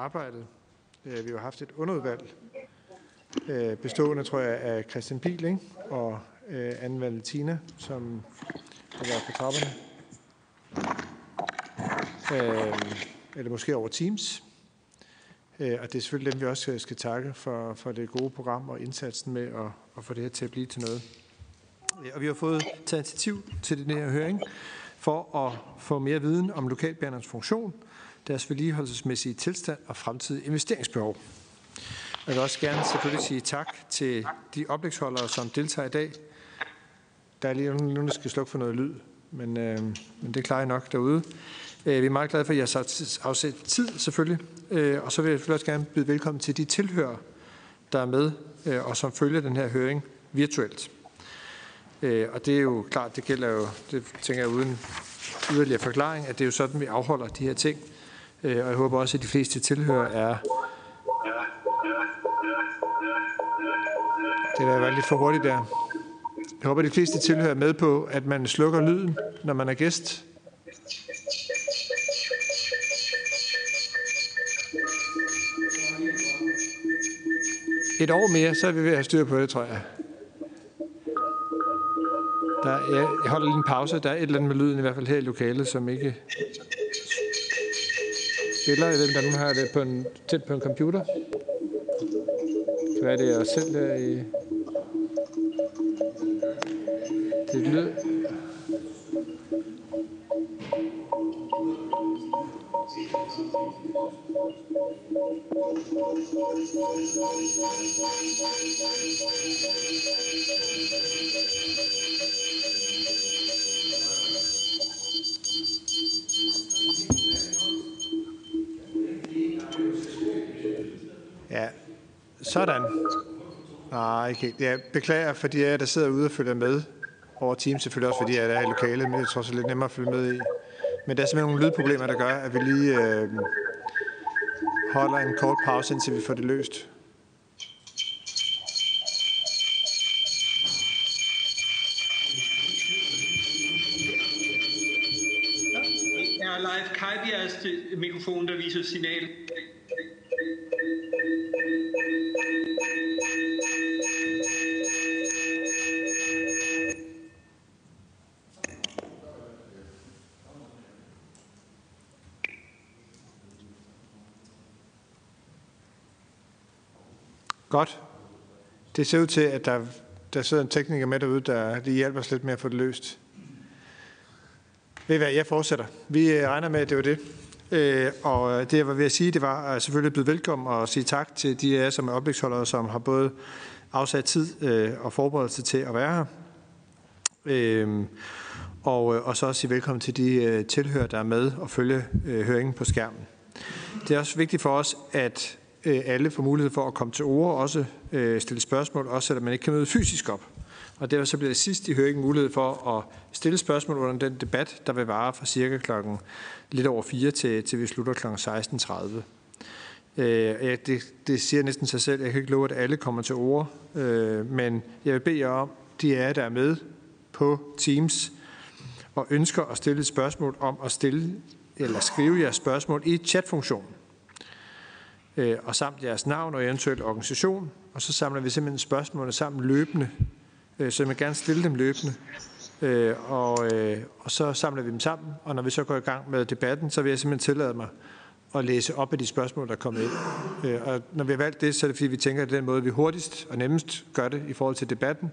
arbejdet. Øh, vi har haft et underudvalg, øh, bestående, tror jeg, af Christian Biel ikke? og øh, Anne Valentina, som har været på trapperne. Eller måske over Teams. Og det er selvfølgelig dem, vi også skal takke for, for det gode program og indsatsen med at, at få det her til at blive til noget. Og vi har fået taget initiativ til den her høring for at få mere viden om lokalbanernes funktion, deres vedligeholdelsesmæssige tilstand og fremtidige investeringsbehov. Jeg vil også gerne selvfølgelig sige tak til de oplægsholdere, som deltager i dag. Der er lige nogen, der skal slukke for noget lyd, men, øh, men det klarer jeg nok derude. Øh, vi er meget glade for, at I har afsat tid selvfølgelig. Øh, og så vil jeg også gerne byde velkommen til de tilhører, der er med øh, og som følger den her høring virtuelt. Øh, og det er jo klart, det gælder jo, det tænker jeg uden yderligere forklaring, at det er jo sådan, vi afholder de her ting. Øh, og jeg håber også, at de fleste tilhører er... Det var lidt for hurtigt der. Jeg håber, at de fleste tilhører med på, at man slukker lyden, når man er gæst. et år mere, så er vi ved at have styr på det, tror jeg. Der, jeg, jeg holder lige en pause. Der er et eller andet med lyden, i hvert fald her i lokalet, som ikke stiller. Jeg ved, ikke, om der nu har det på en, tæt på en computer. Hvad er det, jeg selv der i... Det lyd. Thank you. Sådan. Nej, ikke helt. Jeg beklager, fordi jeg der sidder ude og følger med over Teams, selvfølgelig også fordi jeg er i lokalet, men det er trods lidt nemmere at følge med i. Men der er simpelthen nogle lydproblemer, der gør, at vi lige øh, holder en kort pause, indtil vi får det løst. Er live Kajbjergs mikrofon, der viser signal. Godt. Det ser ud til, at der, der sidder en tekniker med derude, der lige hjælper os lidt med at få det løst. Ved I hvad, jeg fortsætter. Vi øh, regner med, at det var det. Øh, og øh, det, jeg var ved at sige, det var øh, at selvfølgelig byde velkommen og sige tak til de af jer, som er oplægsholdere, som har både afsat tid øh, og forberedelse til at være her. Øhm, og, øh, og så også sige velkommen til de tilhører, der er med og følge høringen på skærmen. Det er også vigtigt for os, at Øh, alle får mulighed for at komme til ord og også øh, stille spørgsmål, også selvom man ikke kan møde fysisk op. Og derfor så bliver det sidst i høringen mulighed for at stille spørgsmål under den debat, der vil vare fra cirka klokken lidt over 4 til, til vi slutter kl. 16.30. Øh, det, det siger næsten sig selv. Jeg kan ikke love, at alle kommer til ord, øh, men jeg vil bede jer om, de er der er med på Teams og ønsker at stille et spørgsmål om at stille eller skrive jeres spørgsmål i chatfunktionen øh, og samt jeres navn og eventuelt organisation. Og så samler vi simpelthen spørgsmålene sammen løbende, Øh, så jeg vil gerne stille dem løbende. Øh, og, øh, og så samler vi dem sammen, og når vi så går i gang med debatten, så vil jeg simpelthen tillade mig at læse op af de spørgsmål, der er kommet ind. Øh, og når vi har valgt det, så er det fordi, vi tænker, at det er den måde, vi hurtigst og nemmest gør det i forhold til debatten.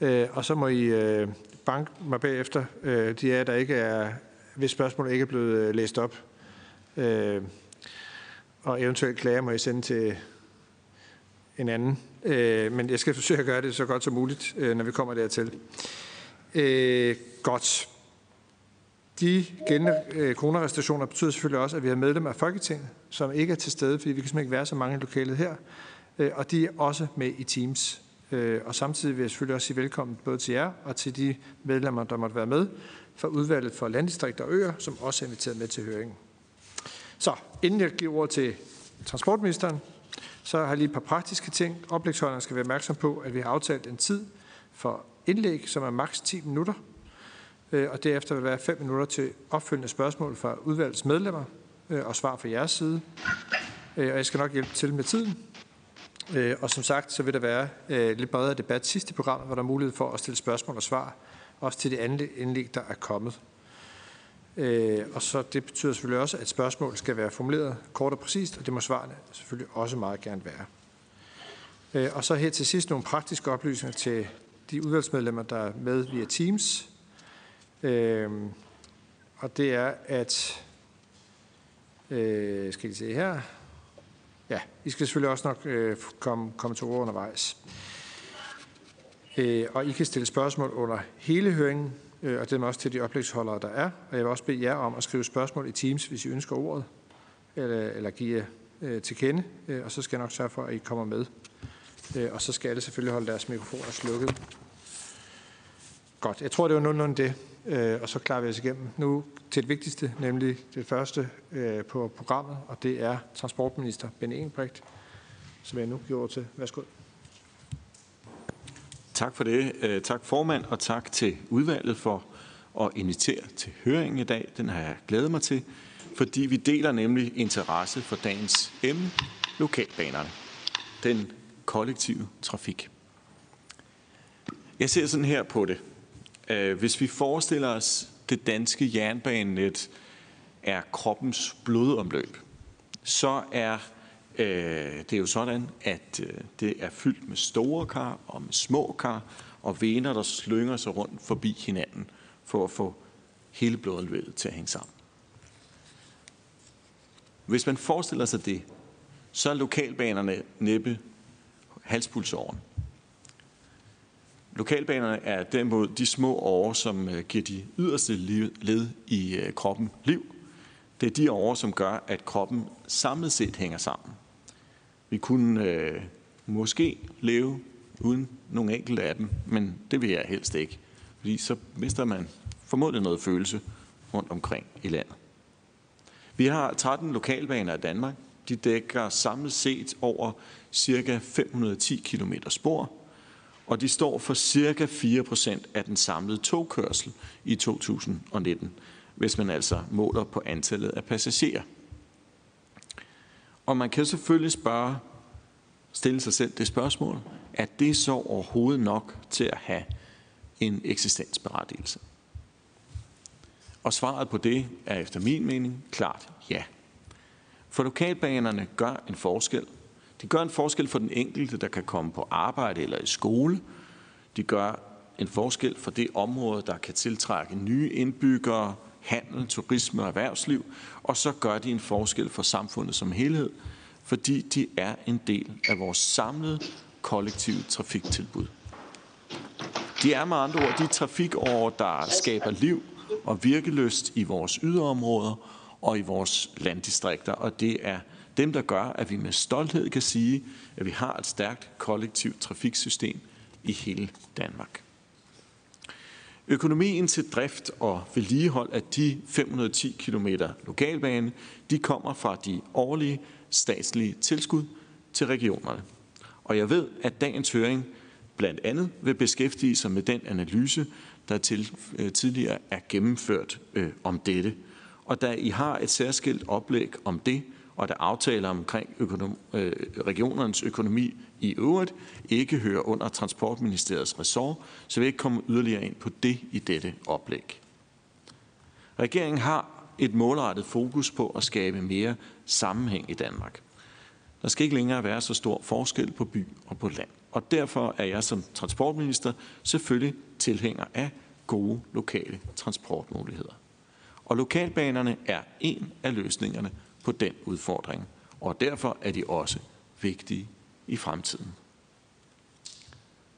Øh, og så må I øh, banke mig bagefter, øh, de er, der ikke er, hvis spørgsmål ikke er blevet øh, læst op. Øh, og eventuelt klager må I sende til en anden. Øh, men jeg skal forsøge at gøre det så godt som muligt, øh, når vi kommer dertil. Øh, godt. De gældende øh, coronarestriktioner betyder selvfølgelig også, at vi har medlemmer af Folketinget, som ikke er til stede, fordi vi kan simpelthen ikke være så mange i lokalet her. Øh, og de er også med i Teams. Øh, og samtidig vil jeg selvfølgelig også sige velkommen både til jer og til de medlemmer, der måtte være med fra udvalget for landdistrikter og øer, som også er inviteret med til høringen. Så inden jeg giver ordet til transportministeren, så har jeg lige et par praktiske ting. Oplægsholderne skal være opmærksom på, at vi har aftalt en tid for indlæg, som er maks 10 minutter. Øh, og derefter vil være 5 minutter til opfølgende spørgsmål fra udvalgets medlemmer øh, og svar fra jeres side. Øh, og jeg skal nok hjælpe til med tiden. Og som sagt, så vil der være lidt bredere debat sidst i programmet, hvor der er mulighed for at stille spørgsmål og svar, også til de andre indlæg, der er kommet. Øh, og så det betyder selvfølgelig også, at spørgsmål skal være formuleret kort og præcist, og det må svarene selvfølgelig også meget gerne være. Øh, og så her til sidst nogle praktiske oplysninger til de udvalgsmedlemmer, der er med via Teams. Øh, og det er, at øh, skal I se her. Ja, I skal selvfølgelig også nok øh, komme, komme til ord undervejs. Øh, og I kan stille spørgsmål under hele høringen, øh, og det også til de oplægsholdere, der er. Og jeg vil også bede jer om at skrive spørgsmål i Teams, hvis I ønsker ordet, eller, eller give øh, til kende, øh, og så skal jeg nok sørge for, at I kommer med. Øh, og så skal alle selvfølgelig holde deres mikrofoner slukket. Godt, jeg tror, det var nogenlunde det, øh, og så klarer vi os igennem nu til det vigtigste, nemlig det første øh, på programmet, og det er transportminister Ben Engbrecht, som jeg nu giver over til. Værsgo. Tak for det. Øh, tak formand, og tak til udvalget for at invitere til høringen i dag. Den har jeg glædet mig til, fordi vi deler nemlig interesse for dagens emne, lokalbanerne, den kollektive trafik. Jeg ser sådan her på det. Øh, hvis vi forestiller os, det danske jernbanenet er kroppens blodomløb, så er Øh, det er jo sådan, at øh, det er fyldt med store kar og med små kar og vener, der slynger sig rundt forbi hinanden for at få hele blodomløbet til at hænge sammen. Hvis man forestiller sig det, så er lokalbanerne næppe halspulsåren. Lokalbanerne er derimod de små årer, som øh, giver de yderste led i kroppen liv. Det er de årer, som gør, at kroppen samlet set hænger sammen. Vi kunne øh, måske leve uden nogle enkelte af dem, men det vil jeg helst ikke. Fordi så mister man formodentlig noget følelse rundt omkring i landet. Vi har 13 lokalbaner i Danmark. De dækker samlet set over ca. 510 km spor, og de står for cirka 4% af den samlede togkørsel i 2019, hvis man altså måler på antallet af passagerer. Og man kan selvfølgelig spørge, stille sig selv det spørgsmål, er det så overhovedet nok til at have en eksistensberettigelse? Og svaret på det er efter min mening klart ja. For lokalbanerne gør en forskel – de gør en forskel for den enkelte, der kan komme på arbejde eller i skole. De gør en forskel for det område, der kan tiltrække nye indbyggere, handel, turisme og erhvervsliv. Og så gør de en forskel for samfundet som helhed, fordi de er en del af vores samlede kollektive trafiktilbud. De er med andre ord de trafikårer, der skaber liv og virkeløst i vores yderområder og i vores landdistrikter, og det er dem, der gør, at vi med stolthed kan sige, at vi har et stærkt kollektivt trafiksystem i hele Danmark. Økonomien til drift og vedligehold af de 510 km lokalbane, de kommer fra de årlige statslige tilskud til regionerne. Og jeg ved, at dagens høring blandt andet vil beskæftige sig med den analyse, der til, øh, tidligere er gennemført øh, om dette. Og da I har et særskilt oplæg om det, og da aftaler omkring økonom, øh, regionernes økonomi i øvrigt ikke hører under Transportministeriets ressort, så vil jeg ikke komme yderligere ind på det i dette oplæg. Regeringen har et målrettet fokus på at skabe mere sammenhæng i Danmark. Der skal ikke længere være så stor forskel på by og på land. Og derfor er jeg som transportminister selvfølgelig tilhænger af gode lokale transportmuligheder. Og lokalbanerne er en af løsningerne på den udfordring, og derfor er de også vigtige i fremtiden.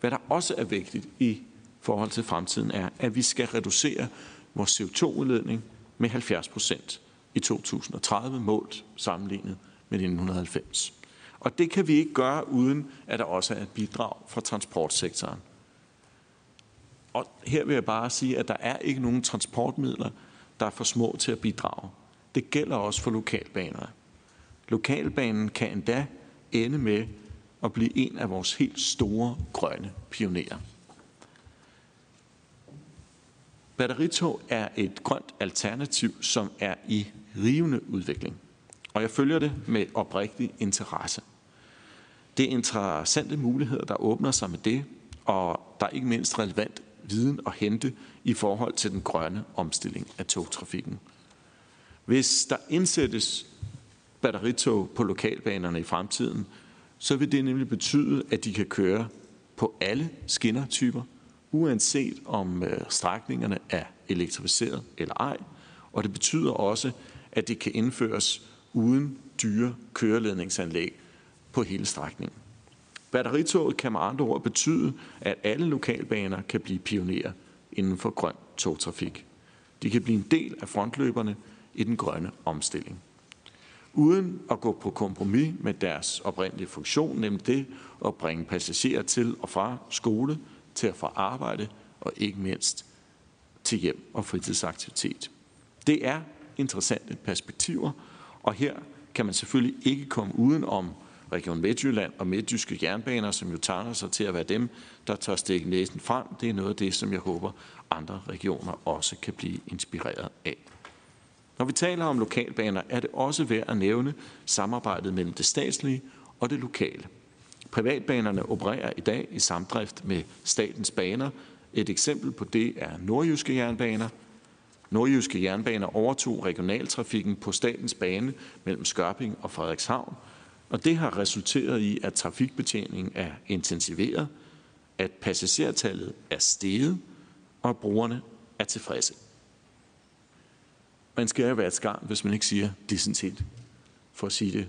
Hvad der også er vigtigt i forhold til fremtiden er, at vi skal reducere vores CO2-udledning med 70 procent i 2030 målt sammenlignet med 1990. Og det kan vi ikke gøre, uden at der også er et bidrag fra transportsektoren. Og her vil jeg bare sige, at der er ikke nogen transportmidler, der er for små til at bidrage. Det gælder også for lokalbanerne. Lokalbanen kan endda ende med at blive en af vores helt store grønne pionerer. Batteritog er et grønt alternativ, som er i rivende udvikling. og jeg følger det med oprigtig interesse. Det er interessante muligheder, der åbner sig med det, og der er ikke mindst relevant viden at hente i forhold til den grønne omstilling af togtrafikken. Hvis der indsættes batteritog på lokalbanerne i fremtiden, så vil det nemlig betyde, at de kan køre på alle skinnertyper, uanset om øh, strækningerne er elektrificeret eller ej, og det betyder også, at det kan indføres uden dyre køreledningsanlæg på hele strækningen. Batteritoget kan med andre ord betyde, at alle lokalbaner kan blive pionerer inden for grøn togtrafik. De kan blive en del af frontløberne i den grønne omstilling. Uden at gå på kompromis med deres oprindelige funktion, nemlig det at bringe passagerer til og fra skole, til at få arbejde og ikke mindst til hjem og fritidsaktivitet. Det er interessante perspektiver, og her kan man selvfølgelig ikke komme uden om Region Midtjylland og Midtjyske Jernbaner, som jo tager sig til at være dem, der tør stikke næsen frem. Det er noget af det, som jeg håber, andre regioner også kan blive inspireret af. Når vi taler om lokalbaner, er det også værd at nævne samarbejdet mellem det statslige og det lokale. Privatbanerne opererer i dag i samdrift med statens baner. Et eksempel på det er nordjyske jernbaner. Nordjyske jernbaner overtog regionaltrafikken på statens bane mellem Skørping og Frederikshavn, og det har resulteret i, at trafikbetjeningen er intensiveret, at passagertallet er steget, og at brugerne er tilfredse. Man skal jo være et skarn, hvis man ikke siger decentet, for at sige det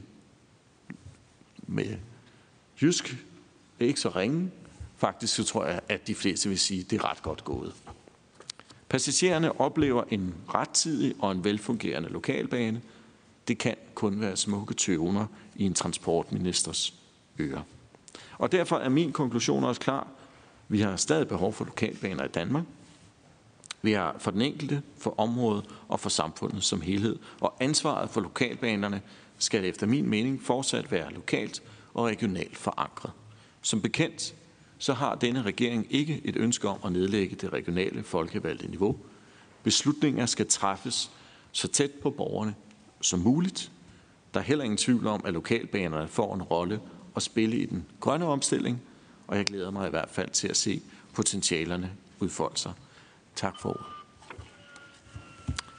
med jysk. Det er ikke så ringe. Faktisk så tror jeg, at de fleste vil sige, at det er ret godt gået. Passagererne oplever en rettidig og en velfungerende lokalbane. Det kan kun være smukke tøvner i en transportministers ører. Og derfor er min konklusion også klar. Vi har stadig behov for lokalbaner i Danmark. Vi har for den enkelte, for området og for samfundet som helhed. Og ansvaret for lokalbanerne skal efter min mening fortsat være lokalt og regionalt forankret. Som bekendt så har denne regering ikke et ønske om at nedlægge det regionale folkevalgte niveau. Beslutninger skal træffes så tæt på borgerne som muligt. Der er heller ingen tvivl om, at lokalbanerne får en rolle at spille i den grønne omstilling, og jeg glæder mig i hvert fald til at se potentialerne udfolde sig. Tak for ordet.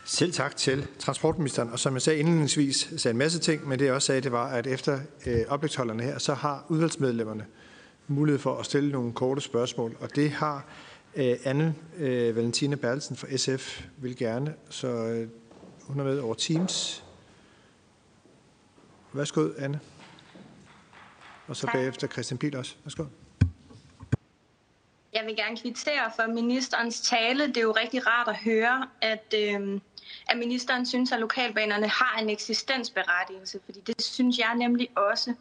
Selv tak til transportministeren. Og som jeg sagde indledningsvis, sagde en masse ting, men det jeg også sagde, det var, at efter øh, oplægsholderne her, så har udvalgsmedlemmerne mulighed for at stille nogle korte spørgsmål. Og det har øh, Anne øh, Valentina Bertelsen fra SF vil gerne, så øh, hun er med over Teams. Værsgo, Anne. Og så bagefter Christian Pihl også. Værsgo. Jeg vil gerne kvittere for ministerens tale. Det er jo rigtig rart at høre, at, øh, at ministeren synes, at lokalbanerne har en eksistensberettigelse, fordi det synes jeg nemlig også.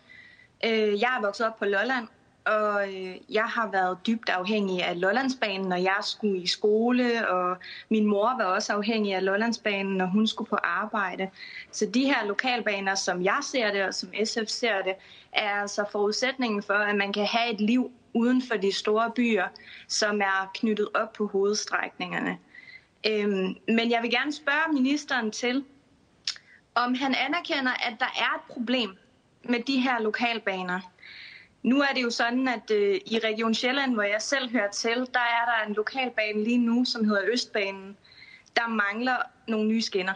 Øh, jeg er vokset op på Lolland, og øh, jeg har været dybt afhængig af Lollandsbanen, når jeg skulle i skole, og min mor var også afhængig af Lollandsbanen, når hun skulle på arbejde. Så de her lokalbaner, som jeg ser det, og som SF ser det, er altså forudsætningen for, at man kan have et liv uden for de store byer, som er knyttet op på hovedstrækningerne. Øhm, men jeg vil gerne spørge ministeren til, om han anerkender, at der er et problem med de her lokalbaner. Nu er det jo sådan, at øh, i Region Sjælland, hvor jeg selv hører til, der er der en lokalbane lige nu, som hedder Østbanen. Der mangler nogle nye skinner.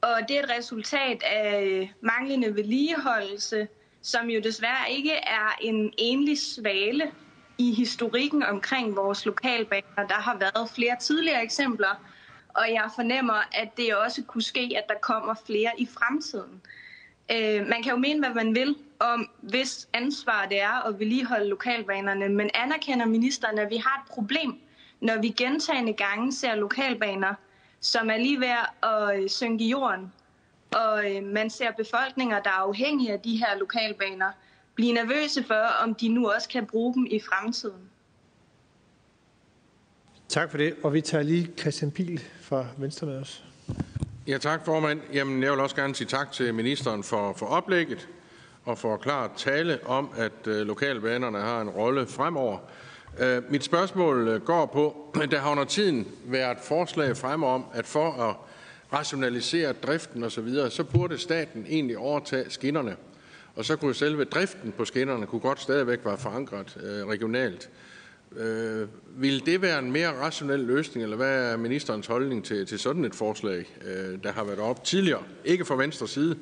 Og det er et resultat af øh, manglende vedligeholdelse, som jo desværre ikke er en enlig svale i historikken omkring vores lokalbaner. Der har været flere tidligere eksempler, og jeg fornemmer, at det også kunne ske, at der kommer flere i fremtiden. Øh, man kan jo mene, hvad man vil om, hvis ansvar det er at vedligeholde lokalbanerne, men anerkender ministeren, at vi har et problem, når vi gentagende gange ser lokalbaner, som er lige ved at øh, synke i jorden, og øh, man ser befolkninger, der er afhængige af de her lokalbaner, blive nervøse for, om de nu også kan bruge dem i fremtiden. Tak for det, og vi tager lige Christian Pil fra Venstre med os. Ja, tak formand. Jamen, jeg vil også gerne sige tak til ministeren for, for oplægget og for klart tale om, at øh, lokalbanerne har en rolle fremover. Øh, mit spørgsmål øh, går på, at der har under tiden været forslag frem om, at for at rationalisere driften osv., så, så burde staten egentlig overtage skinnerne. Og så kunne selve driften på skinnerne kunne godt stadigvæk være forankret øh, regionalt. Øh, vil det være en mere rationel løsning, eller hvad er ministerens holdning til, til sådan et forslag, øh, der har været op tidligere? Ikke fra venstre side,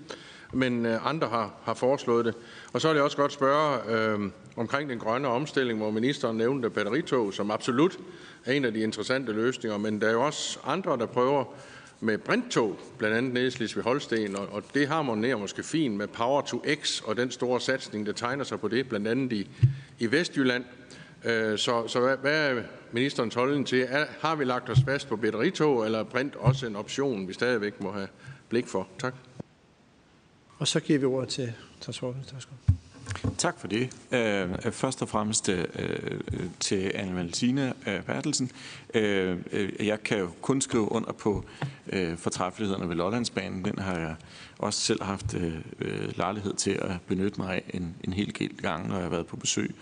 men øh, andre har, har foreslået det. Og så vil jeg også godt spørge øh, omkring den grønne omstilling, hvor ministeren nævnte batteritog, som absolut er en af de interessante løsninger, men der er jo også andre, der prøver med brinttog, blandt andet nede i Slesvig Holsten, og, og det harmonerer måske fint med Power to X og den store satsning, der tegner sig på det, blandt andet i, i Vestjylland. Øh, så, så hvad, hvad er ministerens holdning til? Er, har vi lagt os fast på batteritog, eller er brint også en option, vi stadigvæk må have blik for? Tak. Og så giver vi ordet til transportministeren. Tak for det. Øh, først og fremmest øh, øh, til Anne Valentina Bertelsen. Jeg kan jo kun skrive under på fortræffelighederne ved Lollandsbanen. Den har jeg også selv haft lejlighed til at benytte mig af en, en hel del gange, når jeg har været på besøg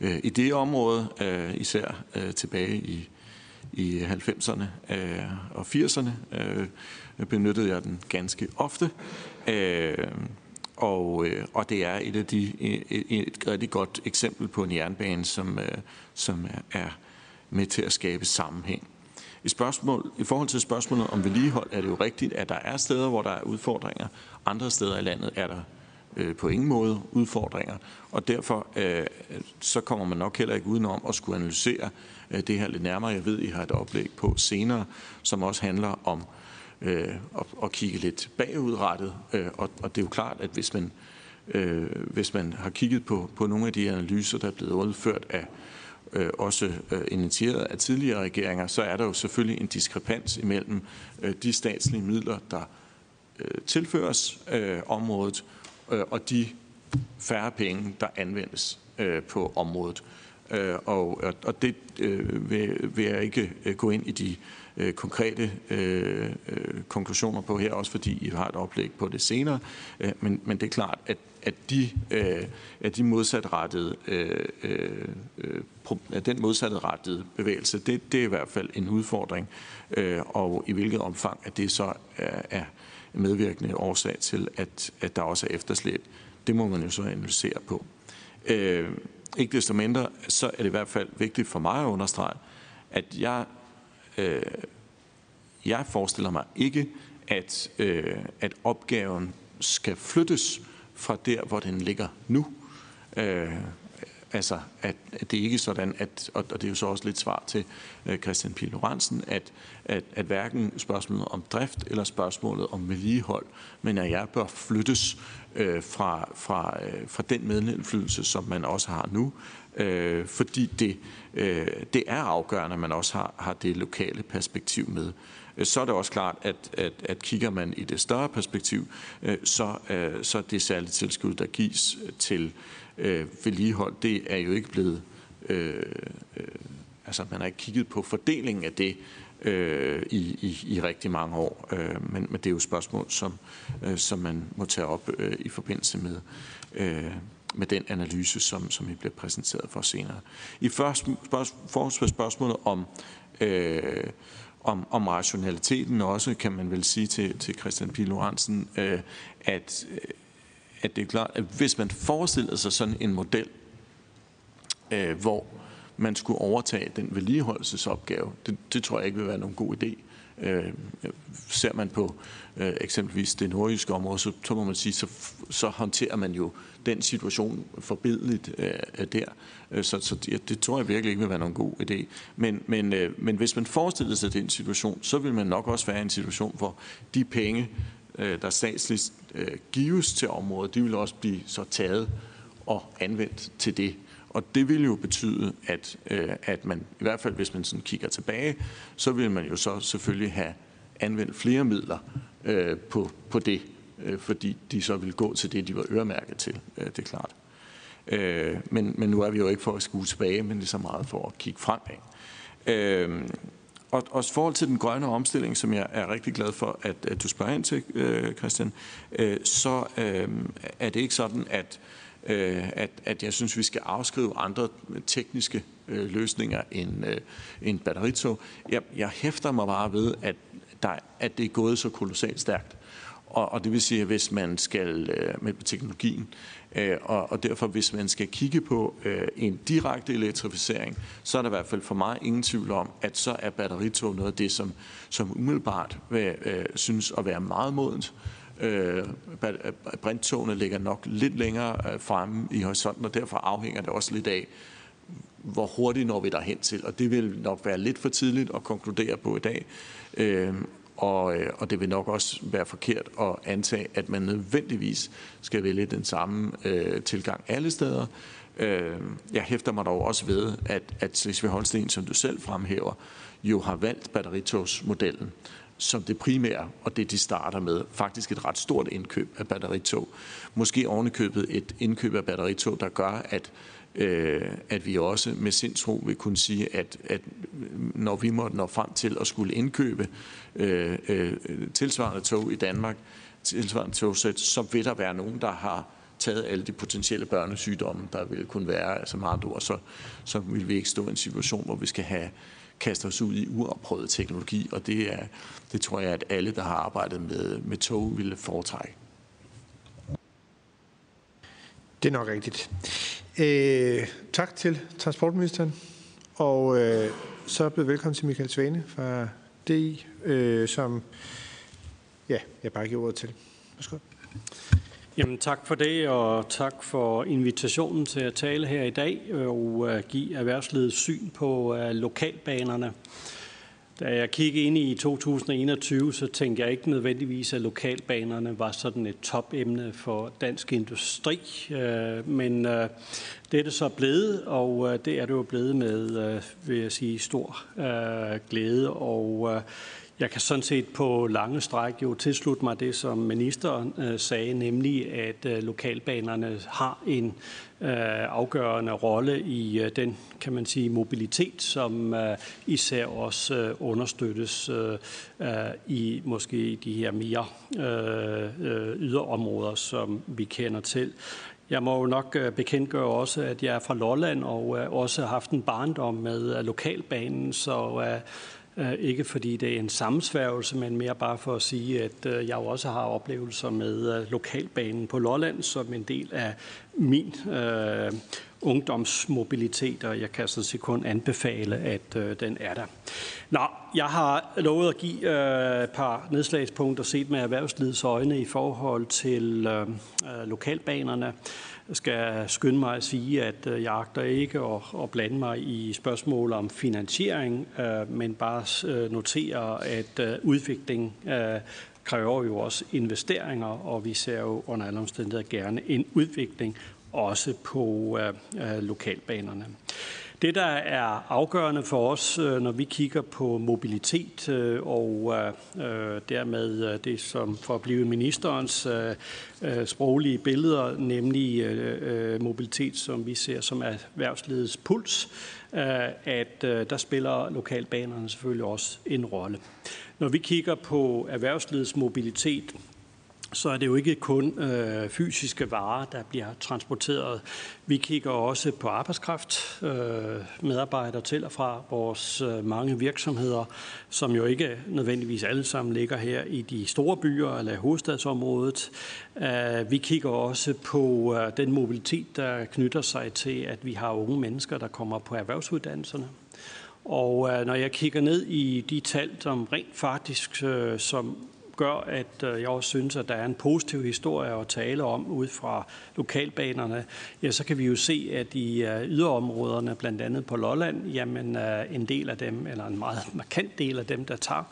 i det område, især tilbage i, i 90'erne og 80'erne. Benyttede jeg den ganske ofte. Øh, og, øh, og det er et af de et, et rigtig godt eksempel på en jernbane, som, øh, som er med til at skabe sammenhæng. I, spørgsmål, I forhold til spørgsmålet om vedligehold er det jo rigtigt, at der er steder, hvor der er udfordringer. Andre steder i landet er der øh, på ingen måde udfordringer, og derfor øh, så kommer man nok heller ikke udenom at skulle analysere øh, det her lidt nærmere. Jeg ved, I har et oplæg på senere, som også handler om øh, øh, og, og kigge lidt bagudrettet. Øh, og, og det er jo klart, at hvis man, øh, hvis man har kigget på, på nogle af de analyser, der er blevet udført af øh, også øh, initieret af tidligere regeringer, så er der jo selvfølgelig en diskrepans imellem øh, de statslige midler, der øh, tilføres øh, området, øh, og de færre penge, der anvendes øh, på området. Øh, og, og det øh, vil, vil jeg ikke øh, gå ind i de Øh, konkrete øh, øh, konklusioner på her, også fordi I har et oplæg på det senere. Øh, men, men det er klart, at, at, de, øh, at de modsatrettede, øh, øh, øh at den modsatrettede bevægelse, det, det er i hvert fald en udfordring. Øh, og i hvilket omfang, at det så er, er medvirkende årsag til, at, at der også er efterslæb, det må man jo så analysere på. Øh, ikke desto mindre, så er det i hvert fald vigtigt for mig at understrege, at jeg øh, jeg forestiller mig ikke, at, øh, at opgaven skal flyttes fra der, hvor den ligger nu. Øh, altså, at, at det er ikke sådan, at, og, og det er jo så også lidt svar til øh, Christian P. Lorentzen, at, at, at hverken spørgsmålet om drift eller spørgsmålet om vedligehold, men at jeg bør flyttes øh, fra, fra, øh, fra den medindflydelse, som man også har nu, øh, fordi det, øh, det er afgørende, at man også har, har det lokale perspektiv med. Øh, så er det også klart, at, at, at kigger man i det større perspektiv, øh, så, øh, så det særlige tilskud, der gives til øh, vedligehold, det er jo ikke blevet... Øh, øh, altså, man har ikke kigget på fordelingen af det øh, i, i, i rigtig mange år, øh, men, men det er jo spørgsmål, som, øh, som man må tage op øh, i forbindelse med, øh, med den analyse, som, som I bliver præsenteret for senere. I første spørgsmål, spørgsmålet om, øh, om, om rationaliteten også, kan man vel sige til, til Christian P. Lorentzen, øh, at, øh, at det er klart, at hvis man forestiller sig sådan en model, øh, hvor man skulle overtage den vedligeholdelsesopgave, det, det tror jeg ikke vil være nogen god idé. Øh, ser man på øh, eksempelvis det nordjyske område, så, så må man sige, så, så håndterer man jo den situation forbedligt øh, øh, der. Øh, så, så det, det tror jeg virkelig ikke vil være nogen god idé. Men, men, øh, men hvis man forestiller sig den situation, så vil man nok også være i en situation, hvor de penge, øh, der statsligt øh, gives til området, de vil også blive så taget og anvendt til det. Og det vil jo betyde, at, øh, at man, i hvert fald hvis man sådan kigger tilbage, så vil man jo så selvfølgelig have anvendt flere midler øh, på, på det, øh, fordi de så vil gå til det, de var øremærket til, øh, det er klart. Øh, men, men nu er vi jo ikke for at skue tilbage, men det er så meget for at kigge fremad. Øh, og også i forhold til den grønne omstilling, som jeg er rigtig glad for, at, at du spørger ind til, øh, Christian, øh, så øh, er det ikke sådan, at øh, at, at jeg synes, vi skal afskrive andre tekniske øh, løsninger end, øh, end batteritog. Jeg, jeg hæfter mig bare ved, at der, at det er gået så kolossalt stærkt. Og, og det vil sige, at hvis man skal øh, med teknologien, øh, og, og derfor hvis man skal kigge på øh, en direkte elektrificering, så er der i hvert fald for mig ingen tvivl om, at så er batteritog noget af det, som, som umiddelbart vil, øh, synes at være meget modent. Øh, øh brinttogene ligger nok lidt længere øh, fremme i horisonten, og derfor afhænger det også lidt af, hvor hurtigt når vi derhen til. Og det vil nok være lidt for tidligt at konkludere på i dag. Øh, og, øh, og det vil nok også være forkert at antage, at man nødvendigvis skal vælge den samme øh, tilgang alle steder. Øh, jeg hæfter mig dog også ved, at, at Slesvig Holsten, som du selv fremhæver, jo har valgt batteritogsmodellen som det primære, og det de starter med. Faktisk et ret stort indkøb af batteritog. Måske ovenikøbet et indkøb af batteritog, der gør, at Øh, at vi også med sindsro vil kunne sige, at, at når vi måtte nå frem til at skulle indkøbe øh, øh, tilsvarende tog i Danmark, tilsvarende togsæt, så vil der være nogen, der har taget alle de potentielle børnesygdomme, der vil kunne være, altså meget ord, så, så vil vi ikke stå i en situation, hvor vi skal have kaste os ud i uafprøvet teknologi, og det, er, det tror jeg, at alle, der har arbejdet med, med tog, ville foretrække. Det er nok rigtigt. Øh, tak til transportministeren, og øh, så byder velkommen til Michael Svane fra DI, øh, som ja, jeg bare giver ordet til. Værsgo. Jamen tak for det, og tak for invitationen til at tale her i dag øh, og øh, give erhvervslivets syn på øh, lokalbanerne. Da jeg kiggede ind i 2021, så tænkte jeg ikke nødvendigvis, at lokalbanerne var sådan et topemne for dansk industri. Øh, men øh, det er det så blevet, og øh, det er det jo blevet med, vil jeg sige, stor glæde. Og jeg kan sådan set på lange stræk jo tilslutte mig det, som ministeren øh, sagde, nemlig at øh, lokalbanerne har en øh, afgørende rolle i øh, den, kan man sige, mobilitet, som øh, især også øh, understøttes øh, øh i måske de her mere øh, øh, yderområder, som vi kender til. Jeg må jo nok øh, bekendtgøre også, at jeg er fra Lolland og også har haft en barndom med lokalbanen, så Øh, ikke fordi det er en sammensværgelse, men mere bare for at sige, at øh, jeg også har oplevelser med øh, lokalbanen på Lolland som en del af min øh, ungdomsmobilitet, og jeg kan sådan set kun anbefale, at øh, den er der. Nå, jeg har lovet at give øh, et par nedslagspunkter set med erhvervslivets øjne i forhold til øh, lokalbanerne. Skal skynde mig at sige, at øh, jeg agter ikke at, at blande mig i spørgsmål om finansiering, øh, men bare øh, notere, at udvikling kræver jo også investeringer, og vi ser jo under alle omstændigheder gerne en udvikling også på lokalbanerne. Det, der er afgørende for os, øh, når vi kigger på mobilitet øh, og øh, dermed det, som for at blive ministerens sproglige billeder, nemlig mobilitet, som vi ser som erhvervslivets puls, at der spiller lokalbanerne selvfølgelig også en rolle. Når vi kigger på erhvervslivets mobilitet, så er det jo ikke kun øh, fysiske varer, der bliver transporteret. Vi kigger også på arbejdskraft, øh, medarbejdere til og fra vores øh, mange virksomheder, som jo ikke nødvendigvis alle sammen ligger her i de store byer eller hovedstadsområdet. Øh, vi kigger også på øh, den mobilitet, der knytter sig til, at vi har unge mennesker, der kommer på erhvervsuddannelserne. Og øh, når jeg kigger ned i de tal, som rent faktisk øh, som gør, at øh, jeg også synes, at der er en positiv historie at tale om ud fra lokalbanerne, ja, så kan vi jo se, at i øh, yderområderne, blandt andet på Lolland, jamen øh, en del af dem, eller en meget markant del af dem, der tager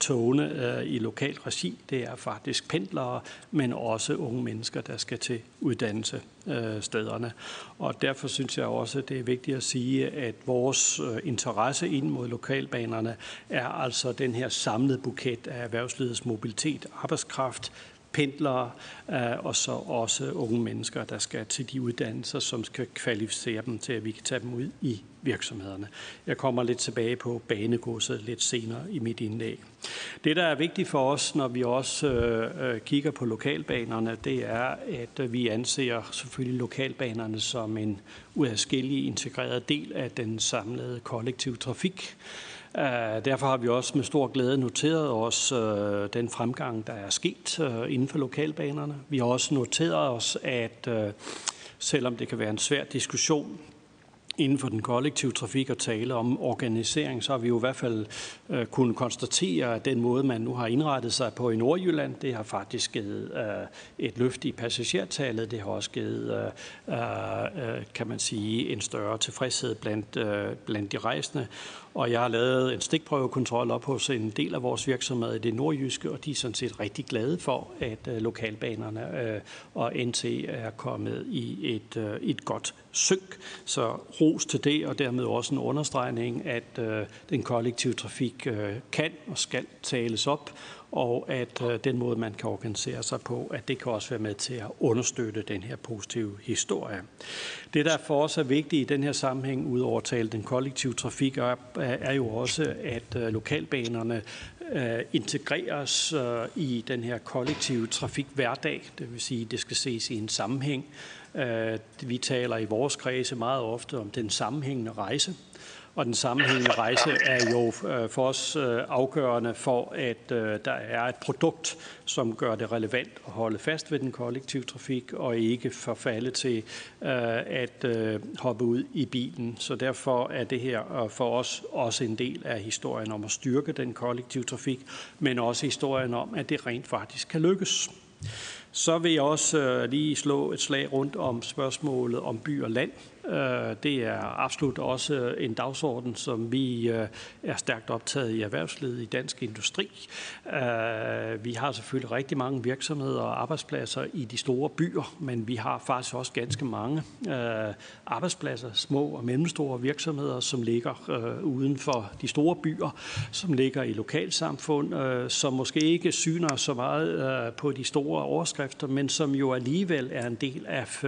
togene i lokal regi, det er faktisk pendlere, men også unge mennesker, der skal til uddannelse øh, stederne. Og derfor synes jeg også, at det er vigtigt at sige, at vores øh, interesse ind mod lokalbanerne er altså den her samlede buket af erhvervslivets mobilitet, arbejdskraft, pendlere øh, og så også unge mennesker, der skal til de uddannelser, som skal kvalificere dem til, at vi kan tage dem ud i virksomhederne. Jeg kommer lidt tilbage på banegodset lidt senere i mit indlæg. Det, der er vigtigt for os, når vi også øh, øh kigger på lokalbanerne, det er, at vi anser selvfølgelig lokalbanerne som en uadskillelig integreret del af den samlede kollektive trafik. Øh, derfor har vi også med stor glæde noteret os øh, den fremgang, der er sket øh, inden for lokalbanerne. Vi har også noteret os, at selvom det kan være en svær diskussion inden for den kollektive trafik og tale om organisering, så har vi jo i hvert fald øh, kunnet konstatere, at den måde, man nu har indrettet sig på i Nordjylland, det har faktisk givet øh, et løft i passagertallet. Det har også givet, øh, øh, kan man sige, en større tilfredshed blandt, øh, blandt de rejsende. Og jeg har lavet en stikprøvekontrol op hos en del af vores virksomhed i det nordjyske, og de er sådan set rigtig glade for, at øh, lokalbanerne øh, og NT er kommet i et, øh, et godt synk. Så ros til det, og dermed også en understregning, at den kollektive trafik kan og skal tales op, og at øh, den måde, man kan organisere sig på, at det kan også være med til at understøtte den her positive historie. Det, der for os er vigtigt i den her sammenhæng, udover at tale den kollektive trafik op, øh, er jo også, at øh, lokalbanerne øh, integreres øh, i den her kollektive trafik hverdag. Det vil sige, at det skal ses i en sammenhæng. Øh, vi taler i vores kredse meget ofte om den sammenhængende rejse. Og den sammenhængende rejse er jo øh, for os øh, afgørende for, at øh, der er et produkt, som gør det relevant at holde fast ved den kollektive trafik og ikke forfalde til at hoppe ud i bilen. Så derfor er det her for os også en del af historien om at styrke den kollektive trafik, men også historien om, at det rent faktisk kan lykkes. Så vil jeg også lige slå et slag rundt om spørgsmålet om by og land. Øh, det er absolut også en dagsorden, som vi øh, er stærkt optaget i erhvervslivet i dansk industri. Øh, vi har selvfølgelig rigtig mange virksomheder og arbejdspladser i de store byer, men vi har faktisk også ganske mange øh, arbejdspladser, små og mellemstore virksomheder, som ligger uden for de store byer, som ligger i lokalsamfund, som måske ikke syner så meget på de store overskrifter, men som jo alligevel er en del af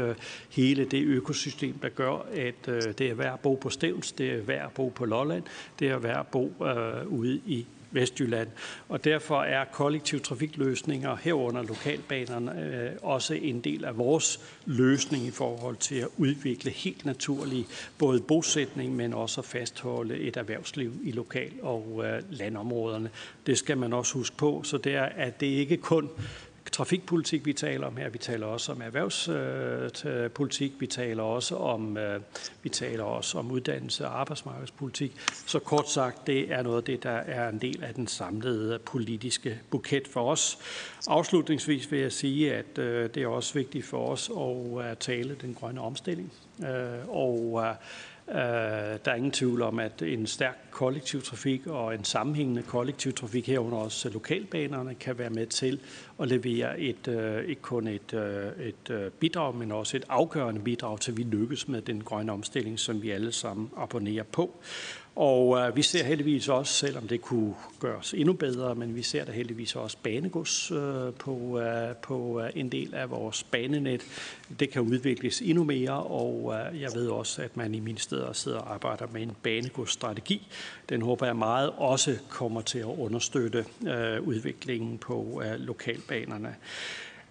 hele det økosystem, der gør gør, at øh, det er værd at bo på Stevns, det er værd at bo på Lolland, det er værd at bo øh, ude i Vestjylland. Og derfor er kollektiv trafikløsninger herunder lokalbanerne øh, også en del af vores løsning i forhold til at udvikle helt naturlig både bosætning, men også at fastholde et erhvervsliv i lokal- og øh, landområderne. Det skal man også huske på, så det er, at det ikke kun trafikpolitik, vi taler om her. Vi taler også om erhvervspolitik. Øh, vi taler også om, øh, vi taler også om uddannelse og arbejdsmarkedspolitik. Så kort sagt, det er noget af det, der er en del af den samlede politiske buket for os. Afslutningsvis vil jeg sige, at øh, det er også vigtigt for os at tale den grønne omstilling. Og Øh, der er ingen tvivl om, at en stærk kollektiv trafik og en sammenhængende kollektiv trafik herunder også lokalbanerne kan være med til at levere et, øh, ikke kun et, øh, et bidrag, men også et afgørende bidrag til, at vi lykkes med den grønne omstilling, som vi alle sammen abonnerer på. Og øh, vi ser heldigvis også, selvom det kunne gøres endnu bedre, men vi ser der heldigvis også banegods øh, på, øh, på øh, en del af vores banenet. Det kan udvikles endnu mere, og øh, jeg ved også, at man i ministeriet sidder og arbejder med en banegodsstrategi. Den håber jeg meget også kommer til at understøtte øh, udviklingen på øh, lokalbanerne.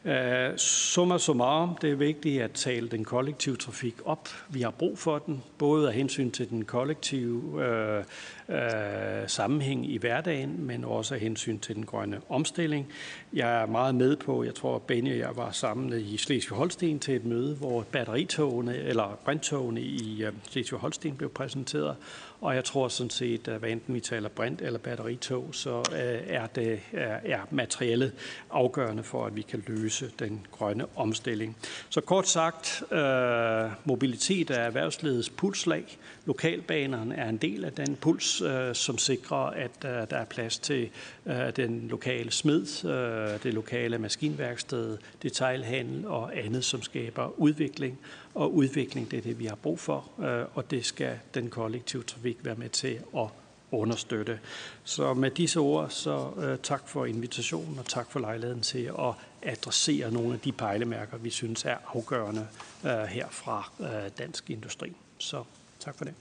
Øh, summa summarum, det er vigtigt at tale den kollektive trafik op. Vi har brug for den, både af hensyn til den kollektive øh, øh, sammenhæng i hverdagen, men også af hensyn til den grønne omstilling. Jeg er meget med på, jeg tror, Benny og jeg var sammen i Slesvig-Holsten til et møde, hvor batteritogene, eller brinttogene i øh, Slesvig-Holsten blev præsenteret, og jeg tror sådan set, at hvad enten vi taler brint- eller batteritog, så øh, er, det, er, er materialet afgørende for, at vi kan løse den grønne omstilling. Så kort sagt, øh, mobilitet er erhvervslivets pulslag. Lokalbanerne er en del af den puls, øh, som sikrer, at øh, der er plads til øh, den lokale smed, øh, det lokale maskinværksted, detailhandel og andet, som skaber udvikling og udvikling. Det er det, vi har brug for, øh, og det skal den kollektive trafik være med til at understøtte. Så med disse ord, så øh, tak for invitationen, og tak for lejligheden til at adressere nogle af de pejlemærker, vi synes er afgørende uh, her fra øh, dansk industri. Så tak for det.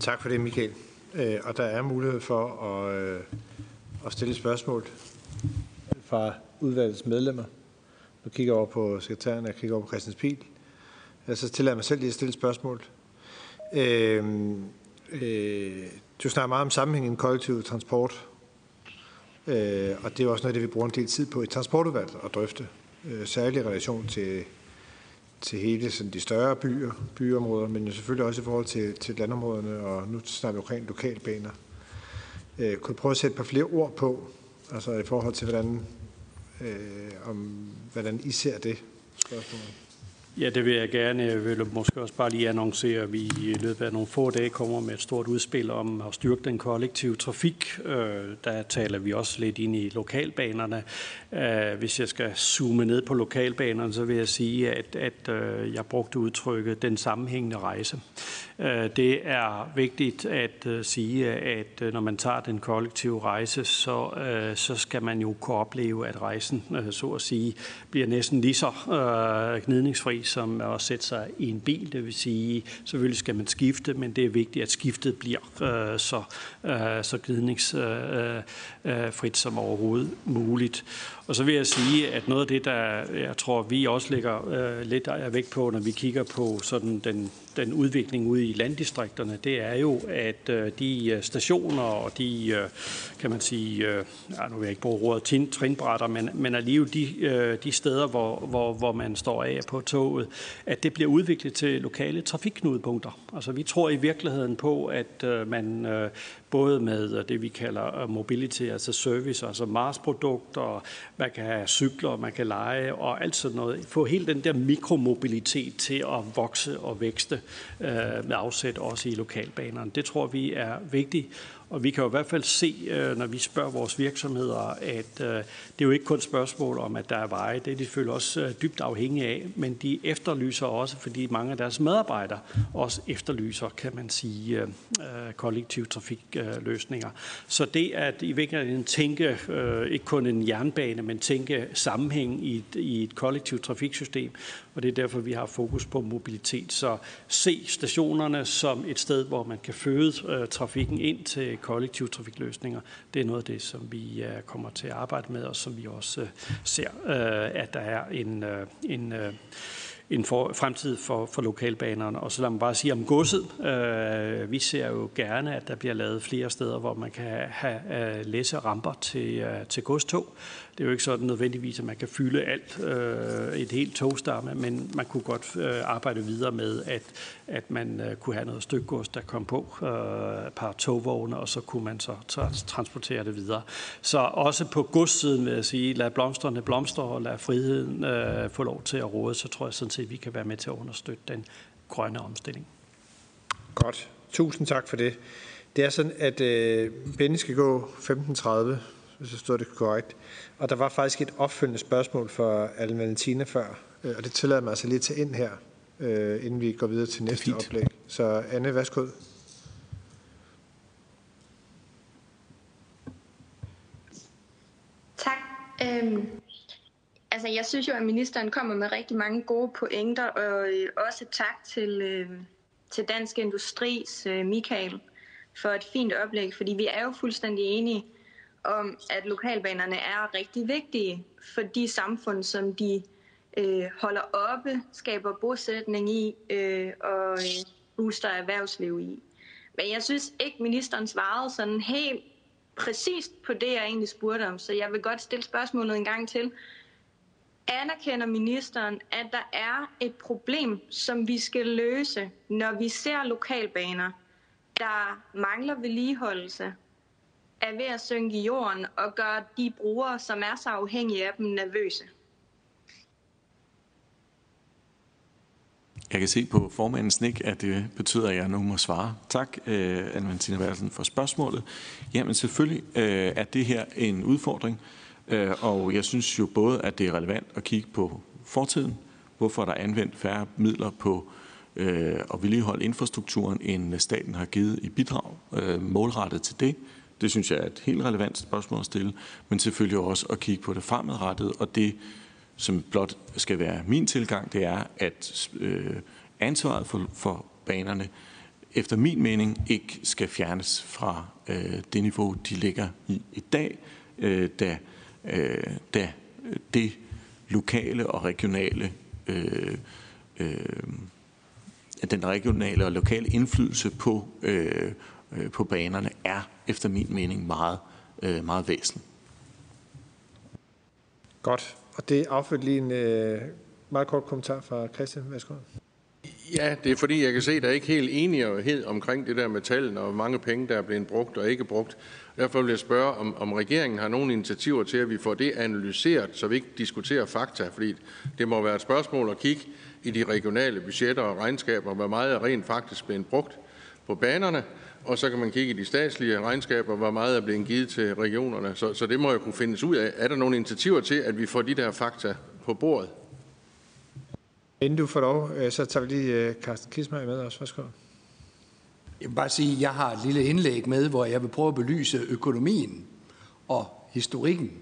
Tak for det, Michael. Øh, og der er mulighed for at, øh, at stille spørgsmål fra udvalgets medlemmer. Nu kigger jeg over på sekretæren, og jeg kigger over på Christians Pil. Så tillader mig selv lige at stille spørgsmål. Øh, øh, du snakker meget om sammenhængen i kollektiv transport, øh, og det er også noget, det vi bruger en del tid på i transportudvalget at drøfte, øh, særligt i relation til, til hele sådan de større byer, byområder, men jo selvfølgelig også i forhold til, til landområderne, og nu snakker vi omkring lokalbaner. Øh, kunne du prøve at sætte et par flere ord på, altså i forhold til, hvordan, øh, om, hvordan I ser det spørgsmål? Ja, det vil jeg gerne. Jeg vil måske også bare lige annoncere, at vi i løbet af nogle få dage kommer med et stort udspil om at styrke den kollektive trafik. Øh, der taler vi også lidt ind i lokalbanerne. Øh, hvis jeg skal zoome ned på lokalbanerne, så vil jeg sige, at, at øh, jeg brugte udtrykket den sammenhængende rejse. Det er vigtigt at sige, at når man tager den kollektive rejse, så, så skal man jo kunne opleve, at rejsen, så at sige, bliver næsten lige så gnidningsfri som at sætte sig i en bil. Det vil sige, selvfølgelig skal man skifte, men det er vigtigt, at skiftet bliver øh, så, øh, så glidningsfrit øh, øh, som overhovedet muligt. Og så vil jeg sige, at noget af det, der jeg tror, vi også lægger øh, lidt af vægt på, når vi kigger på sådan den, den udvikling ude i landdistrikterne, det er jo, at øh, de øh, stationer og de, øh, kan man sige, øh, ja, nu vil jeg ikke bruge ordet trinbrætter, men, men alligevel de, øh, de steder, hvor, hvor, hvor man står af på toget, at det bliver udviklet til lokale trafikknudepunkter. Altså vi tror i virkeligheden på, at øh, man øh, både med øh, det, vi kalder øh, mobility, altså service, altså Mars-produkter, man kan have cykler, man kan lege og alt sådan noget. Få hele den der mikromobilitet til at vokse og vækste øh, med afsæt også i lokalbanerne. Det tror vi er vigtigt. Og vi kan jo i hvert fald se, øh, når vi spørger vores virksomheder, at øh, det er jo ikke kun et spørgsmål om, at der er veje. Det er de selvfølgelig også øh, dybt afhængige af, men de efterlyser også, fordi mange af deres medarbejdere også efterlyser, kan man sige, kollektiv trafikløsninger. Så det at i virkeligheden tænke, ikke kun en jernbane, men tænke sammenhæng i et, i et kollektivt trafiksystem, og det er derfor, vi har fokus på mobilitet. Så se stationerne som et sted, hvor man kan føde øh, trafikken ind til kollektive trafikløsninger. Det er noget af det, som vi øh, kommer til at arbejde med, og som vi også øh, ser, øh, at der er en, øh, en øh, en for, fremtid for, for lokalbanerne. Og så lad mig bare sige om godset. Øh, vi ser jo gerne, at der bliver lavet flere steder, hvor man kan have, øh, have læse ramper til, uh, til godstog. Det er jo ikke sådan nødvendigvis, at man kan fylde alt øh, et helt togstamme, men man kunne godt øh, arbejde videre med, at, at man øh, kunne have noget stykgods, der kom på øh, et par togvogne, og så kunne man så transportere det videre. Så også på godssiden vil jeg sige, lad blomsterne blomstre og lad friheden øh, få lov til at råde, så tror jeg sådan set, at vi kan være med til at understøtte den grønne omstilling. Godt. Tusind tak for det. Det er sådan, at øh, Benny skal gå 15.30, hvis jeg står det korrekt. Og der var faktisk et opfølgende spørgsmål for Allen Valentina før, øh, og det tillader mig altså lige til ind her, øh, inden vi går videre til næste oplæg. Så Anne, værsgo. Tak. Øhm, altså, jeg synes jo, at ministeren kommer med rigtig mange gode pointer, og øh, også tak til, øh, til Dansk Industris øh, Michael for et fint oplæg, fordi vi er jo fuldstændig enige om, at lokalbanerne er rigtig vigtige for de samfund, som de øh, holder oppe, skaber bosætning i øh, og øh, booster erhvervsliv i. Men jeg synes ikke, ministeren svarede sådan helt præcist på det, jeg egentlig spurgte om, så jeg vil godt stille spørgsmålet en gang til. Anerkender ministeren, at der er et problem, som vi skal løse, når vi ser lokalbaner, der mangler vedligeholdelse, er ved at synke i jorden og gøre de brugere, som er så afhængige af dem, nervøse. Jeg kan se på formandens nik, at det betyder, at jeg nu må svare. Tak, øh, anne Valentina Værelsen, for spørgsmålet. Jamen selvfølgelig øh, er det her en udfordring, øh, og jeg synes jo både, at det er relevant at kigge på fortiden, hvorfor der er anvendt færre midler på øh, at vedligeholde infrastrukturen, end staten har givet i bidrag øh, målrettet til det. Det synes jeg er et helt relevant spørgsmål at stille, men selvfølgelig også at kigge på det fremadrettet, og det, som blot skal være min tilgang, det er, at øh, ansvaret for, for banerne efter min mening ikke skal fjernes fra øh, det niveau, de ligger i i dag, øh, da, øh, da det lokale og regionale øh, øh, at den regionale og lokale indflydelse på, øh, på banerne er efter min mening meget, øh, meget væsentlig. Godt. Og det affødte lige en øh, meget kort kommentar fra Christian. Værsgo. Ja, det er fordi, jeg kan se, at der er ikke helt enighed omkring det der med tallene, og hvor mange penge, der er blevet brugt og ikke brugt. Derfor vil jeg spørge, om, om regeringen har nogle initiativer til, at vi får det analyseret, så vi ikke diskuterer fakta. Fordi det må være et spørgsmål at kigge i de regionale budgetter og regnskaber, hvor meget er rent faktisk blevet brugt på banerne, og så kan man kigge i de statslige regnskaber, hvor meget er blevet givet til regionerne. Så, så det må jo kunne findes ud af. Er der nogle initiativer til, at vi får de der fakta på bordet? Inden du får lov, øh, så tager vi lige øh, Carsten Kismar med os. Værsgo. Jeg vil bare sige, at jeg har et lille indlæg med, hvor jeg vil prøve at belyse økonomien og historikken.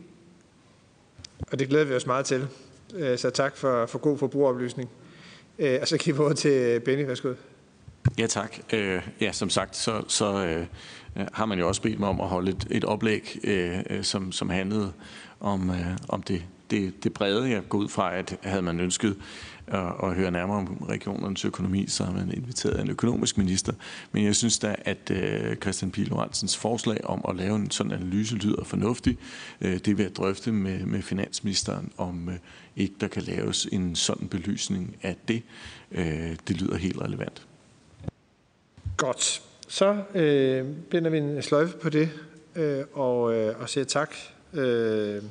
Og det glæder vi os meget til. Øh, så tak for, for god forbrugeroplysning. Og så giver vi over til Benny. Værsgo. Ja, tak. Øh, ja, som sagt, så, så øh, har man jo også bedt mig om at holde et, et oplæg, øh, øh, som, som handlede om, øh, om det, det, det brede. Jeg går ud fra, at havde man ønsket at, at høre nærmere om regionernes økonomi, så har man inviteret en økonomisk minister. Men jeg synes da, at øh, Christian Pihl forslag om at lave en sådan analyse lyder fornuftig. Øh, det vil jeg drøfte med, med finansministeren, om øh, ikke der kan laves en sådan belysning af det. Øh, det lyder helt relevant. Godt. Så øh, binder vi en sløjfe på det øh, og, øh, og siger tak. Øh,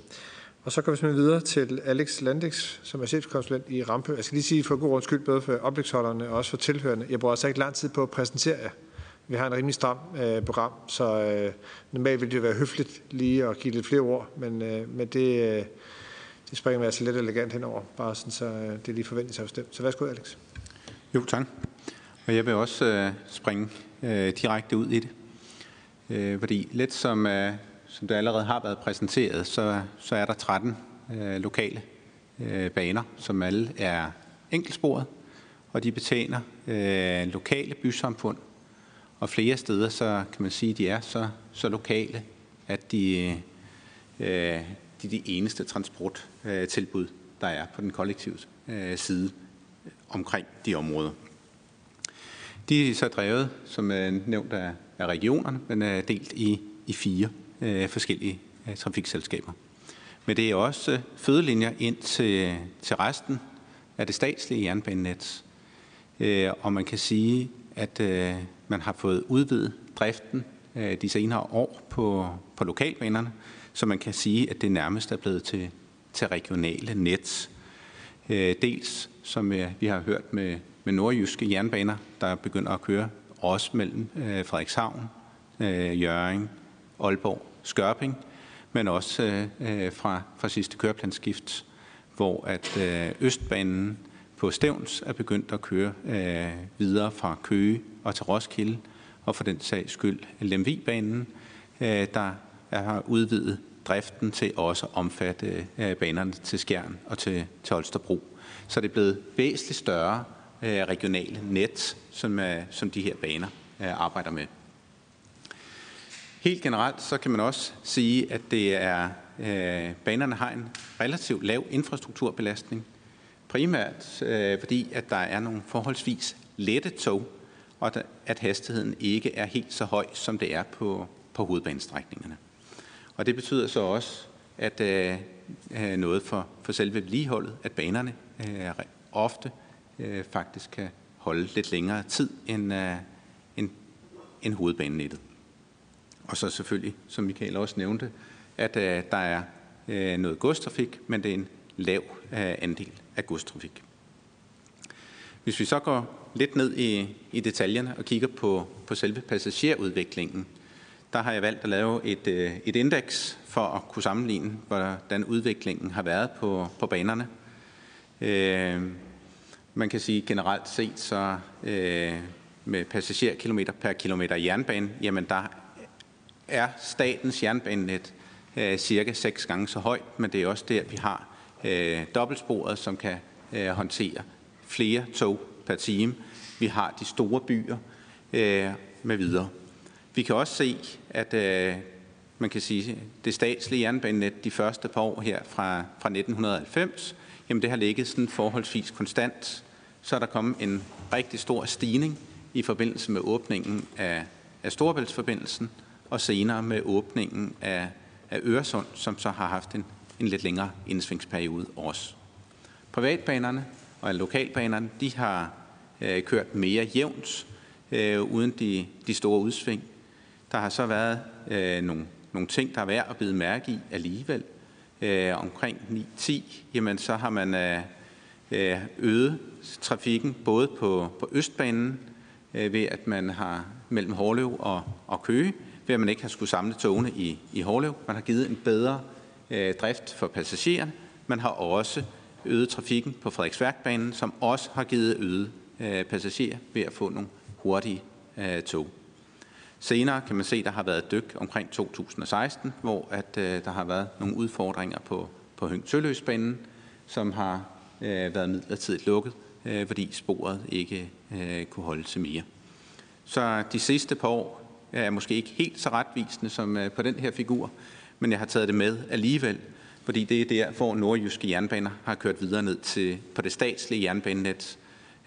og så går vi simpelthen videre til Alex Landix, som er chefkonsulent i Rampø. Jeg skal lige sige for god ordens skyld, både for oplægsholderne og også for tilhørende. Jeg bruger altså ikke lang tid på at præsentere jer. Vi har en rimelig stram øh, program, så øh, normalt ville det være høfligt lige at give lidt flere ord, men, øh, men det, øh, det springer vi altså lidt elegant henover, bare sådan, så øh, det er lige forventningsafstemt. Så værsgo, Alex. Jo, tak. Og jeg vil også øh, springe øh, direkte ud i det. Øh, fordi lidt som, øh, som det allerede har været præsenteret, så, så er der 13 øh, lokale øh, baner, som alle er enkeltsporet, og de betjener øh, lokale bysamfund. Og flere steder, så kan man sige, at de er så, så lokale, at de, øh, de er de eneste transporttilbud, øh, der er på den kollektive øh, side omkring de områder. De er så drevet, som er nævnt af, af regionerne, men er delt i, i fire øh, forskellige øh, trafikselskaber. Men det er også øh, fødelinjer ind til, til resten af det statslige jernbanenet. Øh, og man kan sige, at øh, man har fået udvidet driften øh, de senere år på, på lokalbanerne, så man kan sige, at det nærmest er blevet til, til regionale net. Øh, dels, som øh, vi har hørt med med nordjyske jernbaner, der begynder at køre også mellem øh, Frederikshavn, øh, Jørgen, Aalborg, Skørping, men også øh, øh, fra, fra sidste køreplansskift, hvor at øh, Østbanen på Stævns er begyndt at køre øh, videre fra Køge og til Roskilde, og for den sags skyld Lemvigbanen, øh, der har udvidet driften til også at omfatte øh, banerne til Skjern og til, til Holstebro. Så det er blevet væsentligt større Øh, regionale net, som, øh, som de her baner øh, arbejder med. Helt generelt så kan man også sige, at det er, banerne har en relativt lav infrastrukturbelastning, primært fordi, at der er nogle forholdsvis lette tog, og at hastigheden ikke er helt så høj, som det er på, på hovedbanestrækningerne. Og det betyder så også, at øh, noget for, for selve vedligeholdet, at banerne øh, ofte øh, faktisk kan holde lidt længere tid end, øh, end, end hovedbanenettet. Og så selvfølgelig, som Michael også nævnte, at øh, der er øh, noget godstrafik, men det er en lav øh, andel af godstrafik. Hvis vi så går lidt ned i, i detaljerne og kigger på, på selve passagerudviklingen, der har jeg valgt at lave et, øh, et indeks for at kunne sammenligne, hvordan udviklingen har været på, på banerne. Øh, man kan sige generelt set, så øh, med passagerkilometer per kilometer jernbane, jamen der er statens jernbanenet øh, cirka seks gange så højt, men det er også der, vi har øh, dobbeltsporet, som kan øh, håndtere flere tog per time. Vi har de store byer øh, med videre. Vi kan også se, at øh, man kan sige, det statslige jernbanenet de første par år her fra, fra 1990, jamen det har ligget sådan forholdsvis konstant så er der kommet en rigtig stor stigning i forbindelse med åbningen af, af Storebæltsforbindelsen, og senere med åbningen af, af Øresund, som så har haft en, en lidt længere indsvingsperiode også. Privatbanerne og lokalbanerne, de har øh, kørt mere jævnt, øh, uden de, de store udsving. Der har så været øh, nogle, nogle ting, der er værd at bide mærke i alligevel. Øh, omkring 9-10, jamen så har man øh, øh, øget trafikken både på, på Østbanen, øh, ved at man har mellem Hårlev og, og Køge, ved at man ikke har skulle samle togene i, i Hårlev. Man har givet en bedre øh, drift for passagererne. Man har også øget trafikken på Frederiksværkbanen, som også har givet øget øh, passagerer ved at få nogle hurtige øh, tog. Senere kan man se, at der har været dyk omkring 2016, hvor at, øh, der har været nogle udfordringer på, på Høng Tølløsbanen, som har øh, været midlertidigt lukket, øh, fordi sporet ikke øh, kunne holde til mere. Så de sidste par år er måske ikke helt så retvisende som øh, på den her figur, men jeg har taget det med alligevel, fordi det er der, hvor nordjyske jernbaner har kørt videre ned til, på det statslige jernbanenet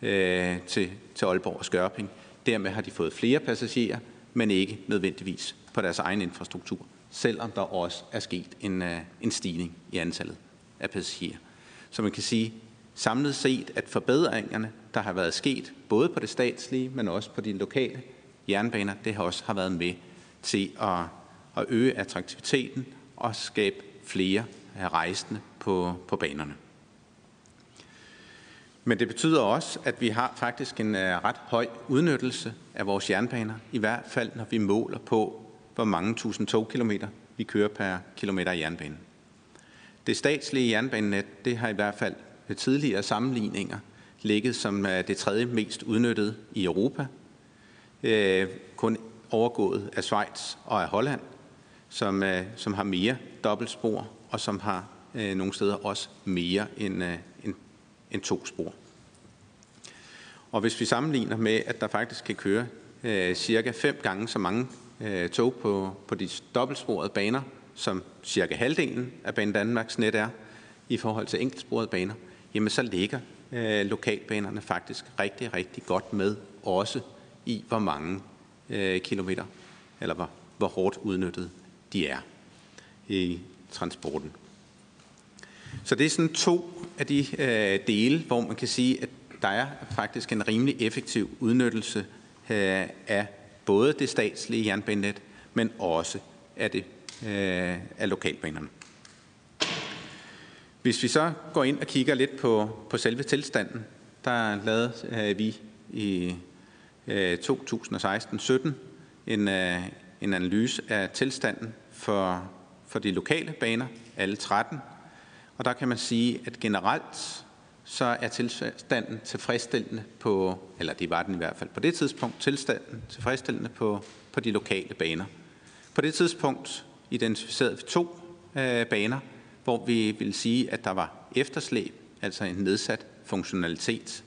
øh, til, til Aalborg og Skørping. Dermed har de fået flere passagerer, men ikke nødvendigvis på deres egen infrastruktur, selvom der også er sket en, øh, en stigning i antallet af passagerer. Så man kan sige samlet set, at forbedringerne, der har været sket, både på det statslige, men også på de lokale jernbaner, det har også har været med til at, at øge attraktiviteten og skabe flere øh, rejsende på, på banerne. Men det betyder også, at vi har faktisk en øh, ret høj udnyttelse af vores jernbaner, i hvert fald når vi måler på, hvor mange tusind togkilometer vi kører per kilometer i jernbanen. Det statslige jernbanenet, det har i hvert fald ved tidligere sammenligninger ligget som øh, det tredje mest udnyttede i Europa, øh, kun overgået af Schweiz og af Holland, som, øh, som har mere dobbeltspor og som har nogle steder også mere end, end end to spor. Og hvis vi sammenligner med, at der faktisk kan køre øh, cirka fem gange så mange øh, tog på, på de dobbeltsporede baner, som cirka halvdelen af Bane Danmarks net er, i forhold til enkeltsporede baner, jamen så ligger øh, lokalbanerne faktisk rigtig, rigtig godt med, også i hvor mange øh, kilometer, eller hvor, hvor hårdt udnyttet de er i transporten. Så det er sådan to af de øh, dele, hvor man kan sige, at der er faktisk en rimelig effektiv udnyttelse øh, af både det statslige jernbanenet, men også af, det, øh, af lokalbanerne. Hvis vi så går ind og kigger lidt på, på selve tilstanden, der lavede øh, vi i øh, 2016-17 en, øh, en analyse af tilstanden for, for de lokale baner, alle 13 og der kan man sige, at generelt så er tilstanden tilfredsstillende på, eller det var den i hvert fald på det tidspunkt, tilstanden tilfredsstillende på, på de lokale baner. På det tidspunkt identificerede vi to øh, baner, hvor vi vil sige, at der var efterslæb, altså en nedsat funktionalitet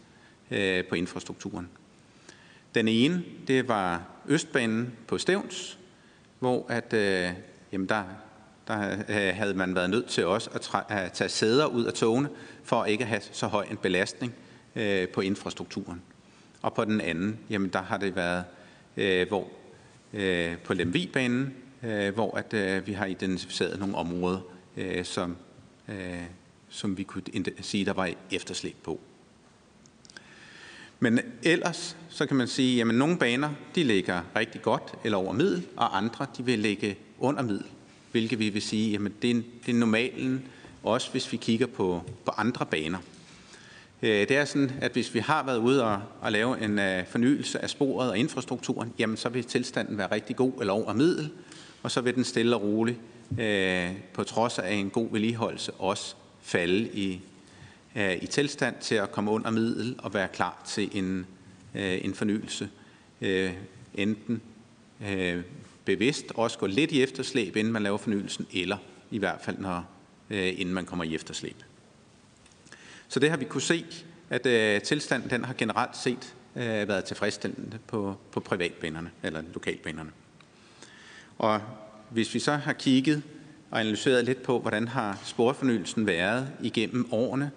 øh, på infrastrukturen. Den ene, det var Østbanen på Stævns, hvor at, øh, jamen der der øh, havde man været nødt til også at tage sæder ud af togene, for ikke at have så høj en belastning øh, på infrastrukturen. Og på den anden, jamen der har det været øh, hvor, på Lemvigbanen, hvor at, vi har identificeret nogle områder, som, som vi kunne sige, der var efterslæb på. Men ellers, så kan man sige, at nogle baner, de ligger rigtig godt eller over middel, og andre, de vil ligge under middel hvilket vi vil sige, jamen det er, det er normalen, også hvis vi kigger på, på andre baner. Øh, det er sådan, at hvis vi har været ude og, og lave en uh, fornyelse af sporet og infrastrukturen, jamen så vil tilstanden være rigtig god eller over middel, og så vil den stille og roligt, uh, på trods af en god vedligeholdelse, også falde i, uh, i tilstand til at komme under middel og være klar til en, en fornyelse. Enten bevidst også gå lidt i efterslæb, inden man laver fornyelsen, eller i hvert fald, når, øh, inden man kommer i efterslæb. Så det har vi kunne se, at øh, tilstanden den har generelt set øh, været tilfredsstillende på, på privatbanerne, eller lokalbanerne. Og hvis vi så har kigget og analyseret lidt på, hvordan har sporfornyelsen været igennem årene,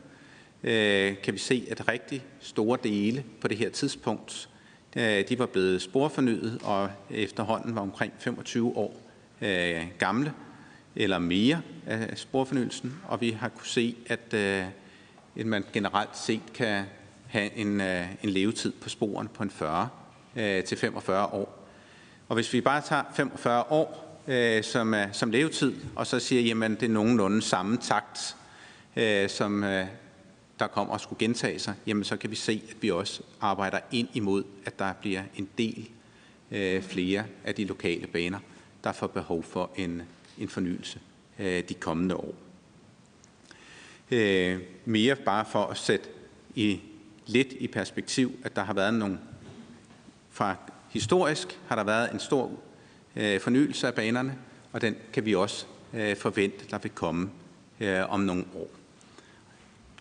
øh, kan vi se, at rigtig store dele på det her tidspunkt, Øh, de var blevet sporfornyet og efterhånden var omkring 25 år øh, gamle eller mere af sporfornyelsen, og vi har kunne se, at, øh, man generelt set kan have en, en levetid på sporen på en 40 til 45 år. Og hvis vi bare tager 45 år øh, som, som levetid, og så siger, jamen det er nogenlunde samme takt, øh, som øh, der kommer og skulle gentage sig, jamen så kan vi se, at vi også arbejder ind imod, at der bliver en del øh, flere af de lokale baner, der får behov for en, en fornyelse øh, de kommende år. Øh, mere bare for at sætte i, lidt i perspektiv, at der har været nogle, fra historisk har der været en stor øh, fornyelse af banerne, og den kan vi også øh, forvente, der vil komme øh, om nogle år.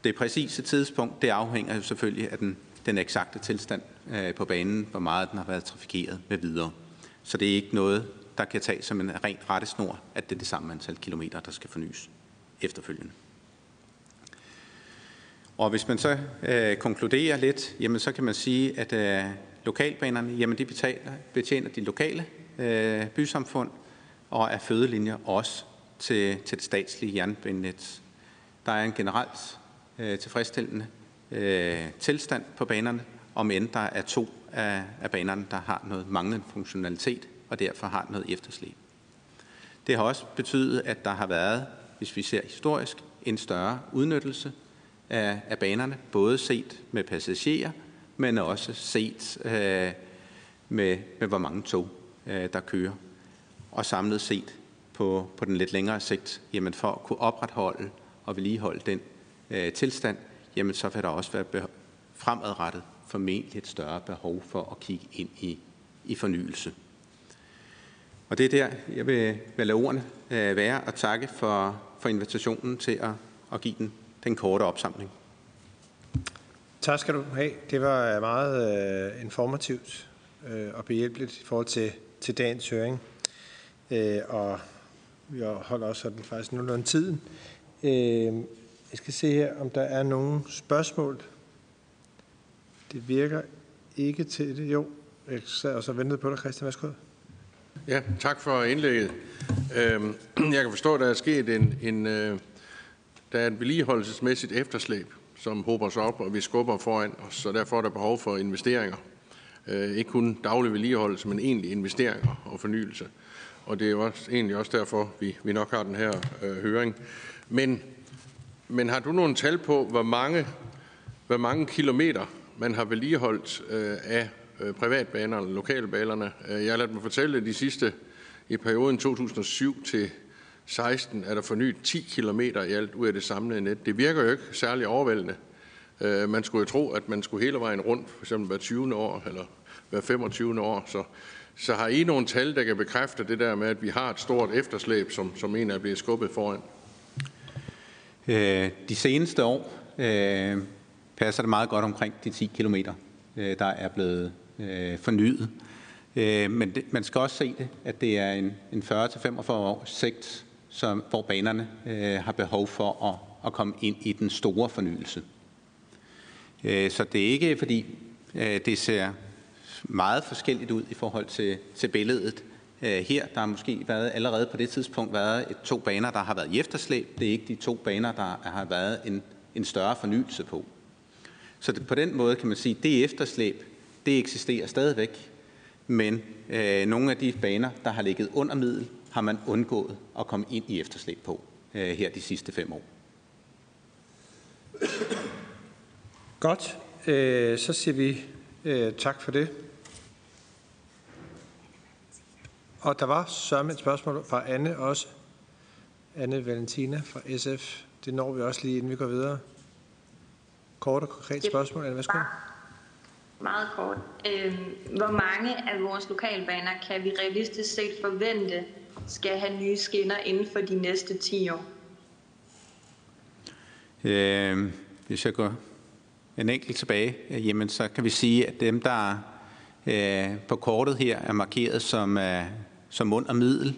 Det præcise tidspunkt, det afhænger jo selvfølgelig af den, den eksakte tilstand øh, på banen, hvor meget den har været trafikeret med videre. Så det er ikke noget, der kan tages som en ren rettesnor, at det er det samme antal kilometer, der skal fornyes efterfølgende. Og hvis man så øh, konkluderer lidt, jamen så kan man sige, at øh, lokalbanerne, jamen de betaler, betjener de lokale øh, bysamfund og er fødelinjer også til, til det statslige jernbanenet. Der er en generelt øh, tilfredsstillende øh, tilstand på banerne, om end der er to af, af banerne, der har noget manglende funktionalitet og derfor har noget efterslæb. Det har også betydet, at der har været, hvis vi ser historisk, en større udnyttelse af, af banerne, både set med passagerer, men også set øh, med, med, hvor mange tog, øh, der kører. Og samlet set på, på den lidt længere sigt, jamen for at kunne opretholde og vedligeholde den øh, tilstand, jamen så vil der også være behov, fremadrettet formentlig et større behov for at kigge ind i, i fornyelse. Og det er der, jeg vil, vil lade ordene øh, være og takke for, for invitationen til at, at give den, den korte opsamling. Tak skal du have. Det var øh, meget øh, informativt øh, og behjælpeligt i forhold til, til dagens høring. Øh, og vi holder også sådan faktisk nogenlunde tiden. Øh, jeg skal se her, om der er nogle spørgsmål. Det virker ikke til det. Jo, jeg sad og så ventede på dig, Christian. Værsgo. Ja, tak for indlægget. Øhm, jeg kan forstå, at der er sket en, en øh, der er et vedligeholdelsesmæssigt efterslæb, som håber sig op, og vi skubber foran os, så derfor er der behov for investeringer. Øh, ikke kun daglig vedligeholdelse, men egentlig investeringer og fornyelse. Og det er jo også, egentlig også derfor, vi, vi nok har den her øh, høring. Men, men har du nogle tal på, hvor mange, hvor mange kilometer man har vedligeholdt øh, af Øh, privatbanerne, lokalbanerne. Øh, jeg har ladet mig fortælle, at de sidste i perioden 2007 til 16 er der fornyet 10 km i alt ud af det samlede net. Det virker jo ikke særlig overvældende. Øh, man skulle jo tro, at man skulle hele vejen rundt, for eksempel hver 20. år eller hver 25. år. Så, så har I nogle tal, der kan bekræfte det der med, at vi har et stort efterslæb, som, som en er blevet skubbet foran? Øh, de seneste år øh, passer det meget godt omkring de 10 km, øh, der er blevet øh, fornyet. Øh, men det, man skal også se det, at det er en, en 40-45 år sigt, som, hvor banerne øh, har behov for at, at komme ind i den store fornyelse. Øh, så det er ikke, fordi øh, det ser meget forskelligt ud i forhold til, til billedet. Øh, her der har måske været, allerede på det tidspunkt været et, to baner, der har været i efterslæb. Det er ikke de to baner, der har været en, en større fornyelse på. Så det, på den måde kan man sige, at det efterslæb, det eksisterer stadigvæk, men øh, nogle af de baner, der har ligget under middel, har man undgået at komme ind i efterslæb på øh, her de sidste fem år. Godt. Øh, så siger vi øh, tak for det. Og der var sørme et spørgsmål fra Anne også. Anne Valentina fra SF. Det når vi også lige, inden vi går videre. Kort og konkret spørgsmål. Anne, værsgo. Meget kort. Øh, hvor mange af vores lokalbaner kan vi realistisk set forvente skal have nye skinner inden for de næste 10 år? Øh, hvis jeg går en enkelt tilbage, jamen så kan vi sige, at dem, der øh, på kortet her er markeret som, øh, som mund og middel,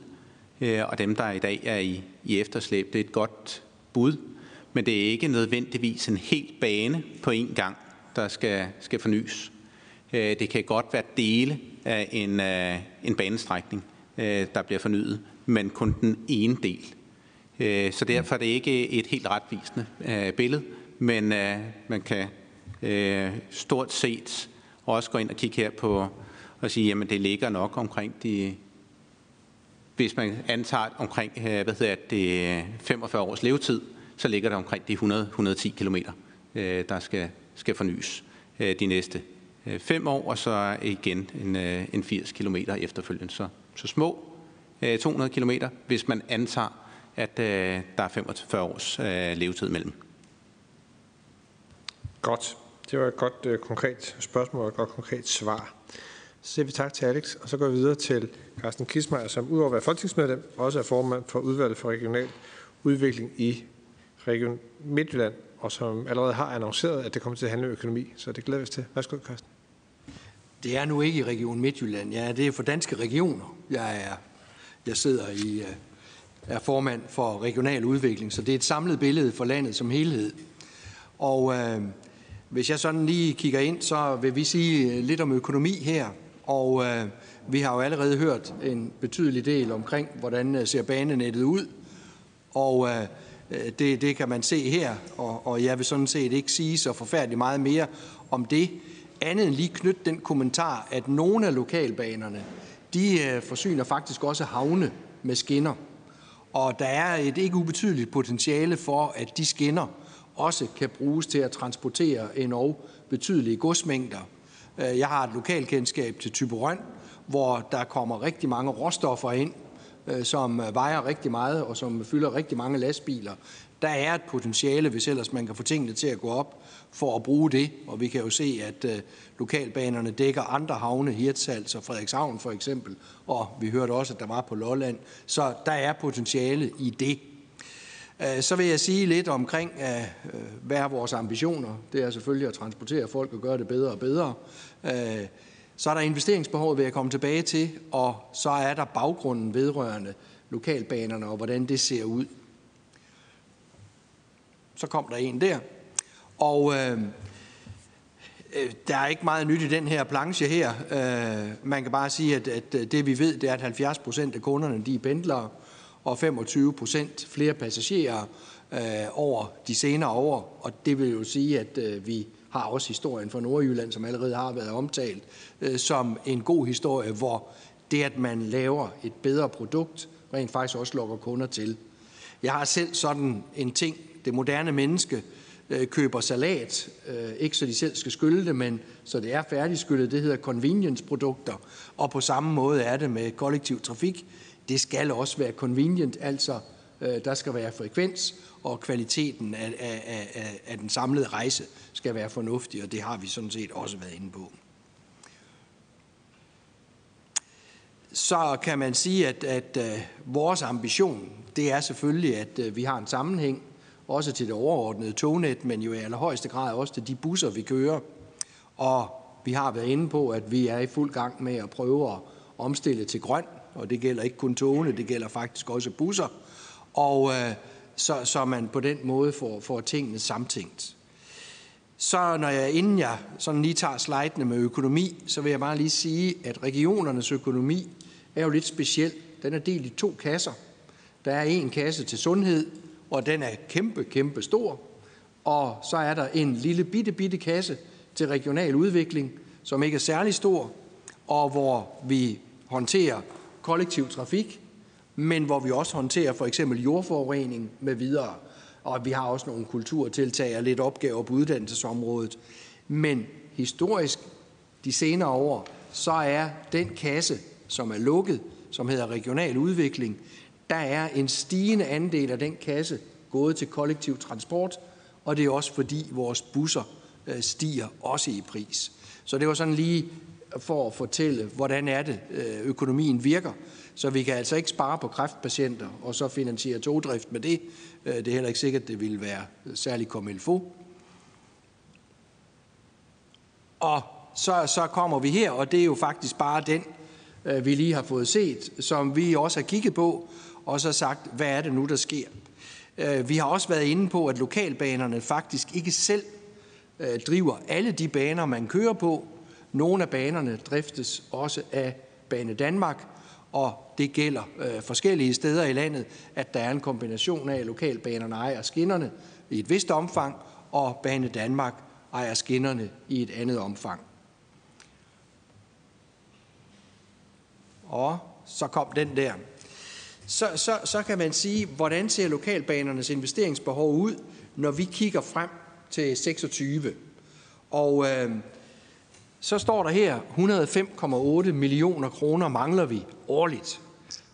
øh, og dem, der i dag er i, i efterslæb, det er et godt bud Men det er ikke nødvendigvis en hel bane på en gang, der skal, skal fornyes. Øh, det kan godt være dele af en, øh, en banestrækning, der bliver fornyet, men kun den ene del. Så derfor er det ikke et helt retvisende billede, men man kan stort set også gå ind og kigge her på og sige, jamen det ligger nok omkring de, hvis man antager omkring øh, hvad hedder det, 45 års levetid, så ligger der omkring de 100-110 km, øh, der skal, skal fornyes øh, de næste fem år, og så igen en, en 80 km efterfølgende. Så, så små 200 km, hvis man antager, at der er 45 års levetid mellem. Godt. Det var et godt konkret spørgsmål og et godt konkret svar. Så siger vi tak til Alex, og så går vi videre til Carsten Kismeier, som udover at være folketingsmedlem, også er formand for udvalget for regional udvikling i Region Midtjylland, og som allerede har annonceret, at det kommer til at handle om økonomi. Så det glæder vi os til. Værsgo, Carsten. Det er nu ikke i Region Midtjylland. Ja, det er for danske regioner. Jeg, er, jeg sidder i, øh, er formand for regional udvikling, så det er et samlet billede for landet som helhed. Og øh, hvis jeg sådan lige kigger ind, så vil vi sige lidt om økonomi her. Og øh, vi har jo allerede hørt en betydelig del omkring, hvordan øh, ser banenettet ud. Og øh, øh, det, det kan man se her, og, og jeg vil sådan set ikke sige så forfærdeligt meget mere om det andet end lige knytte den kommentar, at nogle af lokalbanerne, de øh, forsyner faktisk også havne med skinner. Og der er et ikke ubetydeligt potentiale for, at de skinner også kan bruges til at transportere en og betydelige godsmængder. Øh, jeg har et lokalkendskab til Typerøn, hvor der kommer rigtig mange råstoffer ind, øh, som øh, vejer rigtig meget og som fylder rigtig mange lastbiler. Der er et potentiale, hvis ellers man kan få tingene til at gå op, for at bruge det. Og vi kan jo se, at lokalbanerne dækker andre havne, Hirtshals og Frederikshavn for eksempel. Og vi hørte også, at der var på Lolland. Så der er potentiale i det. Øh, så vil jeg sige lidt omkring, øh, øh, hvad er vores ambitioner. Det er selvfølgelig at transportere folk og gøre det bedre og bedre. Så er der investeringsbehovet, vil jeg komme tilbage til, og så er der baggrunden vedrørende lokalbanerne og hvordan det ser ud. Så kom der en der. Og øh, der er ikke meget nyt i den her planche her. Øh, man kan bare sige, at, at det vi ved, det er, at 70 procent af kunderne de er pendlere, og 25 procent flere passagerer øh, over de senere år. Og det vil jo sige, at øh, vi har også historien fra Nordjylland, som allerede har været omtalt, øh, som en god historie, hvor det, at man laver et bedre produkt, rent faktisk også lokker kunder til. Jeg har selv sådan en ting, det moderne menneske, øh, køber salat, øh, ikke så de selv skal skylde det, men så det er færdigskyllet, det hedder convenience-produkter. Og på samme måde er det med kollektiv trafik. Det skal også være convenient, altså øh, der skal være frekvens, og kvaliteten af, af, af, af den samlede rejse skal være fornuftig, og det har vi sådan set også været inde på. Så kan man sige, at, at, at vores ambition, det er selvfølgelig, at øh, vi har en sammenhæng også til det overordnede tognet, men jo i allerhøjeste grad også til de busser, vi kører. Og vi har været inde på, at vi er i fuld gang med at prøve at omstille til grøn, og det gælder ikke kun togene, det gælder faktisk også busser. Og øh, så, så man på den måde får, får tingene samtænkt. Så når jeg, inden jeg sådan lige tager slidene med økonomi, så vil jeg bare lige sige, at regionernes økonomi er jo lidt speciel. Den er delt i to kasser. Der er en kasse til sundhed, og den er kæmpe, kæmpe stor. Og så er der en lille bitte, bitte kasse til regional udvikling, som ikke er særlig stor, og hvor vi håndterer kollektiv trafik, men hvor vi også håndterer for eksempel jordforurening med videre. Og vi har også nogle kulturtiltag og lidt opgaver på uddannelsesområdet. Men historisk, de senere år, så er den kasse, som er lukket, som hedder regional udvikling, der er en stigende andel af den kasse gået til kollektiv transport, og det er også fordi vores busser øh, stiger også i pris. Så det var sådan lige for at fortælle, hvordan er det, øh, økonomien virker. Så vi kan altså ikke spare på kræftpatienter og så finansiere togdrift med det. Øh, det er heller ikke sikkert, det vil være særlig kommelfo. Og så, så kommer vi her, og det er jo faktisk bare den, øh, vi lige har fået set, som vi også har kigget på, og så sagt, hvad er det nu, der sker? Vi har også været inde på, at lokalbanerne faktisk ikke selv driver alle de baner, man kører på. Nogle af banerne driftes også af Bane Danmark, og det gælder øh, forskellige steder i landet, at der er en kombination af, at lokalbanerne ejer skinnerne i et vist omfang, og Bane Danmark ejer skinnerne i et andet omfang. Og så kom den der. Så, så, så kan man sige, hvordan ser lokalbanernes investeringsbehov ud, når vi kigger frem til 26. Og øh, så står der her, 105,8 millioner kroner mangler vi årligt.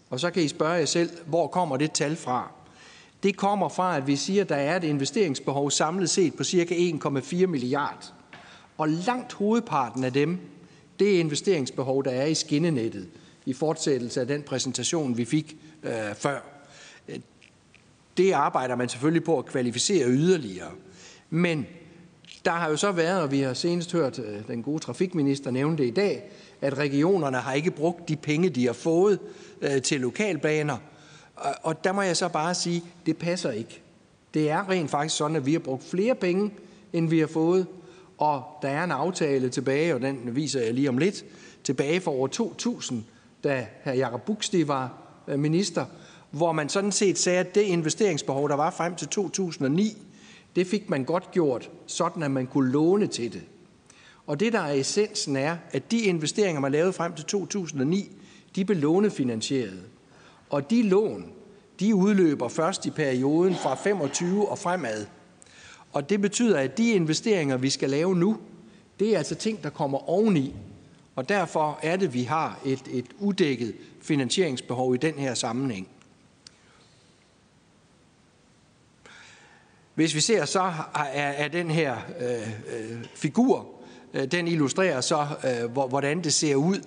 Og så kan I spørge jer selv, hvor kommer det tal fra? Det kommer fra, at vi siger, at der er et investeringsbehov samlet set på ca. 1,4 milliard. Og langt hovedparten af dem, det er investeringsbehov, der er i skinnenettet, i fortsættelse af den præsentation, vi fik øh, før. Det arbejder man selvfølgelig på at kvalificere yderligere. Men der har jo så været, og vi har senest hørt øh, den gode trafikminister nævne det i dag, at regionerne har ikke brugt de penge, de har fået øh, til lokalbaner. Og der må jeg så bare sige, det passer ikke. Det er rent faktisk sådan, at vi har brugt flere penge, end vi har fået. Og der er en aftale tilbage, og den viser jeg lige om lidt, tilbage for over 2000, da hr. Jakob Buksti var øh, minister, hvor man sådan set sagde, at det investeringsbehov, der var frem til 2009, det fik man godt gjort, sådan at man kunne låne til det. Og det, der er essensen, er, at de investeringer, man lavede frem til 2009, de blev lånefinansieret. Og de lån, de udløber først i perioden fra 25 og fremad. Og det betyder, at de investeringer, vi skal lave nu, det er altså ting, der kommer oveni. Og derfor er det, vi har et, et udækket finansieringsbehov i den her sammenhæng. Hvis vi ser, så er, er den her øh, øh figur, øh, den illustrerer så, øh, hvordan det ser ud.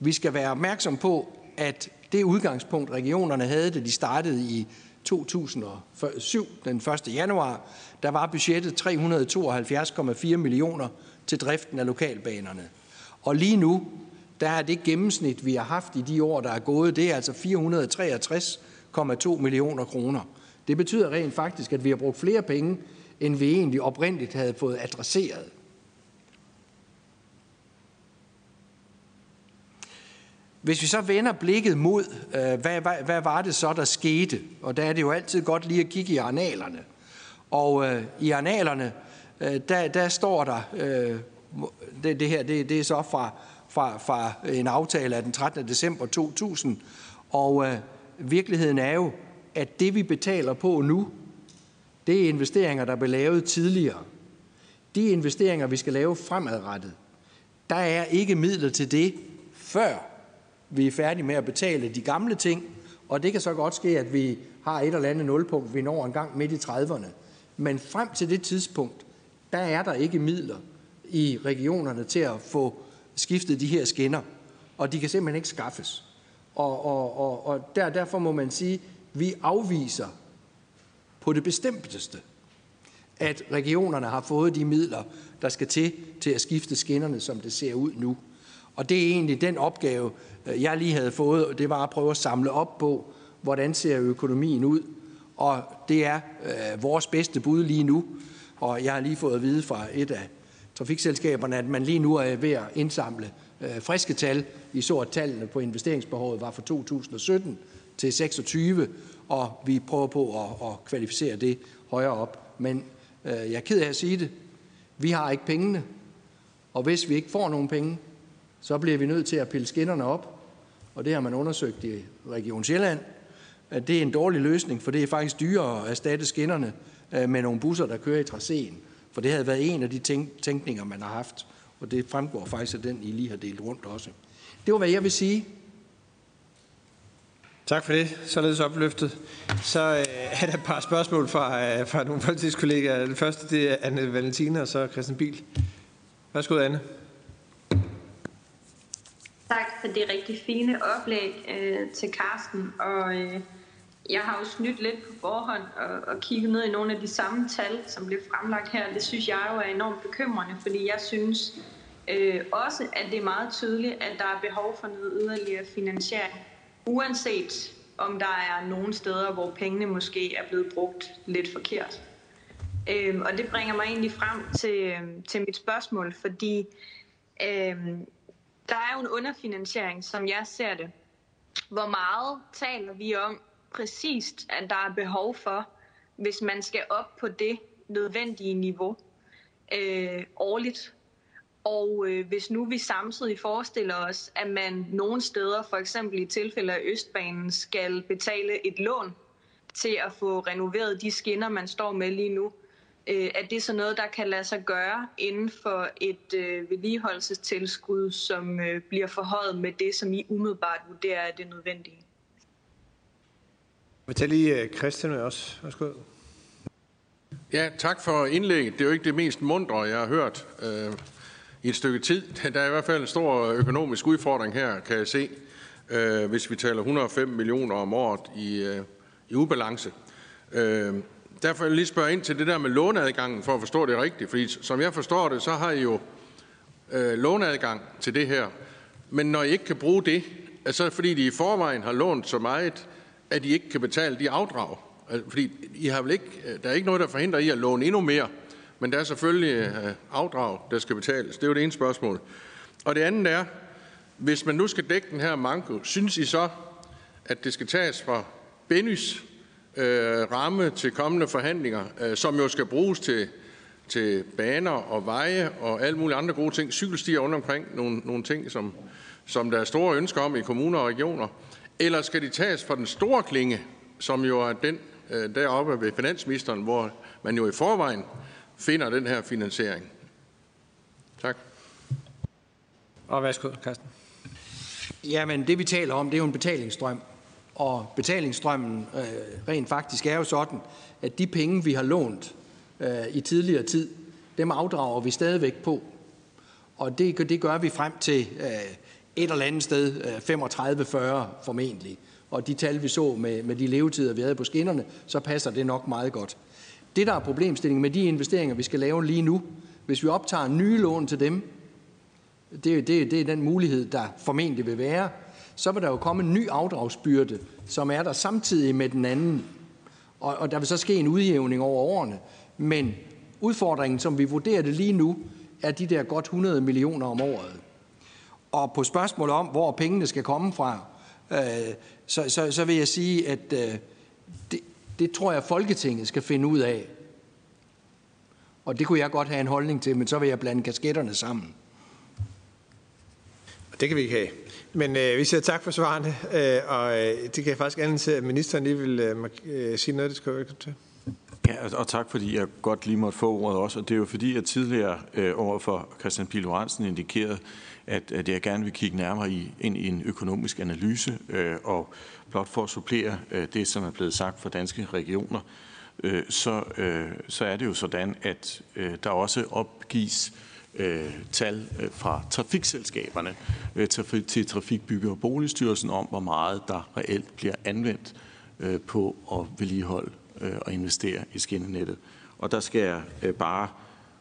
Vi skal være opmærksom på, at det udgangspunkt, regionerne havde, da de startede i 2007, den 1. januar, der var budgettet 372,4 millioner til driften af lokalbanerne. Og lige nu, der er det gennemsnit, vi har haft i de år, der er gået, det er altså 463,2 millioner kroner. Det betyder rent faktisk, at vi har brugt flere penge, end vi egentlig oprindeligt havde fået adresseret. Hvis vi så vender blikket mod, øh, hvad, hvad, hvad var det så, der skete? Og der er det jo altid godt lige at kigge i analerne. Og øh, i analerne, øh, der, der står der, øh, det, det her det, det er så fra, fra, fra en aftale af den 13. december 2000, og øh, virkeligheden er jo, at det vi betaler på nu, det er investeringer, der blev lavet tidligere. De investeringer, vi skal lave fremadrettet, der er ikke midler til det, før vi er færdige med at betale de gamle ting, og det kan så godt ske, at vi har et eller andet nulpunkt, vi når en gang midt i 30'erne. Men frem til det tidspunkt, der er der ikke midler i regionerne til at få skiftet de her skinner, og de kan simpelthen ikke skaffes. Og, og, og, og der, derfor må man sige, at vi afviser på det bestemteste, at regionerne har fået de midler, der skal til til at skifte skinnerne, som det ser ud nu. Og det er egentlig den opgave, øh, jeg lige havde fået, det var at prøve at samle op på, hvordan ser økonomien ud. Og det er øh, vores bedste bud lige nu. Og jeg har lige fået at vide fra et af trafikselskaberne, at man lige nu er ved at indsamle øh, friske tal. I så, at tallene på investeringsbehovet var fra 2017 til 26, og vi prøver på at, at kvalificere det højere op. Men øh, jeg er ked af at sige det. Vi har ikke pengene, og hvis vi ikke får nogen penge, så bliver vi nødt til at pille skinnerne op, og det har man undersøgt i Region Sjælland, at det er en dårlig løsning, for det er faktisk dyrere at erstatte skinnerne øh, med nogle busser, der kører i tracéen. For det havde været en af de tænk- tænkninger, man har haft, og det fremgår faktisk af den, I lige har delt rundt også. Det var, hvad jeg vil sige. Tak for det. Således opløftet. Så øh, er der et par spørgsmål fra, øh, fra nogle folketingskollegaer. Den første det er Anne Valentina, og så Christian Biel. Værsgo, Anne. Tak for det rigtig fine oplæg øh, til Karsten. Og øh, jeg har jo snydt lidt på forhånd og, og kigget ned i nogle af de samme tal, som blev fremlagt her. Det synes jeg jo er enormt bekymrende, fordi jeg synes øh, også, at det er meget tydeligt, at der er behov for noget yderligere finansiering. Uanset om der er nogle steder, hvor pengene måske er blevet brugt lidt forkert. Øhm, og det bringer mig egentlig frem til, til mit spørgsmål, fordi øhm, der er jo en underfinansiering, som jeg ser det. Hvor meget taler vi om præcist, at der er behov for, hvis man skal op på det nødvendige niveau øh, årligt? Og øh, hvis nu vi samtidig forestiller os, at man nogle steder, for eksempel i tilfælde af Østbanen, skal betale et lån til at få renoveret de skinner, man står med lige nu, øh, er det så noget, der kan lade sig gøre inden for et øh, vedligeholdelsestilskud, som øh, bliver forhøjet med det, som I umiddelbart vurderer er det nødvendige? Vi tager lige øh, Christian med os. Værsgo. Ja, tak for indlægget. Det er jo ikke det mest mundre, jeg har hørt øh, i et stykke tid. Der er i hvert fald en stor økonomisk udfordring her, kan jeg se, øh, hvis vi taler 105 millioner om året i, øh, i ubalance. Øh, derfor vil jeg lige spørge ind til det der med låneadgangen, for at forstå det rigtigt. Fordi som jeg forstår det, så har I jo øh, låneadgang til det her. Men når I ikke kan bruge det, er så fordi de i forvejen har lånt så meget, at I ikke kan betale de afdrag. Altså, fordi I har vel ikke, øh, der er ikke noget, der forhindrer I at låne endnu mere, men der er selvfølgelig øh, afdrag, der skal betales. Det er jo det ene spørgsmål. Og det andet er, hvis man nu skal dække den her manko, synes I så, at det skal tages fra Benys øh, ramme til kommende forhandlinger, øh, som jo skal bruges til, til baner og veje og alle mulige andre gode ting, cykelstier rundt omkring, nogle, nogle ting, som, som der er store ønsker om i kommuner og regioner, eller skal de tages fra den store klinge, som jo er den øh, deroppe ved finansministeren, hvor man jo i forvejen finder den her finansiering? Tak. Og værsgo, Carsten. Jamen, det vi taler om, det er jo en betalingsstrøm. Og betalingsstrømmen øh, rent faktisk er jo sådan, at de penge, vi har lånt øh, i tidligere tid, dem afdrager vi stadigvæk på. Og det, det gør vi frem til øh, et eller andet sted, øh, 35-40 formentlig. Og de tal, vi så med, med de levetider, vi havde på skinnerne, så passer det nok meget godt. Det, der er problemstillingen med de investeringer, vi skal lave lige nu, hvis vi optager nye lån til dem, det, det, det er den mulighed, der formentlig vil være, så vil der jo komme en ny afdragsbyrde, som er der samtidig med den anden. Og, og der vil så ske en udjævning over årene. Men udfordringen, som vi vurderer det lige nu, er de der godt 100 millioner om året. Og på spørgsmålet om, hvor pengene skal komme fra, øh, så, så, så vil jeg sige, at øh, det, det tror jeg, Folketinget skal finde ud af. Og det kunne jeg godt have en holdning til, men så vil jeg blande kasketterne sammen. Det kan vi ikke have. Men øh, vi siger tak for svarene, øh, og øh, det kan jeg faktisk anledning til, at ministeren lige vil øh, øh, sige noget, det skal velkommen til. Ja, og tak fordi jeg godt lige måtte få ordet også. Og det er jo fordi, jeg tidligere øh, over for Christian Pil Lorentzen indikerede, at, at jeg gerne vil kigge nærmere i, ind i en økonomisk analyse, øh, og blot for at supplere øh, det, som er blevet sagt fra danske regioner, øh, så, øh, så er det jo sådan, at øh, der også opgives øh, tal øh, fra trafikselskaberne øh, til, til Trafikbygge- og Boligstyrelsen om, hvor meget der reelt bliver anvendt øh, på at vedligeholde øh, og investere i skinnenettet. Og der skal jeg øh, bare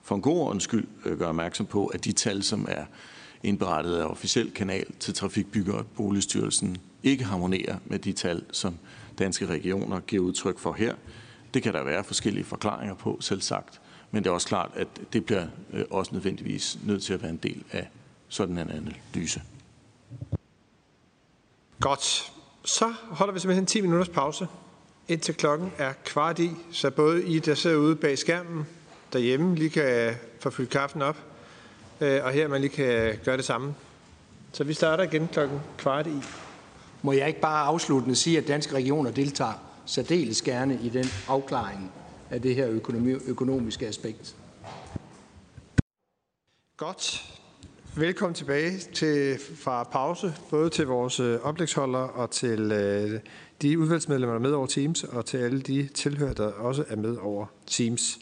for en god ordens skyld øh, gøre opmærksom på, at de tal, som er indberettet af officiel kanal til Trafikbygger og Boligstyrelsen, ikke harmonerer med de tal, som danske regioner giver udtryk for her. Det kan der være forskellige forklaringer på, selv sagt. Men det er også klart, at det bliver øh, også nødvendigvis nødt til at være en del af sådan en analyse. Godt. Så holder vi simpelthen 10 minutters pause, indtil klokken er kvart i, så både I, der sidder ude bag skærmen derhjemme, lige kan få fyldt kaffen op, og her man lige kan gøre det samme. Så vi starter igen klokken kvart i. Må jeg ikke bare afsluttende sige, at danske regioner deltager særdeles gerne i den afklaring af det her økonomi, økonomiske aspekt. Godt. Velkommen tilbage til, fra pause, både til vores øh, oplægsholdere og til øh, de udvalgsmedlemmer, der er med over Teams, og til alle de tilhører, der også er med over Teams.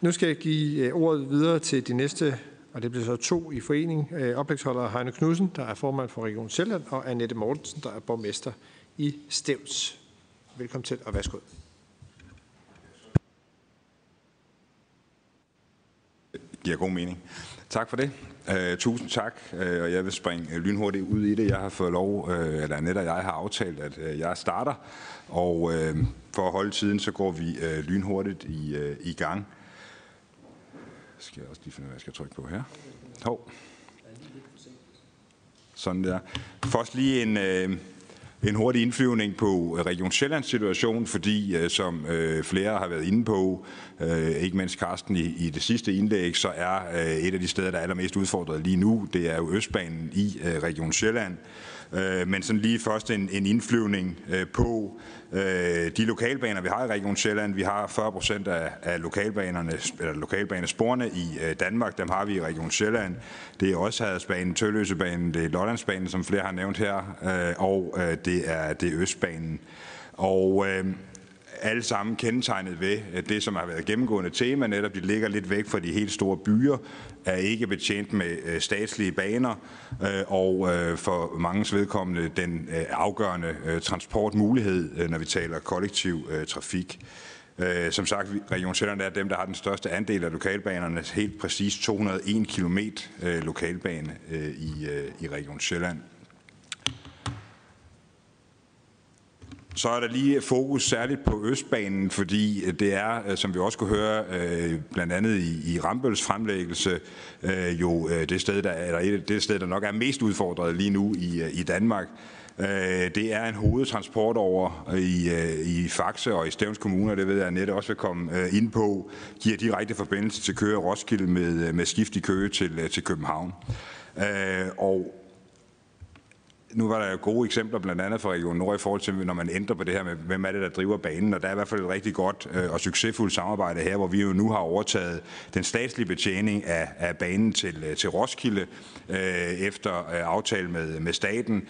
Nu skal jeg give øh, ordet videre til de næste, og det bliver så to i forening, øh, oplægsholdere Heino Knudsen, der er formand for Region Sjælland, og Annette Mortensen, der er borgmester i Stævns. Velkommen til, og værsgo. giver god mening. Tak for det. Uh, tusind tak, uh, og jeg vil springe lynhurtigt ud i det. Jeg har fået lov, uh, eller Annette og jeg har aftalt, at uh, jeg starter, og uh, for at holde tiden, så går vi uh, lynhurtigt i, uh, i gang. Skal jeg også lige finde, hvad jeg skal trykke på her? Hov. Sådan der. Først lige en, øh, en hurtig indflyvning på øh, Region Sjællands situation, fordi øh, som øh, flere har været inde på, ikke mindst Karsten i, i det sidste indlæg, så er et af de steder, der er allermest udfordret lige nu, det er jo Østbanen i Region Sjælland. Øh, men sådan lige først en, en indflyvning øh, på øh, de lokalbaner, vi har i Region Sjælland. Vi har 40 procent af, af lokalbanerne, eller lokalbanesporene i Danmark. Dem har vi i Region Sjælland. Det er også Hadersbanen, Tølløsebanen, det er Lollandsbanen, som flere har nævnt her, og det er, det er Østbanen. Og øh, alle sammen kendetegnet ved det, som har været gennemgående tema, netop de ligger lidt væk fra de helt store byer, er ikke betjent med øh, statslige baner, øh, og øh, for mange vedkommende den afgørende transportmulighed, når vi taler kollektiv trafik. Som sagt, Region Sjælland er dem, der har den største andel af lokalbanerne, helt præcis 201 km lokalbane i, i Region Sjælland. Så er der lige fokus særligt på Østbanen, fordi det er, øh, som vi også kunne høre, øh, blandt andet i, Rambøls fremlæggelse, øh, jo det sted, der, eller det sted, der nok er mest udfordret lige nu i, i Danmark. Det er en hovedtransport over i, i Faxe og i Stævns Kommune, det ved jeg, at Annette også vil komme ind på, giver direkte forbindelse til Køge og Roskilde med, med skift i Køge til, til København. Og nu var der jo gode eksempler, blandt andet fra Region Nord, i forhold til, når man ændrer på det her med, hvem er det, der driver banen. Og der er i hvert fald et rigtig godt øh, og succesfuldt samarbejde her, hvor vi jo nu har overtaget den statslige betjening af, af banen til, øh, til Roskilde øh, efter øh, aftale med, med staten.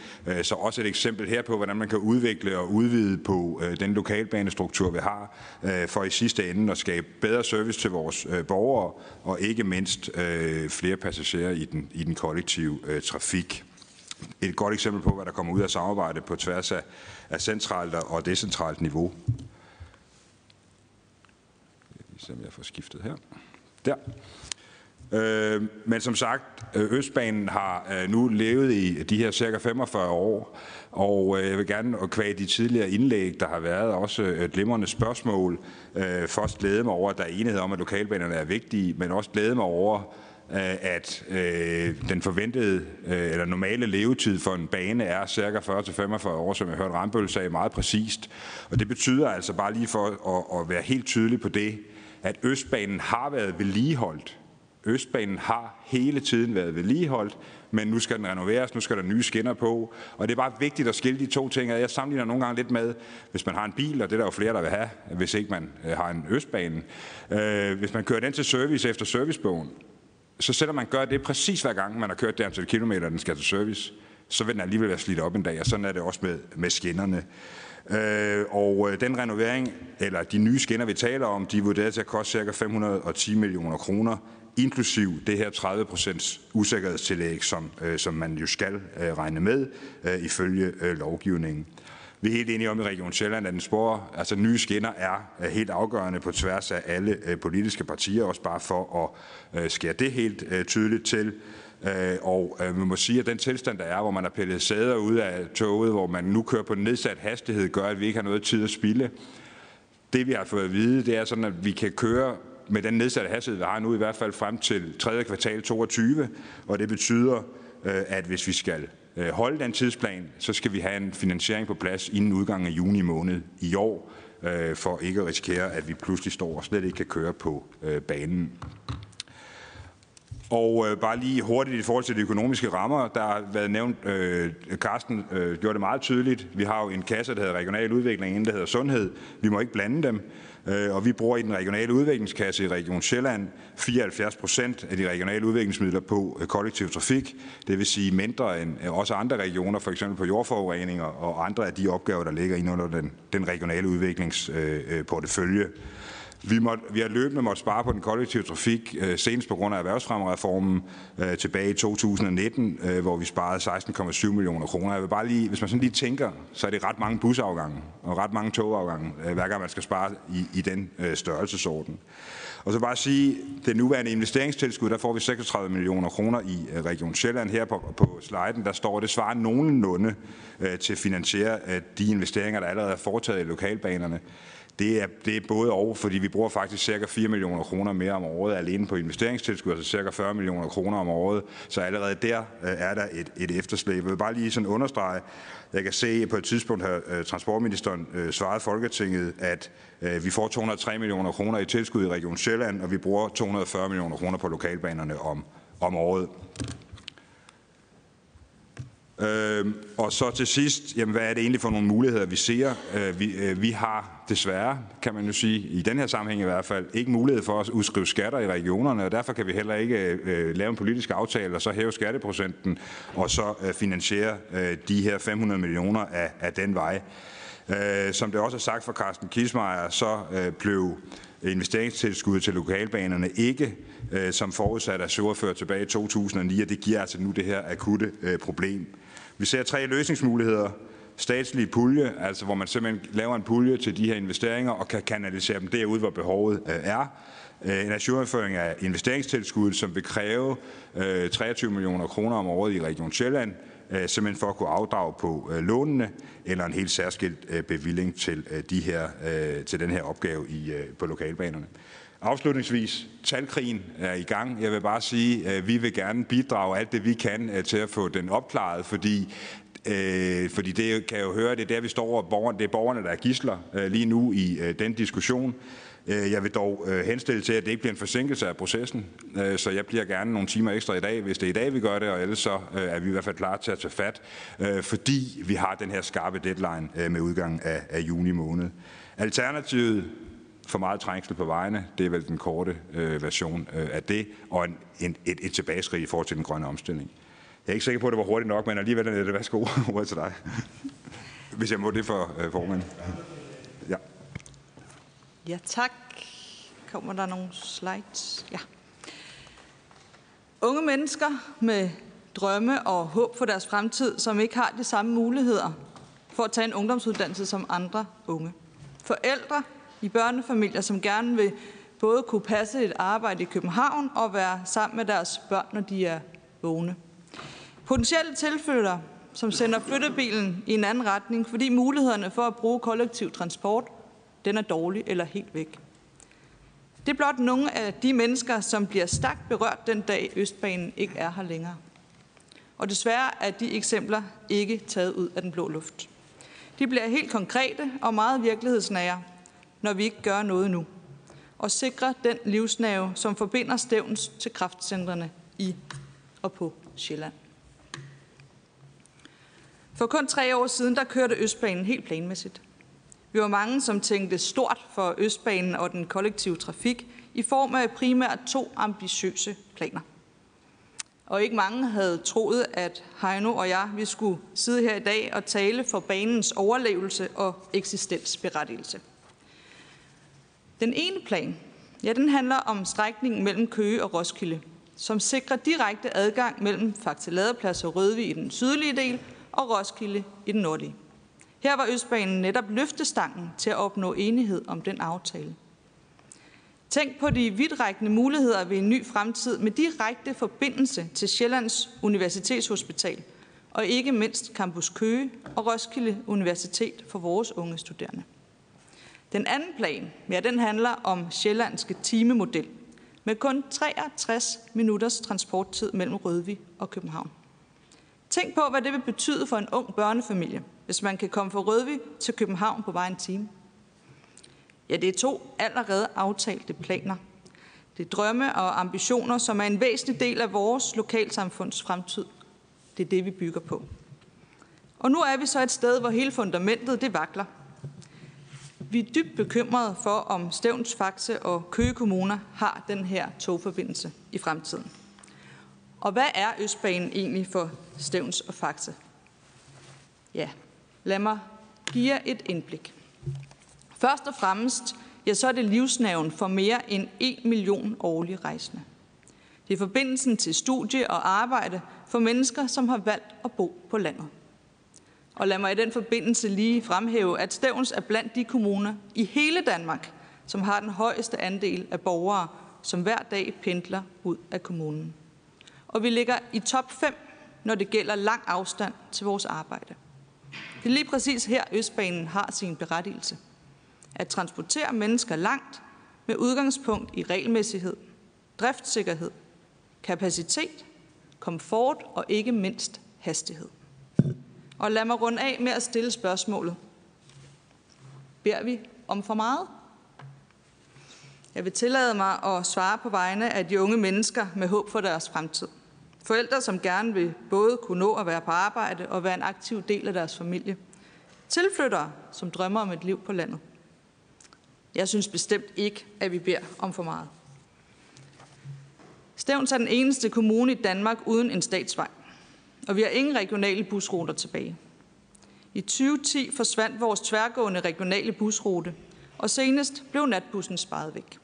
Så også et eksempel her på, hvordan man kan udvikle og udvide på øh, den lokalbanestruktur, vi har, øh, for i sidste ende at skabe bedre service til vores øh, borgere, og ikke mindst øh, flere passagerer i den, i den kollektive øh, trafik et godt eksempel på, hvad der kommer ud af samarbejde på tværs af, af centralt og decentralt niveau. Som jeg får skiftet her. Der. Øh, men som sagt, øh, Østbanen har øh, nu levet i de her cirka 45 år, og øh, jeg vil gerne, og kvæg de tidligere indlæg, der har været også et glimrende spørgsmål, først glæde mig over, at der er enighed om, at lokalbanerne er vigtige, men også glæde mig over, Øh, at øh, den forventede øh, eller normale levetid for en bane er cirka 40-45 år, som jeg hørte Rambøl sagde meget præcist. Og det betyder altså bare lige for at, at være helt tydelig på det, at Østbanen har været vedligeholdt. Østbanen har hele tiden været vedligeholdt, men nu skal den renoveres, nu skal der nye skinner på. Og det er bare vigtigt at skille de to ting. Jeg sammenligner nogle gange lidt med, hvis man har en bil, og det er der jo flere, der vil have, hvis ikke man øh, har en Østbane. Øh, hvis man kører den til service efter servicebogen, så selvom man gør det præcis hver gang, man har kørt det antal kilometer, den skal til service, så vil den alligevel være slidt op en dag, og sådan er det også med, med skinnerne. Øh, og øh, den renovering, eller de nye skinner, vi taler om, de er vurderet til at koste ca. 510 millioner kroner, inklusiv det her 30% usikkerhedstillæg, som, øh, som man jo skal øh, regne med øh, ifølge øh, lovgivningen. Vi er helt enige om i Region Sjælland, at den spor, altså nye skinner er helt afgørende på tværs af alle øh, politiske partier, også bare for at øh, skære det helt øh, tydeligt til. Og man må sige, at den tilstand, der er, hvor man har pillet sæder ud af toget, hvor man nu kører på nedsat hastighed, gør, at vi ikke har noget tid at spille. Det vi har fået at vide, det er sådan, at vi kan køre med den nedsatte hastighed, vi har nu i hvert fald frem til 3. kvartal 22, og det betyder, at hvis vi skal Øh, holde den tidsplan, så skal vi have en finansiering på plads inden udgangen af juni måned i år, øh, for ikke at risikere, at vi pludselig står og slet ikke kan køre på øh, banen. Og øh, bare lige hurtigt i forhold til de økonomiske rammer, der har været nævnt, øh, Carsten øh, gjorde det meget tydeligt. Vi har jo en kasse, der hedder regional udvikling, en der hedder sundhed. Vi må ikke blande dem. Øh, og vi bruger i den regionale udviklingskasse i Region Sjælland 74 procent af de regionale udviklingsmidler på øh, kollektiv trafik. Det vil sige mindre end øh, også andre regioner, for eksempel på jordforureninger og andre af de opgaver, der ligger ind under den, den regionale udviklingsportefølje. Øh, vi, må, vi har løbende måttet spare på den kollektive trafik, øh, senest på grund af erhvervsfremreformen øh, tilbage i 2019, øh, hvor vi sparede 16,7 millioner kroner. Jeg vil bare lige, hvis man sådan lige tænker, så er det ret mange busafgange og ret mange togafgange, øh, hver gang man skal spare i, i den øh, størrelsesorden. Og så bare sige, det nuværende investeringstilskud, der får vi 36 millioner kroner i øh, Region Sjælland. Her på, på sliden, der står, at det svarer nogenlunde øh, til at finansiere øh, de investeringer, der allerede er foretaget i lokalbanerne. Det er, det er både og, fordi vi bruger faktisk cirka 4 millioner kroner mere om året alene på investeringstilskud, altså cirka 40 millioner kroner om året. Så allerede der øh, er der et, et efterslæb. Jeg vil bare lige sådan understrege, jeg kan se, at på et tidspunkt har øh, transportministeren øh, svaret Folketinget, at øh, vi får 203 millioner kroner i tilskud i Region Sjælland, og vi bruger 240 millioner kroner på lokalbanerne om, om året. Øh, og så til sidst, jamen, hvad er det egentlig for nogle muligheder, vi ser? Øh, vi, øh, vi har desværre, kan man jo sige, i den her sammenhæng i hvert fald, ikke mulighed for at udskrive skatter i regionerne, og derfor kan vi heller ikke øh, lave en politisk aftale og så hæve skatteprocenten og så finansiere de her 500 millioner af, af den vej. Som det også er sagt fra Carsten Kismeier, så blev investeringstilskud til lokalbanerne ikke øh, som forudsat af søgerført tilbage i 2009, og det giver altså nu det her akutte øh, problem. Vi ser tre løsningsmuligheder. Statslige pulje, altså hvor man simpelthen laver en pulje til de her investeringer og kan kanalisere dem derud, hvor behovet øh, er. Øh, en assurindføring af investeringstilskuddet, som vil kræve øh, 23 millioner kroner om året i Region Sjælland, simpelthen for at kunne afdrage på lånene, eller en helt særskilt bevilling til, de her, til den her opgave i, på lokalbanerne. Afslutningsvis, talkrigen er i gang. Jeg vil bare sige, at vi vil gerne bidrage alt det, vi kan øh, til at få den opklaret, fordi Øh, fordi det kan jeg jo høre, det er der, vi står, og borgerne, det er borgerne, der er gisler øh, lige nu i øh, den diskussion. Øh, jeg vil dog øh, henstille til, at det ikke bliver en forsinkelse af processen, øh, så jeg bliver gerne nogle timer ekstra i dag, hvis det er i dag, vi gør det, og ellers så øh, er vi i hvert fald klar til at tage fat, øh, fordi vi har den her skarpe deadline øh, med udgangen af, af juni måned. Alternativet for meget trængsel på vejene. Det er vel den korte øh, version øh, af det, og en, en, et, et tilbageskridt i forhold til den grønne omstilling. Jeg er ikke sikker på, at det var hurtigt nok, men alligevel er det værsgo ordet til dig. Hvis jeg må det for øh, formanden. Ja. Ja, tak. Kommer der nogle slides? Ja. Unge mennesker med drømme og håb for deres fremtid, som ikke har de samme muligheder for at tage en ungdomsuddannelse som andre unge. Forældre, i børnefamilier, som gerne vil både kunne passe et arbejde i København og være sammen med deres børn, når de er vågne. Potentielle tilflytter, som sender flyttebilen i en anden retning, fordi mulighederne for at bruge kollektiv transport, den er dårlig eller helt væk. Det er blot nogle af de mennesker, som bliver stærkt berørt den dag Østbanen ikke er her længere. Og desværre er de eksempler ikke taget ud af den blå luft. De bliver helt konkrete og meget virkelighedsnære, når vi ikke gør noget nu, og sikre den livsnave, som forbinder Stævns til kraftcentrene i og på Sjælland. For kun tre år siden, der kørte Østbanen helt planmæssigt. Vi var mange, som tænkte stort for Østbanen og den kollektive trafik i form af primært to ambitiøse planer. Og ikke mange havde troet, at Heino og jeg vi skulle sidde her i dag og tale for banens overlevelse og eksistensberettigelse. Den ene plan, ja, den handler om strækningen mellem Køge og Roskilde, som sikrer direkte adgang mellem Fakta Ladeplads og Rødvig i den sydlige del og Roskilde i den nordlige. Her var Østbanen netop løftestangen til at opnå enighed om den aftale. Tænk på de vidtrækkende muligheder ved en ny fremtid med direkte forbindelse til Sjællands Universitetshospital og ikke mindst Campus Køge og Roskilde Universitet for vores unge studerende. Den anden plan, ja, den handler om sjællandske timemodel med kun 63 minutters transporttid mellem Rødvig og København. Tænk på, hvad det vil betyde for en ung børnefamilie, hvis man kan komme fra Rødvig til København på bare en time. Ja, det er to allerede aftalte planer. Det er drømme og ambitioner, som er en væsentlig del af vores lokalsamfunds fremtid. Det er det, vi bygger på. Og nu er vi så et sted, hvor hele fundamentet det vakler – vi er dybt bekymrede for, om Stævns, Faxe og Køge Kommuner har den her togforbindelse i fremtiden. Og hvad er Østbanen egentlig for Stævns og Faxe? Ja, lad mig give jer et indblik. Først og fremmest ja, så er det livsnaven for mere end 1 million årlige rejsende. Det er forbindelsen til studie og arbejde for mennesker, som har valgt at bo på landet. Og lad mig i den forbindelse lige fremhæve, at Stævns er blandt de kommuner i hele Danmark, som har den højeste andel af borgere, som hver dag pendler ud af kommunen. Og vi ligger i top 5, når det gælder lang afstand til vores arbejde. Det er lige præcis her, Østbanen har sin berettigelse. At transportere mennesker langt med udgangspunkt i regelmæssighed, driftssikkerhed, kapacitet, komfort og ikke mindst hastighed. Og lad mig runde af med at stille spørgsmålet. Bær vi om for meget? Jeg vil tillade mig at svare på vegne af de unge mennesker med håb for deres fremtid. Forældre, som gerne vil både kunne nå at være på arbejde og være en aktiv del af deres familie. Tilflyttere, som drømmer om et liv på landet. Jeg synes bestemt ikke, at vi beder om for meget. Stævns er den eneste kommune i Danmark uden en statsvej, og vi har ingen regionale busruter tilbage. I 2010 forsvandt vores tværgående regionale busrute, og senest blev natbussen sparet væk.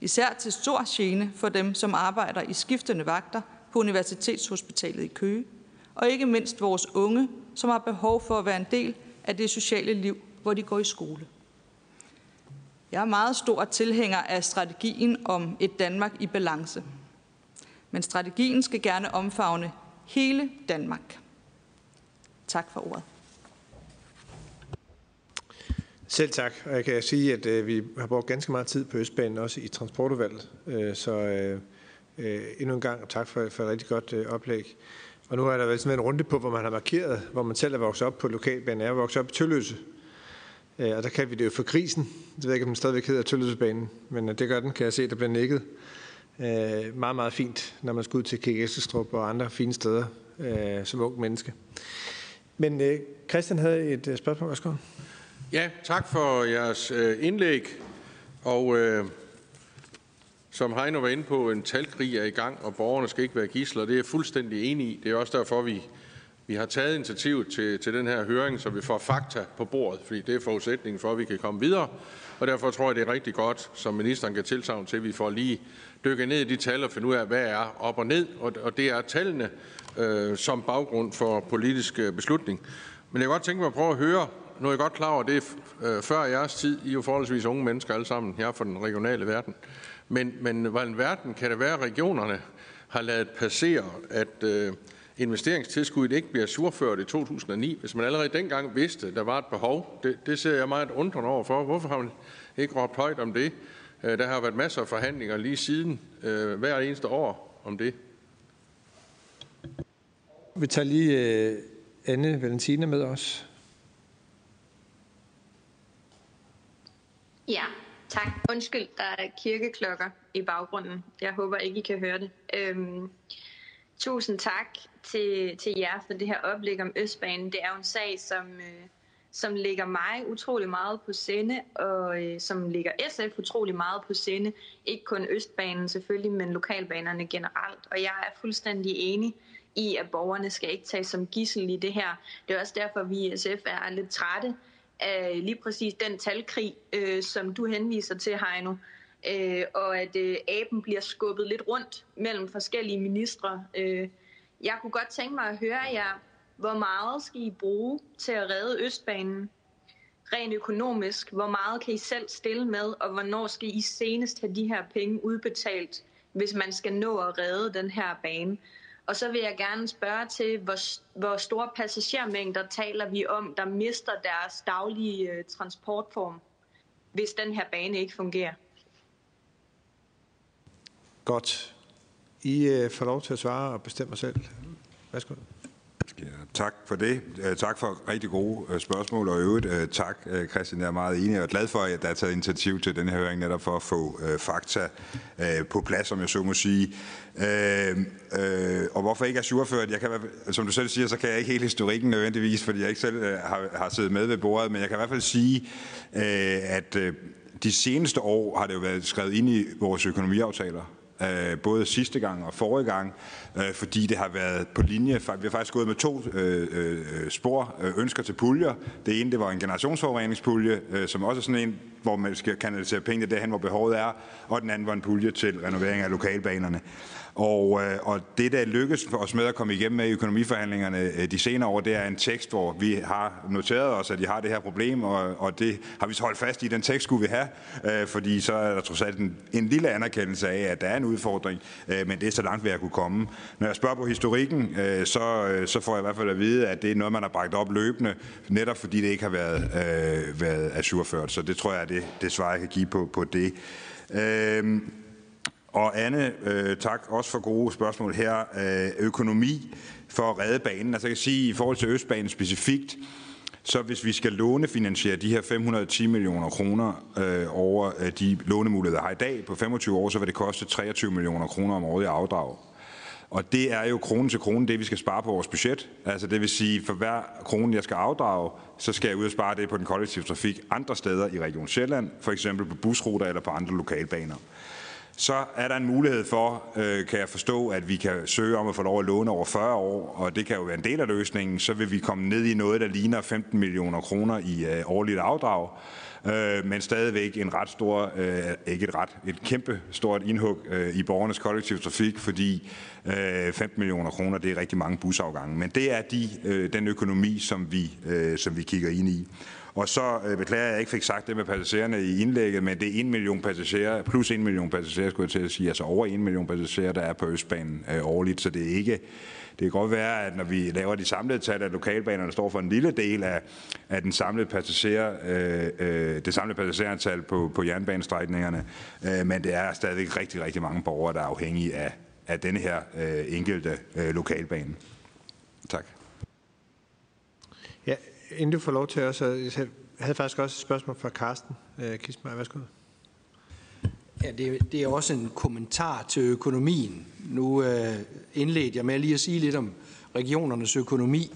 Især til stor gene for dem, som arbejder i skiftende vagter på Universitetshospitalet i Køge, og ikke mindst vores unge, som har behov for at være en del af det sociale liv, hvor de går i skole. Jeg er meget stor tilhænger af strategien om et Danmark i balance. Men strategien skal gerne omfavne hele Danmark. Tak for ordet. Selv tak, og jeg kan sige, at øh, vi har brugt ganske meget tid på Østbanen, også i transportudvalget. Øh, så øh, øh, endnu en gang tak for, for et rigtig godt øh, oplæg. Og nu er der vel sådan en runde på, hvor man har markeret, hvor man selv er vokset op på lokalbanen. Jeg er vokset op i Tølløse, øh, og der kan vi det jo for krisen. Det ved jeg ikke, om den stadigvæk hedder Tølløsebanen, men øh, det gør den, kan jeg se, der bliver nikket. Øh, meget, meget fint, når man skal ud til Kægæstestrup og andre fine steder øh, som ung menneske. Men øh, Christian havde et øh, spørgsmål. Værsgo. Ja, tak for jeres øh, indlæg. Og øh, som Heino var inde på, en talkrig er i gang, og borgerne skal ikke være gisler. Det er jeg fuldstændig enig i. Det er også derfor, vi, vi har taget initiativ til, til den her høring, så vi får fakta på bordet, fordi det er forudsætningen for, at vi kan komme videre. Og derfor tror jeg, det er rigtig godt, som ministeren kan tilsavn til, at vi får lige dykke ned i de tal og finde ud af, hvad er op og ned. Og, og det er tallene øh, som baggrund for politisk øh, beslutning. Men jeg kan godt tænke mig at prøve at høre, nu er jeg godt klar over, det er øh, før jeres tid. I er jo forholdsvis unge mennesker alle sammen her fra den regionale verden. Men, men hvordan verden kan det være, at regionerne har lavet passere, at øh, investeringstilskuddet ikke bliver surført i 2009, hvis man allerede dengang vidste, at der var et behov? Det, det ser jeg meget undrende over for. Hvorfor har man ikke råbt højt om det? Øh, der har været masser af forhandlinger lige siden, øh, hver eneste år om det. Vi tager lige øh, Anne Valentina med os. Ja, tak. Undskyld, der er kirkeklokker i baggrunden. Jeg håber ikke, I kan høre det. Øhm, tusind tak til, til jer for det her oplæg om Østbanen. Det er jo en sag, som, øh, som ligger mig utrolig meget på sinde, og øh, som ligger SF utrolig meget på sinde. Ikke kun Østbanen selvfølgelig, men lokalbanerne generelt. Og jeg er fuldstændig enig i, at borgerne skal ikke tages som gissel i det her. Det er også derfor, at vi i SF er lidt trætte af lige præcis den talkrig, øh, som du henviser til, Heino, øh, og at øh, aben bliver skubbet lidt rundt mellem forskellige ministre. Øh, jeg kunne godt tænke mig at høre jer, hvor meget skal I bruge til at redde Østbanen? Rent økonomisk, hvor meget kan I selv stille med, og hvornår skal I senest have de her penge udbetalt, hvis man skal nå at redde den her bane? Og så vil jeg gerne spørge til, hvor, hvor store passagermængder taler vi om, der mister deres daglige øh, transportform, hvis den her bane ikke fungerer? Godt. I øh, får lov til at svare og bestemme selv. Værsgo. Ja, tak for det. Øh, tak for rigtig gode øh, spørgsmål, og i øvrigt øh, tak, Christian. Jeg er meget enig og glad for, at der er taget initiativ til den her høring, netop for at få fakta på plads, som jeg så må sige. Og hvorfor ikke er surført? Jeg kan, som du selv siger, så kan jeg ikke hele historikken nødvendigvis, fordi jeg ikke selv har, har siddet med ved bordet, men jeg kan i hvert fald sige, at de seneste år har det jo været skrevet ind i vores økonomiaftaler, Øh, både sidste gang og forrige gang, øh, fordi det har været på linje. Vi har faktisk gået med to øh, øh, spor øh, ønsker til puljer. Det ene det var en generationsforureningspulje, øh, som også er sådan en, hvor man skal kanalisere pengene derhen, hvor behovet er, og den anden var en pulje til renovering af lokalbanerne. Og, øh, og det, der lykkedes for os med at komme igennem med i økonomiforhandlingerne øh, de senere år, det er en tekst, hvor vi har noteret os, at de har det her problem, og, og det har vi så holdt fast i. Den tekst skulle vi have, øh, fordi så er der trods alt en, en lille anerkendelse af, at der er en udfordring, men det er så langt, vi har kunne komme. Når jeg spørger på historikken, så, så får jeg i hvert fald at vide, at det er noget, man har bragt op løbende, netop fordi det ikke har været, øh, været asurført. Så det tror jeg er det, det svar, jeg kan give på, på det. Øh, og Anne, øh, tak også for gode spørgsmål her. Øh, økonomi for at redde banen. Altså jeg kan sige, i forhold til Østbanen specifikt, så hvis vi skal lånefinansiere de her 510 millioner kroner øh, over øh, de lånemuligheder, der har i dag på 25 år, så vil det koste 23 millioner kroner om året i afdrag. Og det er jo krone til krone det, vi skal spare på vores budget. Altså det vil sige, for hver krone, jeg skal afdrage, så skal jeg ud og spare det på den kollektive trafik andre steder i Region Sjælland, for eksempel på busruter eller på andre lokalbaner. Så er der en mulighed for, øh, kan jeg forstå, at vi kan søge om at få lov at låne over 40 år, og det kan jo være en del af løsningen. Så vil vi komme ned i noget, der ligner 15 millioner kroner i øh, årligt afdrag, øh, men stadigvæk en ret stor, ikke et ret, et kæmpe stort indhug i borgernes kollektiv trafik, fordi 15 millioner kroner, det er rigtig mange busafgange. Men det er de, den økonomi, som vi, som vi kigger ind i. Og så øh, beklager jeg, at jeg ikke fik sagt det med passagererne i indlægget, men det er 1 million passagerer, plus 1 million passagerer, skulle jeg til at sige, altså over 1 million passagerer, der er på Østbanen øh, årligt, så det er ikke, det kan godt være, at når vi laver de samlede tal, at lokalbanerne står for en lille del af, af den samlede passager, øh, øh, det samlede passagerantal på, på jernbanestrækningerne, øh, men det er stadigvæk rigtig, rigtig mange borgere, der er afhængige af, af den her øh, enkelte øh, lokalbane. Tak. Ja, inden du får lov til også, jeg havde faktisk også et spørgsmål fra Carsten øh, Kismar. Værsgo. Ja, det, det er også en kommentar til økonomien. Nu øh, indledte jeg med lige at sige lidt om regionernes økonomi.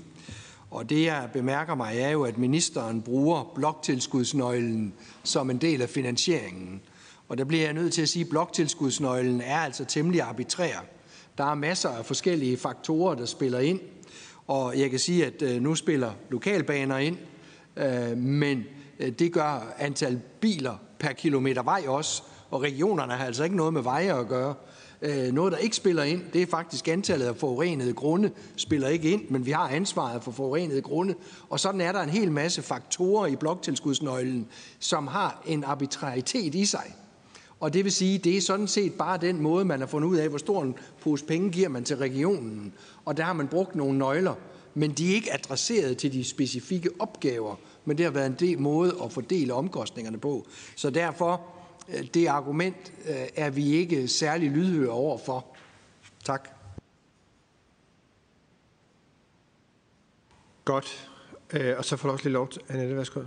Og det, jeg bemærker mig, er jo, at ministeren bruger bloktilskudsnøglen som en del af finansieringen. Og der bliver jeg nødt til at sige, at bloktilskudsnøglen er altså temmelig arbitrær. Der er masser af forskellige faktorer, der spiller ind. Og jeg kan sige, at øh, nu spiller lokalbaner ind, øh, men øh, det gør antal biler per kilometer vej også. Og regionerne har altså ikke noget med veje at gøre. Noget, der ikke spiller ind, det er faktisk antallet af forurenede grunde, spiller ikke ind, men vi har ansvaret for forurenede grunde. Og sådan er der en hel masse faktorer i bloktilskudsnøglen, som har en arbitraritet i sig. Og det vil sige, det er sådan set bare den måde, man har fundet ud af, hvor stor en pose penge giver man til regionen. Og der har man brugt nogle nøgler, men de er ikke adresseret til de specifikke opgaver, men det har været en del måde at fordele omkostningerne på. Så derfor, øh, det argument øh, er vi ikke særlig lydhøre over for. Tak. Godt. Øh, og så får du også lige lov til, Annette, værsgo.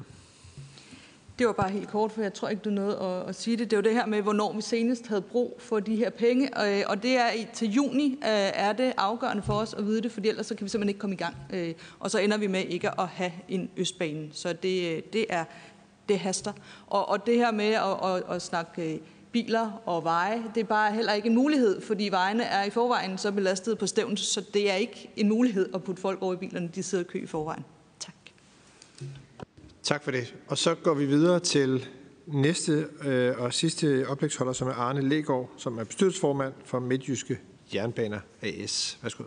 Det var bare helt kort, for jeg tror ikke, du nåede at, at sige det. Det var det her med, hvornår vi senest havde brug for de her penge. Og, øh, og det er til juni øh, er det afgørende for os at vide det, for ellers så kan vi simpelthen ikke komme i gang. Øh, og så ender vi med ikke at have en østbane. Så det, det, er, det haster. Og, og det her med at, at, at snakke biler og veje, det er bare heller ikke en mulighed, fordi vejene er i forvejen så belastet på stævn, så det er ikke en mulighed at putte folk over i bilerne, de sidder i kø i forvejen. Tak for det. Og så går vi videre til næste øh, og sidste oplægsholder, som er Arne Legård, som er bestyrelsesformand for Midtjyske Jernbaner AS. Værsgo.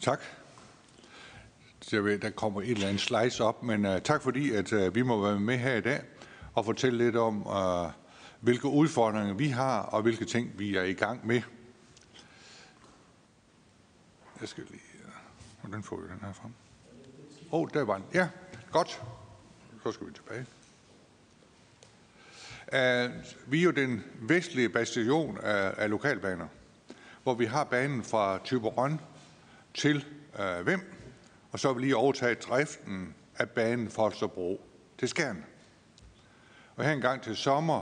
Tak. Jeg ved, der kommer et eller andet slice op, men uh, tak fordi, at uh, vi må være med her i dag og fortælle lidt om, uh, hvilke udfordringer vi har, og hvilke ting vi er i gang med. Jeg skal lige... Hvordan får vi den her frem? Åh, oh, der var den. Ja, godt. Så skal vi tilbage. Uh, vi er jo den vestlige bastion af, af lokalbaner, hvor vi har banen fra Typerøn til øh, uh, Vem, og så har vi lige overtaget driften af banen fra Holstebro til Skjern. Og her en gang til sommer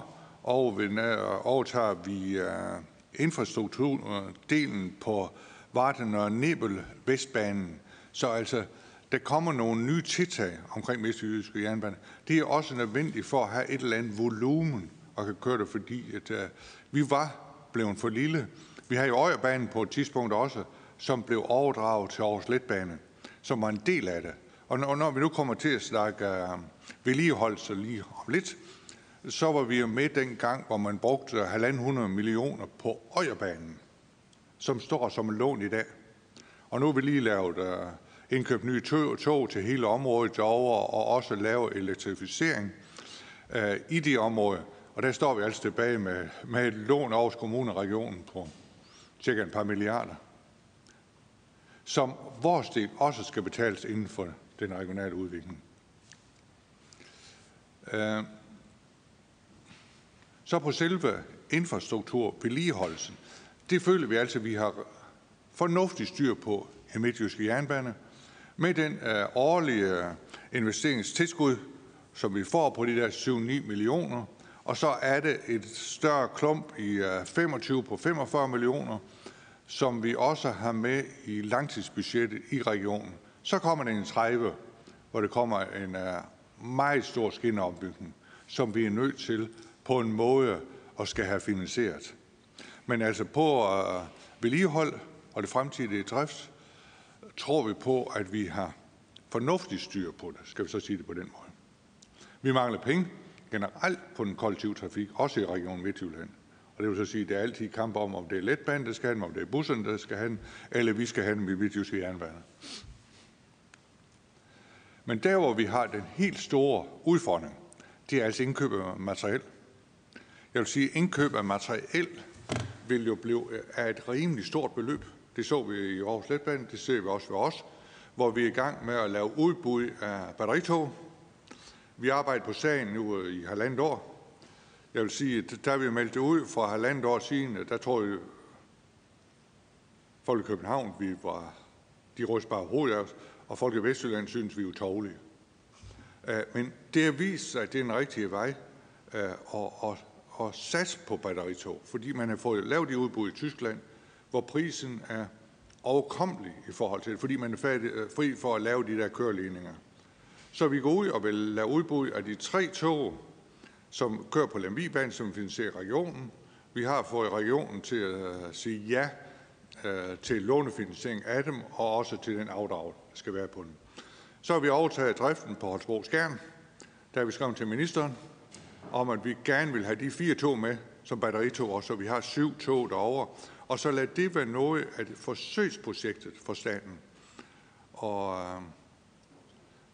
øh, overtager vi uh, infrastrukturdelen på Varden og Nebel Vestbanen, så altså der kommer nogle nye tiltag omkring Vestjyske Jernbane. Det er også nødvendigt for at have et eller andet volumen og kan køre det, fordi at, uh, vi var blevet for lille. Vi har jo Øjerbanen på et tidspunkt også, som blev overdraget til Aarhus Letbane, som var en del af det. Og når, når vi nu kommer til at snakke uh, vedligeholdelse lige om lidt, så var vi jo med den gang, hvor man brugte 1.500 millioner på Øjerbanen, som står som lån i dag. Og nu har vi lige lavet uh, indkøbe nye tog, tog til hele området derovre, og også lave elektrificering øh, i de områder. Og der står vi altså tilbage med, med et lån over kommune og regionen på cirka et par milliarder, som vores del også skal betales inden for den regionale udvikling. Øh, så på selve infrastruktur, vedligeholdelsen, det føler vi altså, at vi har fornuftigt styr på i Midtjyske Jernbane. Med den øh, årlige øh, investeringstilskud, som vi får på de der 7-9 millioner, og så er det et større klump i øh, 25 på 45 millioner, som vi også har med i langtidsbudgettet i regionen. Så kommer det en 30, hvor det kommer en øh, meget stor skinneombygning, som vi er nødt til på en måde at skal have finansieret. Men altså på uh, vedligehold og det fremtidige drift, tror vi på, at vi har fornuftigt styr på det, skal vi så sige det på den måde. Vi mangler penge generelt på den kollektive trafik, også i Region Midtjylland. Og det vil så sige, at det er altid kamp om, om det er letbanen, der skal have den, om det er busserne, der skal have den, eller vi skal have den i Midtjyske Jernbaner. Men der, hvor vi har den helt store udfordring, det er altså indkøb af materiel. Jeg vil sige, at indkøb af materiel vil jo blive af et rimelig stort beløb. Det så vi i Aarhus Letbane, det ser vi også ved os, hvor vi er i gang med at lave udbud af batteritog. Vi arbejder på sagen nu øh, i halvandet år. Jeg vil sige, at da vi meldte det ud for halvandet år siden, øh, der tror jeg, folk i København, vi var, de rystede bare hovedet af os, og folk i Vestjylland synes, vi er utovlige. Øh, men det har vist sig, at det er den rigtige vej, og, og at satse på batteritog, fordi man har fået lavet de udbud i Tyskland, hvor prisen er overkommelig i forhold til det, fordi man er øh, fri for at lave de der køreligninger. Så vi går ud og vil lave udbud af de tre tog, som kører på Lemvibanen, som finansierer regionen. Vi har fået regionen til at øh, sige ja øh, til lånefinansiering af dem, og også til den afdrag, der skal være på dem. Så har vi overtaget driften på Holstebro Skærm. Der har vi skrevet til ministeren, om, at vi gerne vil have de fire tog med som batteritog, og så vi har syv tog derovre. Og så lad det være noget af forsøgsprojektet for staten. Og øh,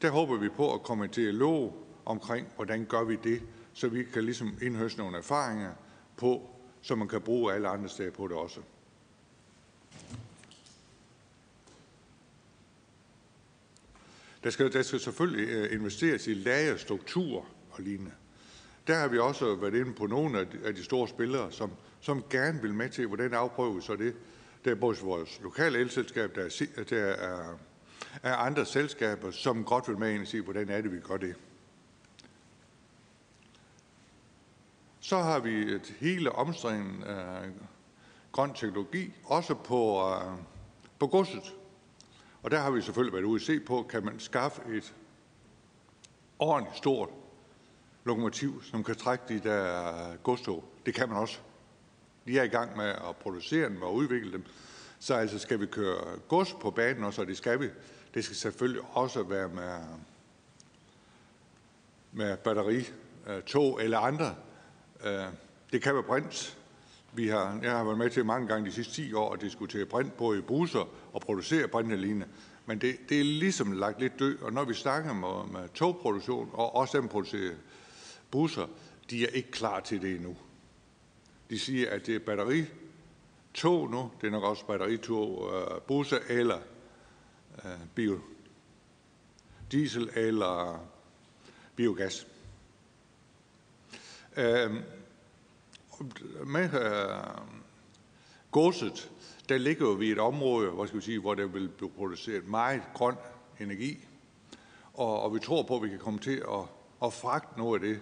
der håber vi på at komme til dialog omkring, hvordan gør vi det, så vi kan ligesom indhøste nogle erfaringer på, så man kan bruge alle andre steder på det også. Der skal, der skal selvfølgelig øh, investeres i lagerstruktur og lignende. Der har vi også været inde på nogle af de, af de store spillere, som, som gerne vil med til, hvordan afprøve så det. Der er både vores lokale elselskab, der er, der er, er andre selskaber, som godt vil med ind og se, hvordan er det, vi gør det. Så har vi et hele omstringen øh, grøn teknologi, også på, øh, på godset. Og der har vi selvfølgelig været ude at se på, kan man skaffe et ordentligt stort lokomotiv, som kan trække de der godstog. Det kan man også. De er i gang med at producere dem og udvikle dem. Så altså skal vi køre gods på banen også, og det skal vi. Det skal selvfølgelig også være med, med batteri, øh, tog eller andre. Øh, det kan være brint. Vi har, jeg har været med til mange gange de sidste 10 år at diskutere brint på i busser og producere brintalignende. Men det, det er ligesom lagt lidt død, og når vi snakker med, med øh, togproduktion, og også dem producerer busser, de er ikke klar til det endnu. De siger, at det er batteri tog nu, det er nok også batteritog uh, øh, busser eller uh, bio, diesel eller biogas. Uh, med uh, godset, der ligger vi i et område, hvor, skal vi sige, hvor der vil blive produceret meget grøn energi, og, og vi tror på, at vi kan komme til at, at fragte noget af det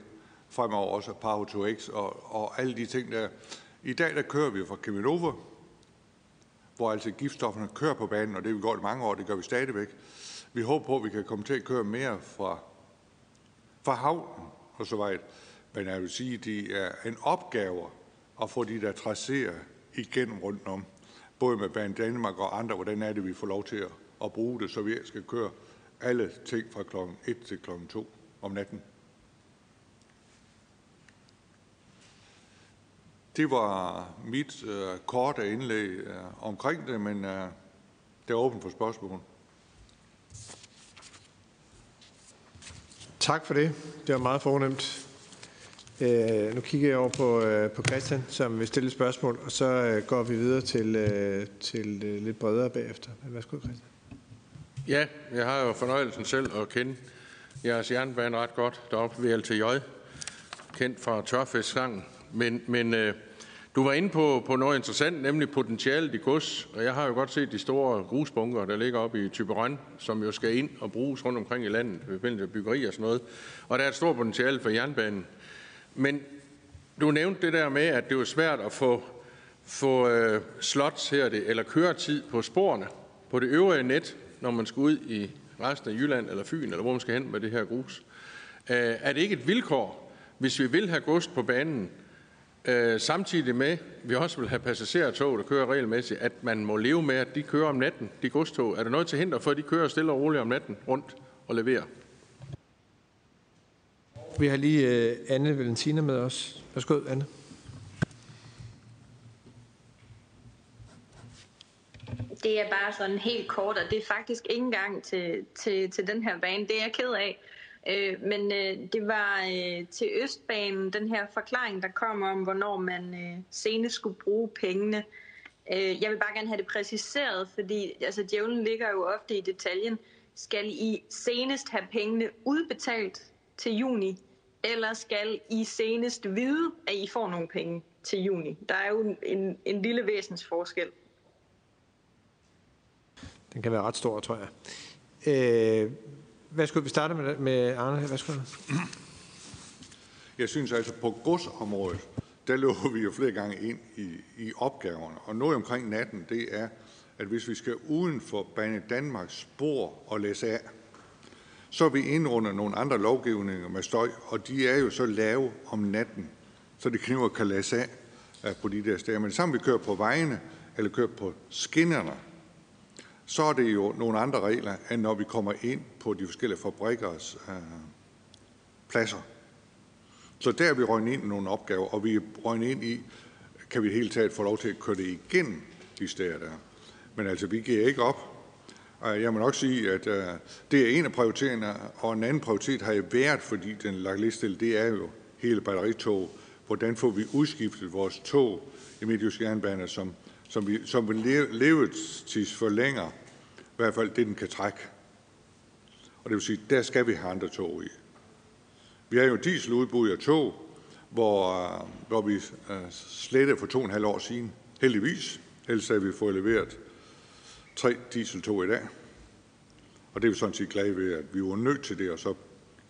fremover også Power2X og, og alle de ting der. I dag der kører vi fra Keminova, hvor altså giftstofferne kører på banen, og det vi gjort i mange år, det gør vi stadigvæk. Vi håber på, at vi kan komme til at køre mere fra, fra havnen og så videre. Men jeg vil sige, at det er en opgave at få de der tracerer igennem rundt om. Både med Banen Danmark og andre, hvordan er det, vi får lov til at, at bruge det, så vi skal køre alle ting fra klokken 1 til klokken 2 om natten. Det var mit uh, korte indlæg uh, omkring det, men uh, det er åbent for spørgsmål. Tak for det. Det var meget fornemt. Uh, nu kigger jeg over på, uh, på Christian, som vil stille et spørgsmål, og så uh, går vi videre til, uh, til uh, lidt bredere bagefter. Værsgo, Christian. Ja, jeg har jo fornøjelsen selv at kende jeres jernbane ret godt deroppe ved LTJ, kendt fra tørfisksangen. Men, men øh, du var inde på, på noget interessant, nemlig potentialet i gods. Og jeg har jo godt set de store grusbunker, der ligger oppe i Typerøn, som jo skal ind og bruges rundt omkring i landet ved forbindelse byggeri og sådan noget. Og der er et stort potentiale for jernbanen. Men du nævnte det der med, at det er svært at få, få øh, slots her, det, eller køretid på sporene på det øvrige net, når man skal ud i resten af Jylland eller Fyn, eller hvor man skal hen med det her grus. Øh, er det ikke et vilkår, hvis vi vil have gods på banen, øh, samtidig med, at vi også vil have passagertog, der kører regelmæssigt, at man må leve med, at de kører om natten, de godstog. Er der noget til hinder for, at de kører stille og roligt om natten rundt og leverer? Vi har lige uh, Anne Valentina med os. Værsgo, Anne. Det er bare sådan helt kort, og det er faktisk ikke engang til, til, til den her bane. Det er jeg ked af. Øh, men øh, det var øh, til Østbanen, den her forklaring, der kom om, hvornår man øh, senest skulle bruge pengene. Øh, jeg vil bare gerne have det præciseret, fordi altså, djævlen ligger jo ofte i detaljen. Skal I senest have pengene udbetalt til juni, eller skal I senest vide, at I får nogle penge til juni? Der er jo en, en lille væsens forskel. Den kan være ret stor, tror jeg. Øh, værsgo, vi starter med, med Arne. Værsgo. Jeg synes altså, på godsområdet, der løber vi jo flere gange ind i, i opgaverne. Og noget omkring natten, det er, at hvis vi skal uden for Bane Danmarks spor og læse af, så er vi inde under nogle andre lovgivninger med støj, og de er jo så lave om natten, så det kniver kan læse af på de der steder. Men sammen vi kører på vejene, eller kører på skinnerne, så er det jo nogle andre regler, end når vi kommer ind på de forskellige fabrikkers øh, pladser. Så der er vi røgnet ind i nogle opgaver, og vi er røgnet ind i, kan vi helt taget få lov til at køre det igennem de steder der. Men altså, vi giver ikke op. Og jeg må nok sige, at øh, det er en af prioriteringerne, og en anden prioritet har jeg været, fordi den lagt lidt det er jo hele batteritog. Hvordan får vi udskiftet vores tog i Midtjysk Jernbane, som som, vi, som vi levetids forlænger, i hvert fald det, den kan trække. Og det vil sige, der skal vi have andre tog i. Vi har jo dieseludbud af tog, hvor, øh, hvor vi øh, slettede for to og en halv år siden, heldigvis, ellers havde vi fået leveret tre dieseltog i dag. Og det er vi sådan set glade ved, at vi var nødt til det, og så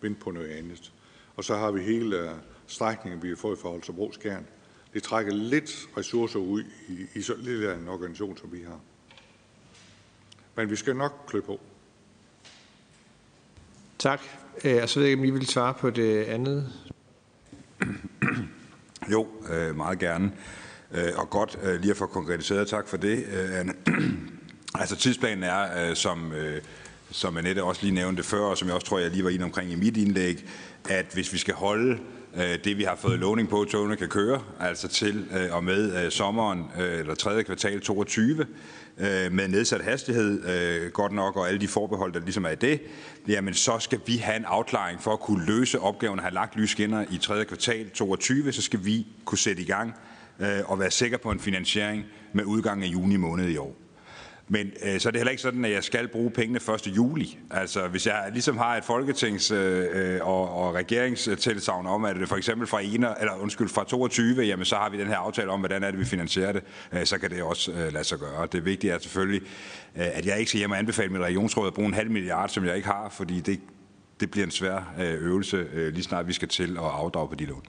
vente på noget andet. Og så har vi hele øh, strækningen, vi har fået fra Holstebro Skjern, det trækker lidt ressourcer ud i, i så lille en organisation, som vi har. Men vi skal nok klø på. Tak. Øh, og så ved jeg ikke, om I vil svare på det andet. Jo, øh, meget gerne. Øh, og godt lige at få konkretiseret. Tak for det, Anne. altså tidsplanen er, som, som Annette også lige nævnte før, og som jeg også tror, jeg lige var inde omkring i mit indlæg, at hvis vi skal holde det vi har fået lovning på, at togene kan køre, altså til og med sommeren eller tredje kvartal 22, Øh, med nedsat hastighed, øh, godt nok, og alle de forbehold, der ligesom er i det, jamen så skal vi have en afklaring for at kunne løse opgaven og have lagt lysskinner i 3. kvartal 22, så skal vi kunne sætte i gang øh, og være sikre på en finansiering med udgang af juni måned i år. Men øh, så er det heller ikke sådan, at jeg skal bruge pengene 1. juli. Altså hvis jeg ligesom har et folketings- øh, øh og, og regeringstilsavn om, at det for eksempel fra, 1, eller, undskyld, fra 22, jamen så har vi den her aftale om, hvordan er det, vi finansierer det, øh, så kan det også øh, lade sig gøre. Det vigtige er selvfølgelig, øh, at jeg ikke skal hjem og anbefale mit regionsråd at bruge en halv milliard, som jeg ikke har, fordi det, det bliver en svær øh, øvelse, øh, lige snart vi skal til at afdrage på de lån.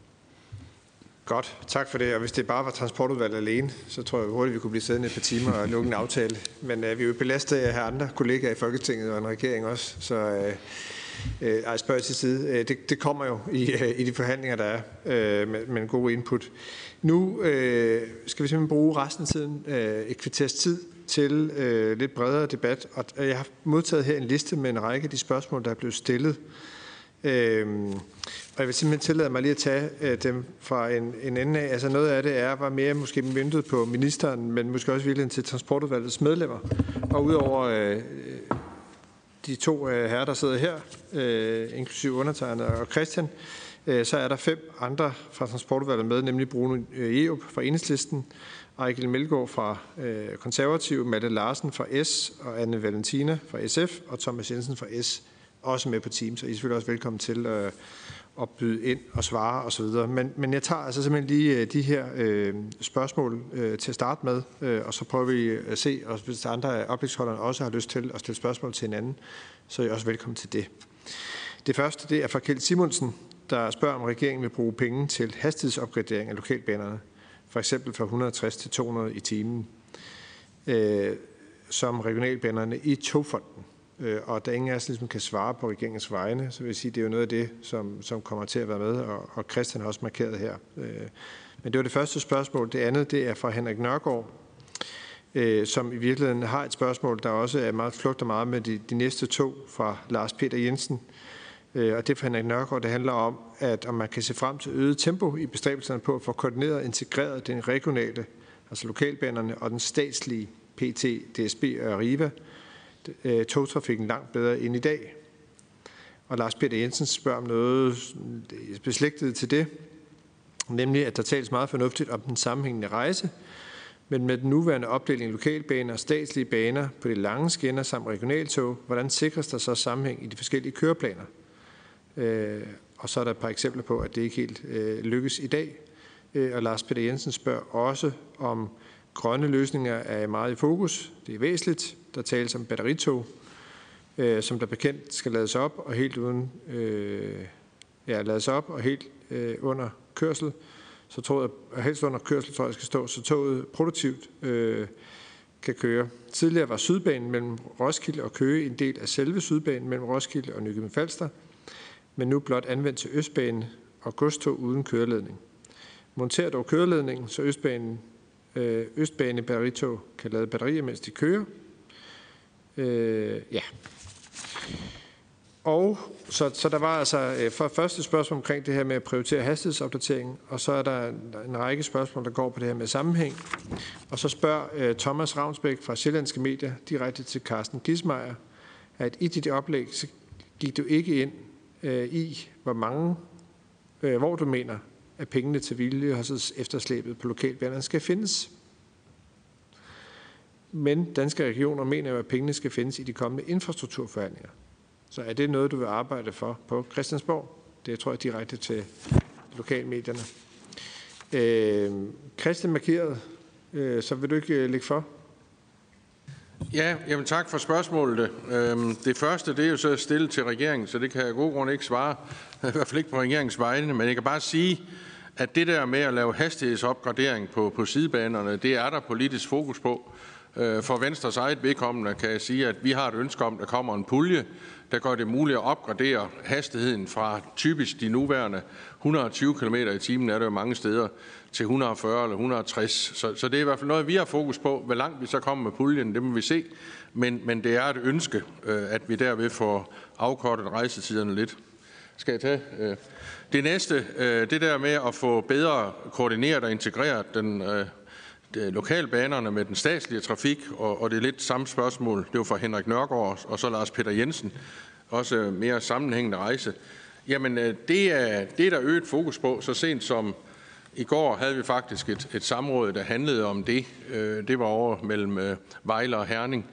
Godt, tak for det. Og hvis det bare var transportudvalget alene, så tror jeg hurtigt, vi kunne blive siddende et par timer og lukke en aftale. Men øh, vi er jo belastet af at have andre kollegaer i Folketinget og en regering også. Så øh, Øh, ej, spørg til side. Øh, det, det kommer jo i, øh, i de forhandlinger, der er øh, med, med en god input. Nu øh, skal vi simpelthen bruge resten af tiden, øh, et kvarters tid, til øh, lidt bredere debat. Og øh, jeg har modtaget her en liste med en række af de spørgsmål, der er blevet stillet. Øh, og jeg vil simpelthen tillade mig lige at tage øh, dem fra en, en ende af. Altså noget af det er, var mere måske myndet på ministeren, men måske også virkelig til transportudvalgets medlemmer. Og udover øh, de to øh, herrer, der sidder her, øh, inklusive undertegnet og Christian, øh, så er der fem andre fra transportudvalget med, nemlig Bruno øh, Eup fra Enhedslisten, Ejgil Melgaard fra øh, Konservativ, Malte Larsen fra S og Anne Valentina fra SF og Thomas Jensen fra S også med på Teams, og I er selvfølgelig også velkommen til øh, at byde ind og svare osv. Men, men jeg tager altså simpelthen lige øh, de her øh, spørgsmål øh, til at starte med, øh, og så prøver vi at se, og hvis andre af oplægsholderne også har lyst til at stille spørgsmål til hinanden, så er I også velkommen til det. Det første det er fra Kjeld Simonsen, der spørger, om regeringen vil bruge penge til hastighedsopgradering af lokalbanerne, for eksempel fra 160 til 200 i timen, øh, som regionalbanerne i togfonden. Øh, og da ingen af os ligesom kan svare på regeringens vegne, så vil jeg sige, at det er jo noget af det, som, som kommer til at være med, og, og Christian har også markeret her. Øh, men det var det første spørgsmål. Det andet, det er fra Henrik Nørgaard, øh, som i virkeligheden har et spørgsmål, der også er meget flugter meget med de, de næste to fra Lars Peter Jensen. Øh, og det for Henrik Nørgaard, det handler om, at om man kan se frem til øget tempo i bestræbelserne på at få koordineret og integreret den regionale, altså lokalbanerne og den statslige PT, DSB og Arriva, Øh, togtrafikken langt bedre end i dag. Og Lars Peter Jensen spørger om noget øh, beslægtet til det, nemlig at der tales meget fornuftigt om den sammenhængende rejse, men med den nuværende opdeling af lokalbaner og statslige baner på de lange skinner samt regionaltog, hvordan sikres der så sammenhæng i de forskellige køreplaner? Øh, og så er der et par eksempler på, at det ikke helt øh, lykkes i dag. Øh, og Lars Peter Jensen spørger også om grønne løsninger er meget i fokus. Det er væsentligt, der tales om batteritog, øh, som der bekendt skal lades op og helt uden øh, ja, lades op og helt øh, under kørsel. Så tror jeg, helst under kørsel tror jeg skal stå, så toget produktivt øh, kan køre. Tidligere var Sydbanen mellem Roskilde og Køge en del af selve Sydbanen mellem Roskilde og Nykøbing Falster, men nu blot anvendt til Østbanen og godstog uden køreledning. Monter dog køreledningen, så Østbanen, øh, Østbane batteritog kan lade batterier, mens de kører, Øh, så, så der var altså øh, for første spørgsmål omkring det her med at prioritere hastighedsopdateringen, og så er der en række spørgsmål, der går på det her med sammenhæng. Og så spørger øh, Thomas Ravnsbæk fra Sjællandske Medier direkte til Carsten Gismeier, at i dit oplæg så gik du ikke ind øh, i, hvor mange, øh, hvor du mener, at pengene til vedligeholdelses efterslæbet på lokalbanerne skal findes men danske regioner mener jo, at pengene skal findes i de kommende infrastrukturforhandlinger. Så er det noget, du vil arbejde for på Christiansborg? Det tror jeg direkte til lokalmedierne. Øh, Christian markeret, øh, så vil du ikke øh, lægge for? Ja, jamen tak for spørgsmålet. Øhm, det første det er jo så stillet til regeringen, så det kan jeg god grund ikke svare, i hvert fald ikke på regeringens vegne, men jeg kan bare sige, at det der med at lave hastighedsopgradering på, på sidebanerne, det er der politisk fokus på. Øh, for Venstres eget vedkommende kan jeg sige, at vi har et ønske om, at der kommer en pulje, der gør det muligt at opgradere hastigheden fra typisk de nuværende 120 km i timen, er det jo mange steder, til 140 eller 160. Så, så det er i hvert fald noget, vi har fokus på. Hvor langt vi så kommer med puljen, det må vi se. Men, men det er et ønske, øh, at vi derved får afkortet rejsetiderne lidt. Skal jeg tage øh, det næste? Det der med at få bedre koordineret og integreret den Øh, lokalbanerne med den statslige trafik, og, og det er lidt samme spørgsmål. Det var fra Henrik Nørgaard og så Lars Peter Jensen. Også øh, mere sammenhængende rejse. Jamen, øh, det er, det er der øget fokus på. Så sent som i går havde vi faktisk et, et samråd, der handlede om det. Det var over mellem Vejle og Herning.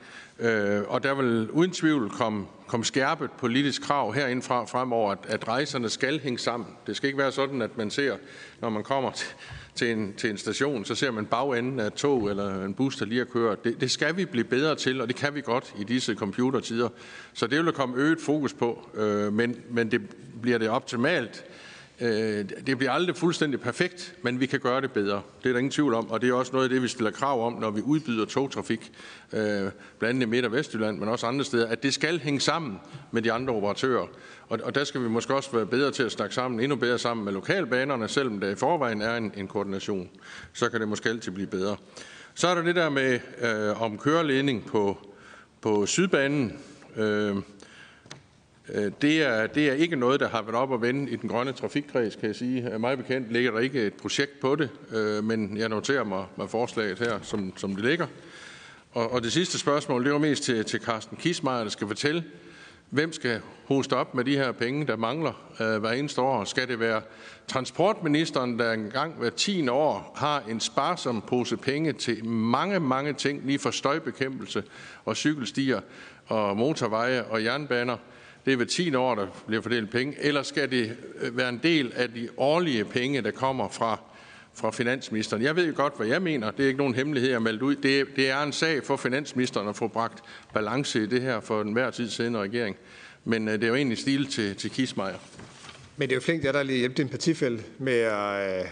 Øh, og der vil uden tvivl komme, komme skærpet politisk krav herindfra fremover, at, at rejserne skal hænge sammen. Det skal ikke være sådan, at man ser, når man kommer til, til en, til en station, så ser man bagenden af et tog eller en bus, der lige er kørt. Det, det skal vi blive bedre til, og det kan vi godt i disse computertider. Så det vil der komme øget fokus på, øh, men, men det bliver det optimalt Øh, det bliver aldrig fuldstændig perfekt, men vi kan gøre det bedre. Det er der ingen tvivl om, og det er også noget af det, vi stiller krav om, når vi udbyder togtrafik, øh, blandt andet i Midt- og Vestjylland, men også andre steder, at det skal hænge sammen med de andre operatører. Og, og der skal vi måske også være bedre til at snakke sammen, endnu bedre sammen med lokalbanerne, selvom der i forvejen er en, en koordination. Så kan det måske altid blive bedre. Så er der det der med øh, om køreledning på, på Sydbanen. Øh, Øh, det er, det er ikke noget, der har været op at vende i den grønne trafikkreds, kan jeg sige. Øh, mig bekendt ligger der ikke et projekt på det, øh, men jeg noterer mig med forslaget her, som, som det ligger. Og, og det sidste spørgsmål, det var mest til, til Carsten Kismeier, der skal fortælle, hvem skal hoste op med de her penge, der mangler øh, hver eneste år? Skal det være transportministeren, der engang hver 10 år har en sparsom pose penge til mange, mange ting, lige for støjbekæmpelse og cykelstier og motorveje og jernbaner? Det er ved 10 år, der bliver fordelt penge, eller skal det øh, være en del af de årlige penge, der kommer fra, fra finansministeren? Jeg ved jo godt, hvad jeg mener. Det er ikke nogen hemmelighed, jeg har meldt ud. Det, det er en sag for finansministeren at få bragt balance i det her for den hver tid siden regering. Men øh, det er jo egentlig stil til, til Kismeier. Men det er jo flink, at der lige hjælpe din partifælde med at,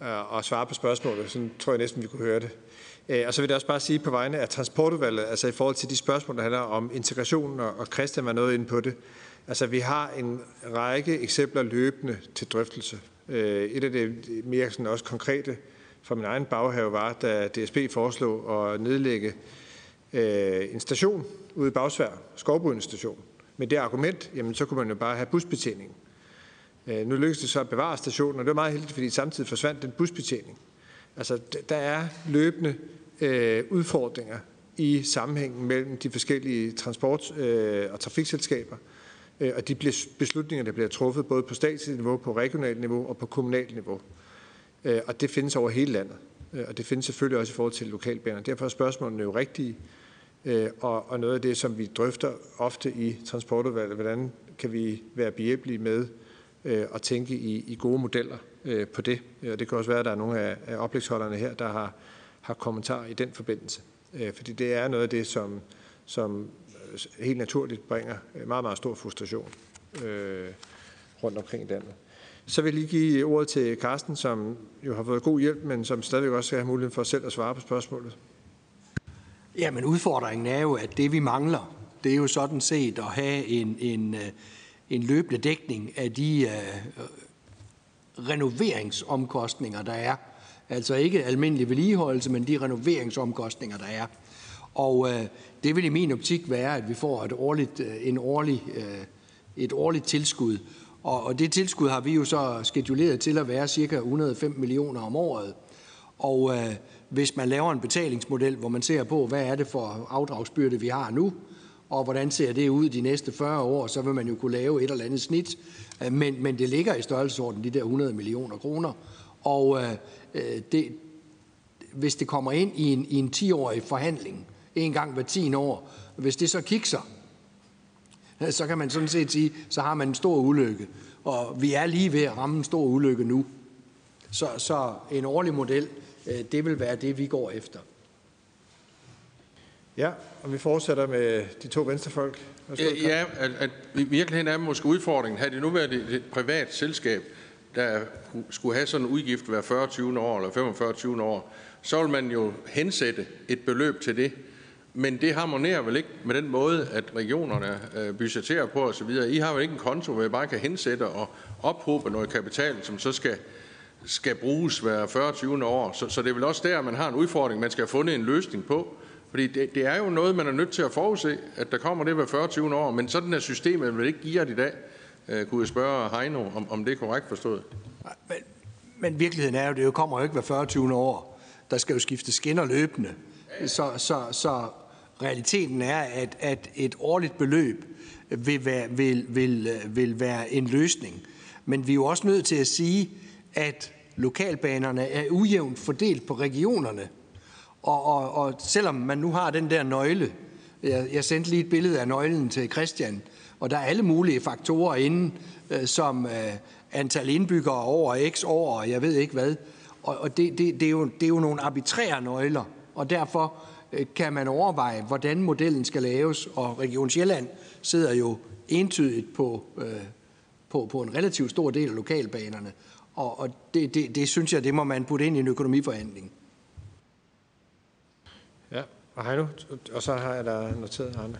øh, at svare på spørgsmålet. Sådan tror jeg næsten, vi kunne høre det. Øh, og så vil jeg også bare sige på vegne af transportudvalget, altså i forhold til de spørgsmål, der handler om integration, og Christian var noget inde på det. Altså vi har en række eksempler løbende til drøftelse. Øh, et af det mere sådan også konkrete fra min egen baghave var, da DSB foreslog at nedlægge øh, en station ude i Bagsvær, Skovbrydens station. Med det argument, jamen så kunne man jo bare have busbetjening. Øh, nu lykkedes det så at bevare stationen, og det var meget heldigt, fordi samtidig forsvandt den busbetjening. Altså, der er løbende øh, Øh, udfordringer i sammenhængen mellem de forskellige transport- øh, og trafikselskaber, øh, og de beslutninger, der bliver truffet både på statsligt niveau, på regionalt niveau og på kommunalt niveau. Øh, og det findes over hele landet, øh, og det findes selvfølgelig også i forhold til lokalbaner. Derfor er spørgsmålene jo rigtige, øh, og, og noget af det, som vi drøfter ofte i transportudvalget, hvordan kan vi være behjælpelige med øh, at tænke i, i gode modeller øh, på det. Øh, og det kan også være, at der er nogle af, af oplægsholderne her, der har, har kommentarer i den forbindelse. Øh, fordi det er noget af det, som, som øh, helt naturligt bringer øh, meget, meget stor frustration øh, rundt omkring i landet. Så vil jeg lige give ordet til Carsten, som jo har fået god hjælp, men som stadigvæk også skal have mulighed for selv at svare på spørgsmålet. Ja, men udfordringen er jo, at det vi mangler, det er jo sådan set at have en, en, øh, en løbende dækning af de uh, renoveringsomkostninger, der er. Altså ikke almindelig vedligeholdelse, men de renoveringsomkostninger, der er. Og øh, det vil i min optik være, at vi får et årligt, øh, en årlig, øh, et årligt tilskud. Og, og det tilskud har vi jo så skeduleret til at være cirka 105 millioner om året. Og øh, hvis man laver en betalingsmodel, hvor man ser på, hvad er det for afdragsbyrde, vi har nu, og hvordan ser det ud de næste 40 år, så vil man jo kunne lave et eller andet snit. Øh, men, men det ligger i størrelsesorden, de der 100 millioner kroner. Og øh, øh det, hvis det kommer ind i en, i en 10-årig forhandling, en gang hver 10 år, hvis det så kikser, så kan man sådan set sige, så har man en stor ulykke. Og vi er lige ved at ramme en stor ulykke nu. Så, så en årlig model, øh, det vil være det, vi går efter. Ja, og vi fortsætter med de to venstrefolk. Ja, ja at, at i virkeligheden er måske udfordringen, havde det nu været et, et privat selskab, der skulle have sådan en udgift hver 40 år eller 45 år, så vil man jo hensætte et beløb til det. Men det harmonerer vel ikke med den måde, at regionerne øh, budgetterer på osv. I har jo ikke en konto, hvor I bare kan hensætte og ophobe noget kapital, som så skal, skal bruges hver 40 20 år. Så, så det er vel også der, man har en udfordring, man skal have fundet en løsning på. Fordi det, det er jo noget, man er nødt til at forudse, at der kommer det hver 40 år, men sådan er systemet vil ikke give det i dag. Uh, kunne jeg spørge Heino, om, om det er korrekt forstået? Men, men virkeligheden er jo, det jo kommer jo ikke hver 40 år. Der skal jo skifte skinner løbende. Så, så, så realiteten er, at, at et årligt beløb vil være, vil, vil, vil være en løsning. Men vi er jo også nødt til at sige, at lokalbanerne er ujævnt fordelt på regionerne. Og, og, og selvom man nu har den der nøgle, jeg, jeg sendte lige et billede af nøglen til Christian, og der er alle mulige faktorer inde, øh, som øh, antal indbyggere over x år, og jeg ved ikke hvad. Og, og det, det, det, er jo, det er jo nogle arbitrære nøgler, og derfor øh, kan man overveje, hvordan modellen skal laves, og Region Sjælland sidder jo entydigt på, øh, på, på en relativt stor del af lokalbanerne. Og, og det, det, det synes jeg, det må man putte ind i en økonomiforhandling. Ja, og Heino, og så har jeg da noteret Arne.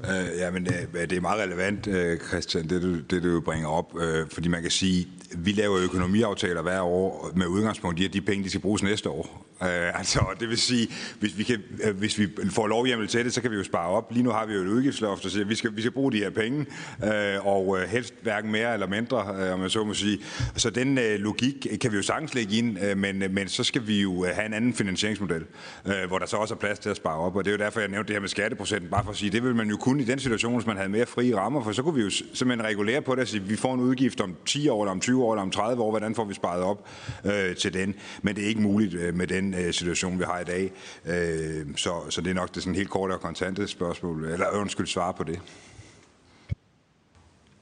Øh, ja, men øh, det, det er meget relevant, øh, Christian, det du, det du bringer op, øh, fordi man kan sige, vi laver økonomiaftaler hver år med udgangspunkt i, at de penge, de skal bruges næste år. Øh, altså, det vil sige, hvis vi, kan, øh, hvis vi får lovhjemmel til det, så kan vi jo spare op. Lige nu har vi jo et udgiftsloft, og siger, at vi skal, vi skal bruge de her penge, øh, og øh, helst hverken mere eller mindre, øh, om jeg så må sige. Så den øh, logik kan vi jo sagtens lægge ind, øh, men, øh, men så skal vi jo øh, have en anden finansieringsmodel, øh, hvor der så også er plads til at spare op. Og det er jo derfor, jeg nævnte det her med skatteprocenten, bare for at sige, det vil man jo kunne i den situation, hvis man havde mere frie rammer, for så kunne vi jo simpelthen regulere på det og sige, vi får en udgift om 10 år, eller om 20 år, eller om 30 år, hvordan får vi sparet op øh, til den? Men det er ikke muligt øh, med den øh, situation, vi har i dag. Øh, så, så det er nok det sådan helt korte og kontante spørgsmål, eller undskyld, svare på det.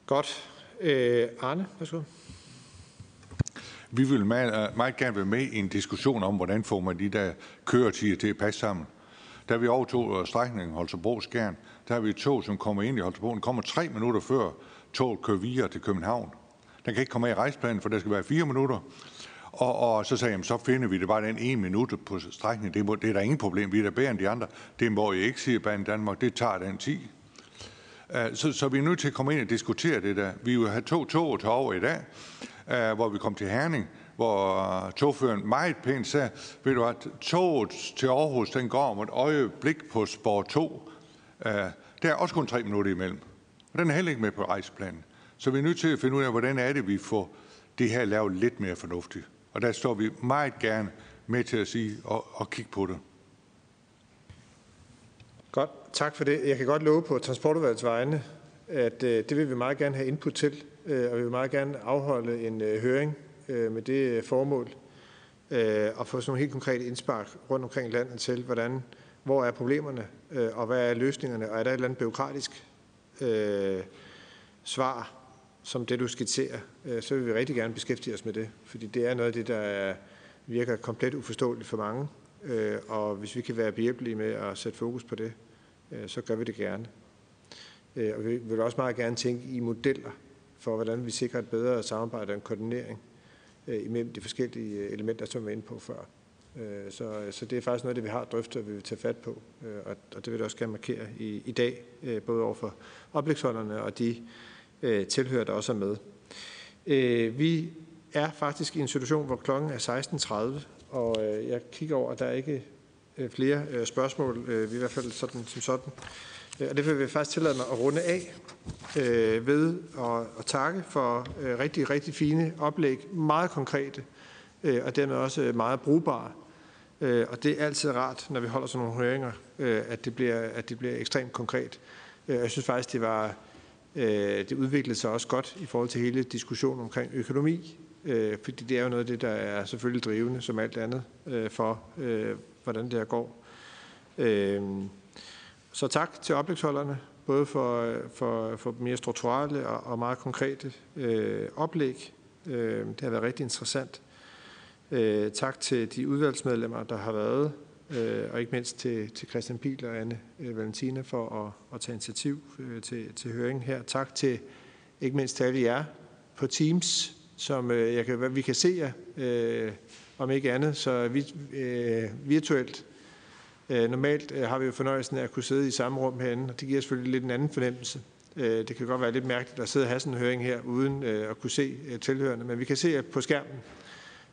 Godt. Øh, Arne, værsgo. Vi vil meget, meget gerne være med i en diskussion om, hvordan får man de der køretider til at passe sammen. Da vi overtog strækningen Holstebro-Skjern, der har vi et tog, som kommer ind i Holstebro. Den kommer tre minutter før toget kører videre til København. Den kan ikke komme med i rejseplanen, for der skal være fire minutter. Og, og så sagde jeg, så finder vi det bare den ene minut på strækningen. Det, må, det er der ingen problem. Vi er der bedre end de andre. Det må jeg ikke sige, Banen Danmark, det tager den 10. Øh, så, så vi er nødt til at komme ind og diskutere det der. Vi vil have to tog til over i dag, øh, hvor vi kom til Herning, hvor øh, togføreren meget pænt sagde, ved du at toget til Aarhus, den går om et øjeblik på spor 2. Der er også kun tre minutter imellem. Og den er heller ikke med på rejseplanen. Så vi er nødt til at finde ud af, hvordan er det, vi får det her lavet lidt mere fornuftigt. Og der står vi meget gerne med til at sige og, og kigge på det. Godt, tak for det. Jeg kan godt love på transportudvalgets vegne, at øh, det vil vi meget gerne have input til, øh, og vi vil meget gerne afholde en øh, høring øh, med det øh, formål, øh, og få sådan nogle helt konkrete indspark rundt omkring landet til, hvordan, hvor er problemerne, øh, og hvad er løsningerne, og er der et eller andet byråkratisk øh, svar, som det du skitserer, øh, så vil vi rigtig gerne beskæftige os med det, fordi det er noget af det, der virker komplet uforståeligt for mange, øh, og hvis vi kan være behjælpelige med at sætte fokus på det, øh, så gør vi det gerne. Og vi vil også meget gerne tænke i modeller for, hvordan vi sikrer et bedre samarbejde og en koordinering imellem de forskellige elementer, som vi var inde på før. Så, så det er faktisk noget det, vi har drøftet, og vi vil tage fat på, og, og det vil jeg også gerne markere i, i dag, både over for oplægsholderne og de øh, tilhører, der også er med. Øh, vi er faktisk i en situation, hvor klokken er 16.30, og øh, jeg kigger over, at der er ikke øh, flere øh, spørgsmål, øh, vi i hvert fald sådan, som sådan. Øh, og det vil vi faktisk tillade mig at runde af øh, ved at, at takke for øh, rigtig, rigtig fine oplæg, meget konkrete, øh, og dermed også øh, meget brugbare. Øh, og det er altid rart, når vi holder sådan nogle høringer, øh, at, det bliver, at det bliver ekstremt konkret. Øh, jeg synes faktisk, det var Øh, det udviklede sig også godt i forhold til hele diskussionen omkring økonomi, øh, fordi det er jo noget af det, der er selvfølgelig drivende som alt andet øh, for, hvordan det her går. Så tak til oplægsholderne, både for, for, for mere strukturelle og, og meget konkrete øh, oplæg. det har været rigtig interessant. Øh, tak til de udvalgsmedlemmer, der har været øh, og ikke mindst til, til Christian Pil og Anne øh, Valentina for at, at tage initiativ øh, til, til høringen her. Tak til ikke mindst til alle jer på Teams, som øh, jeg kan, vi kan se jer, øh, om ikke andet, så vi, øh, virtuelt. Øh, normalt øh, har vi jo fornøjelsen af at kunne sidde i samme rum herinde, og det giver selvfølgelig lidt en anden fornemmelse. Øh, det kan godt være lidt mærkeligt at sidde og have sådan en høring her, uden øh, at kunne se øh, tilhørende, men vi kan se jer på skærmen,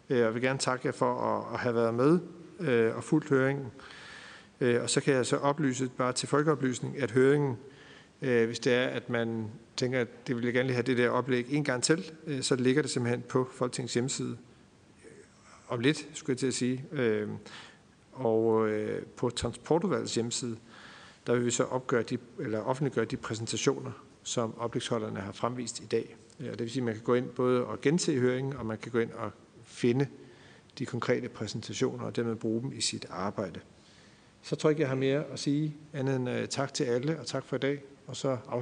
øh, og vil gerne takke jer for at, at have været med øh, og fuldt høringen. Øh, og så kan jeg så oplyse bare til folkeoplysning, at høringen, øh, hvis det er, at man tænker, at det vil jeg gerne lige have det der oplæg en gang til, øh, så ligger det simpelthen på Folketingets hjemmeside. Øh, om lidt, skulle jeg til at sige. Øh, og øh, på Transportudvalgets hjemmeside, der vil vi så opgøre de, eller offentliggøre de præsentationer, som oplægsholderne har fremvist i dag. Øh, ja, det vil sige, at man kan gå ind både og gense høringen, og man kan gå ind og finde de konkrete præsentationer og dermed bruge dem i sit arbejde. Så tror jeg ikke, jeg har mere at sige andet end uh, tak til alle og tak for i dag. Og så afslutter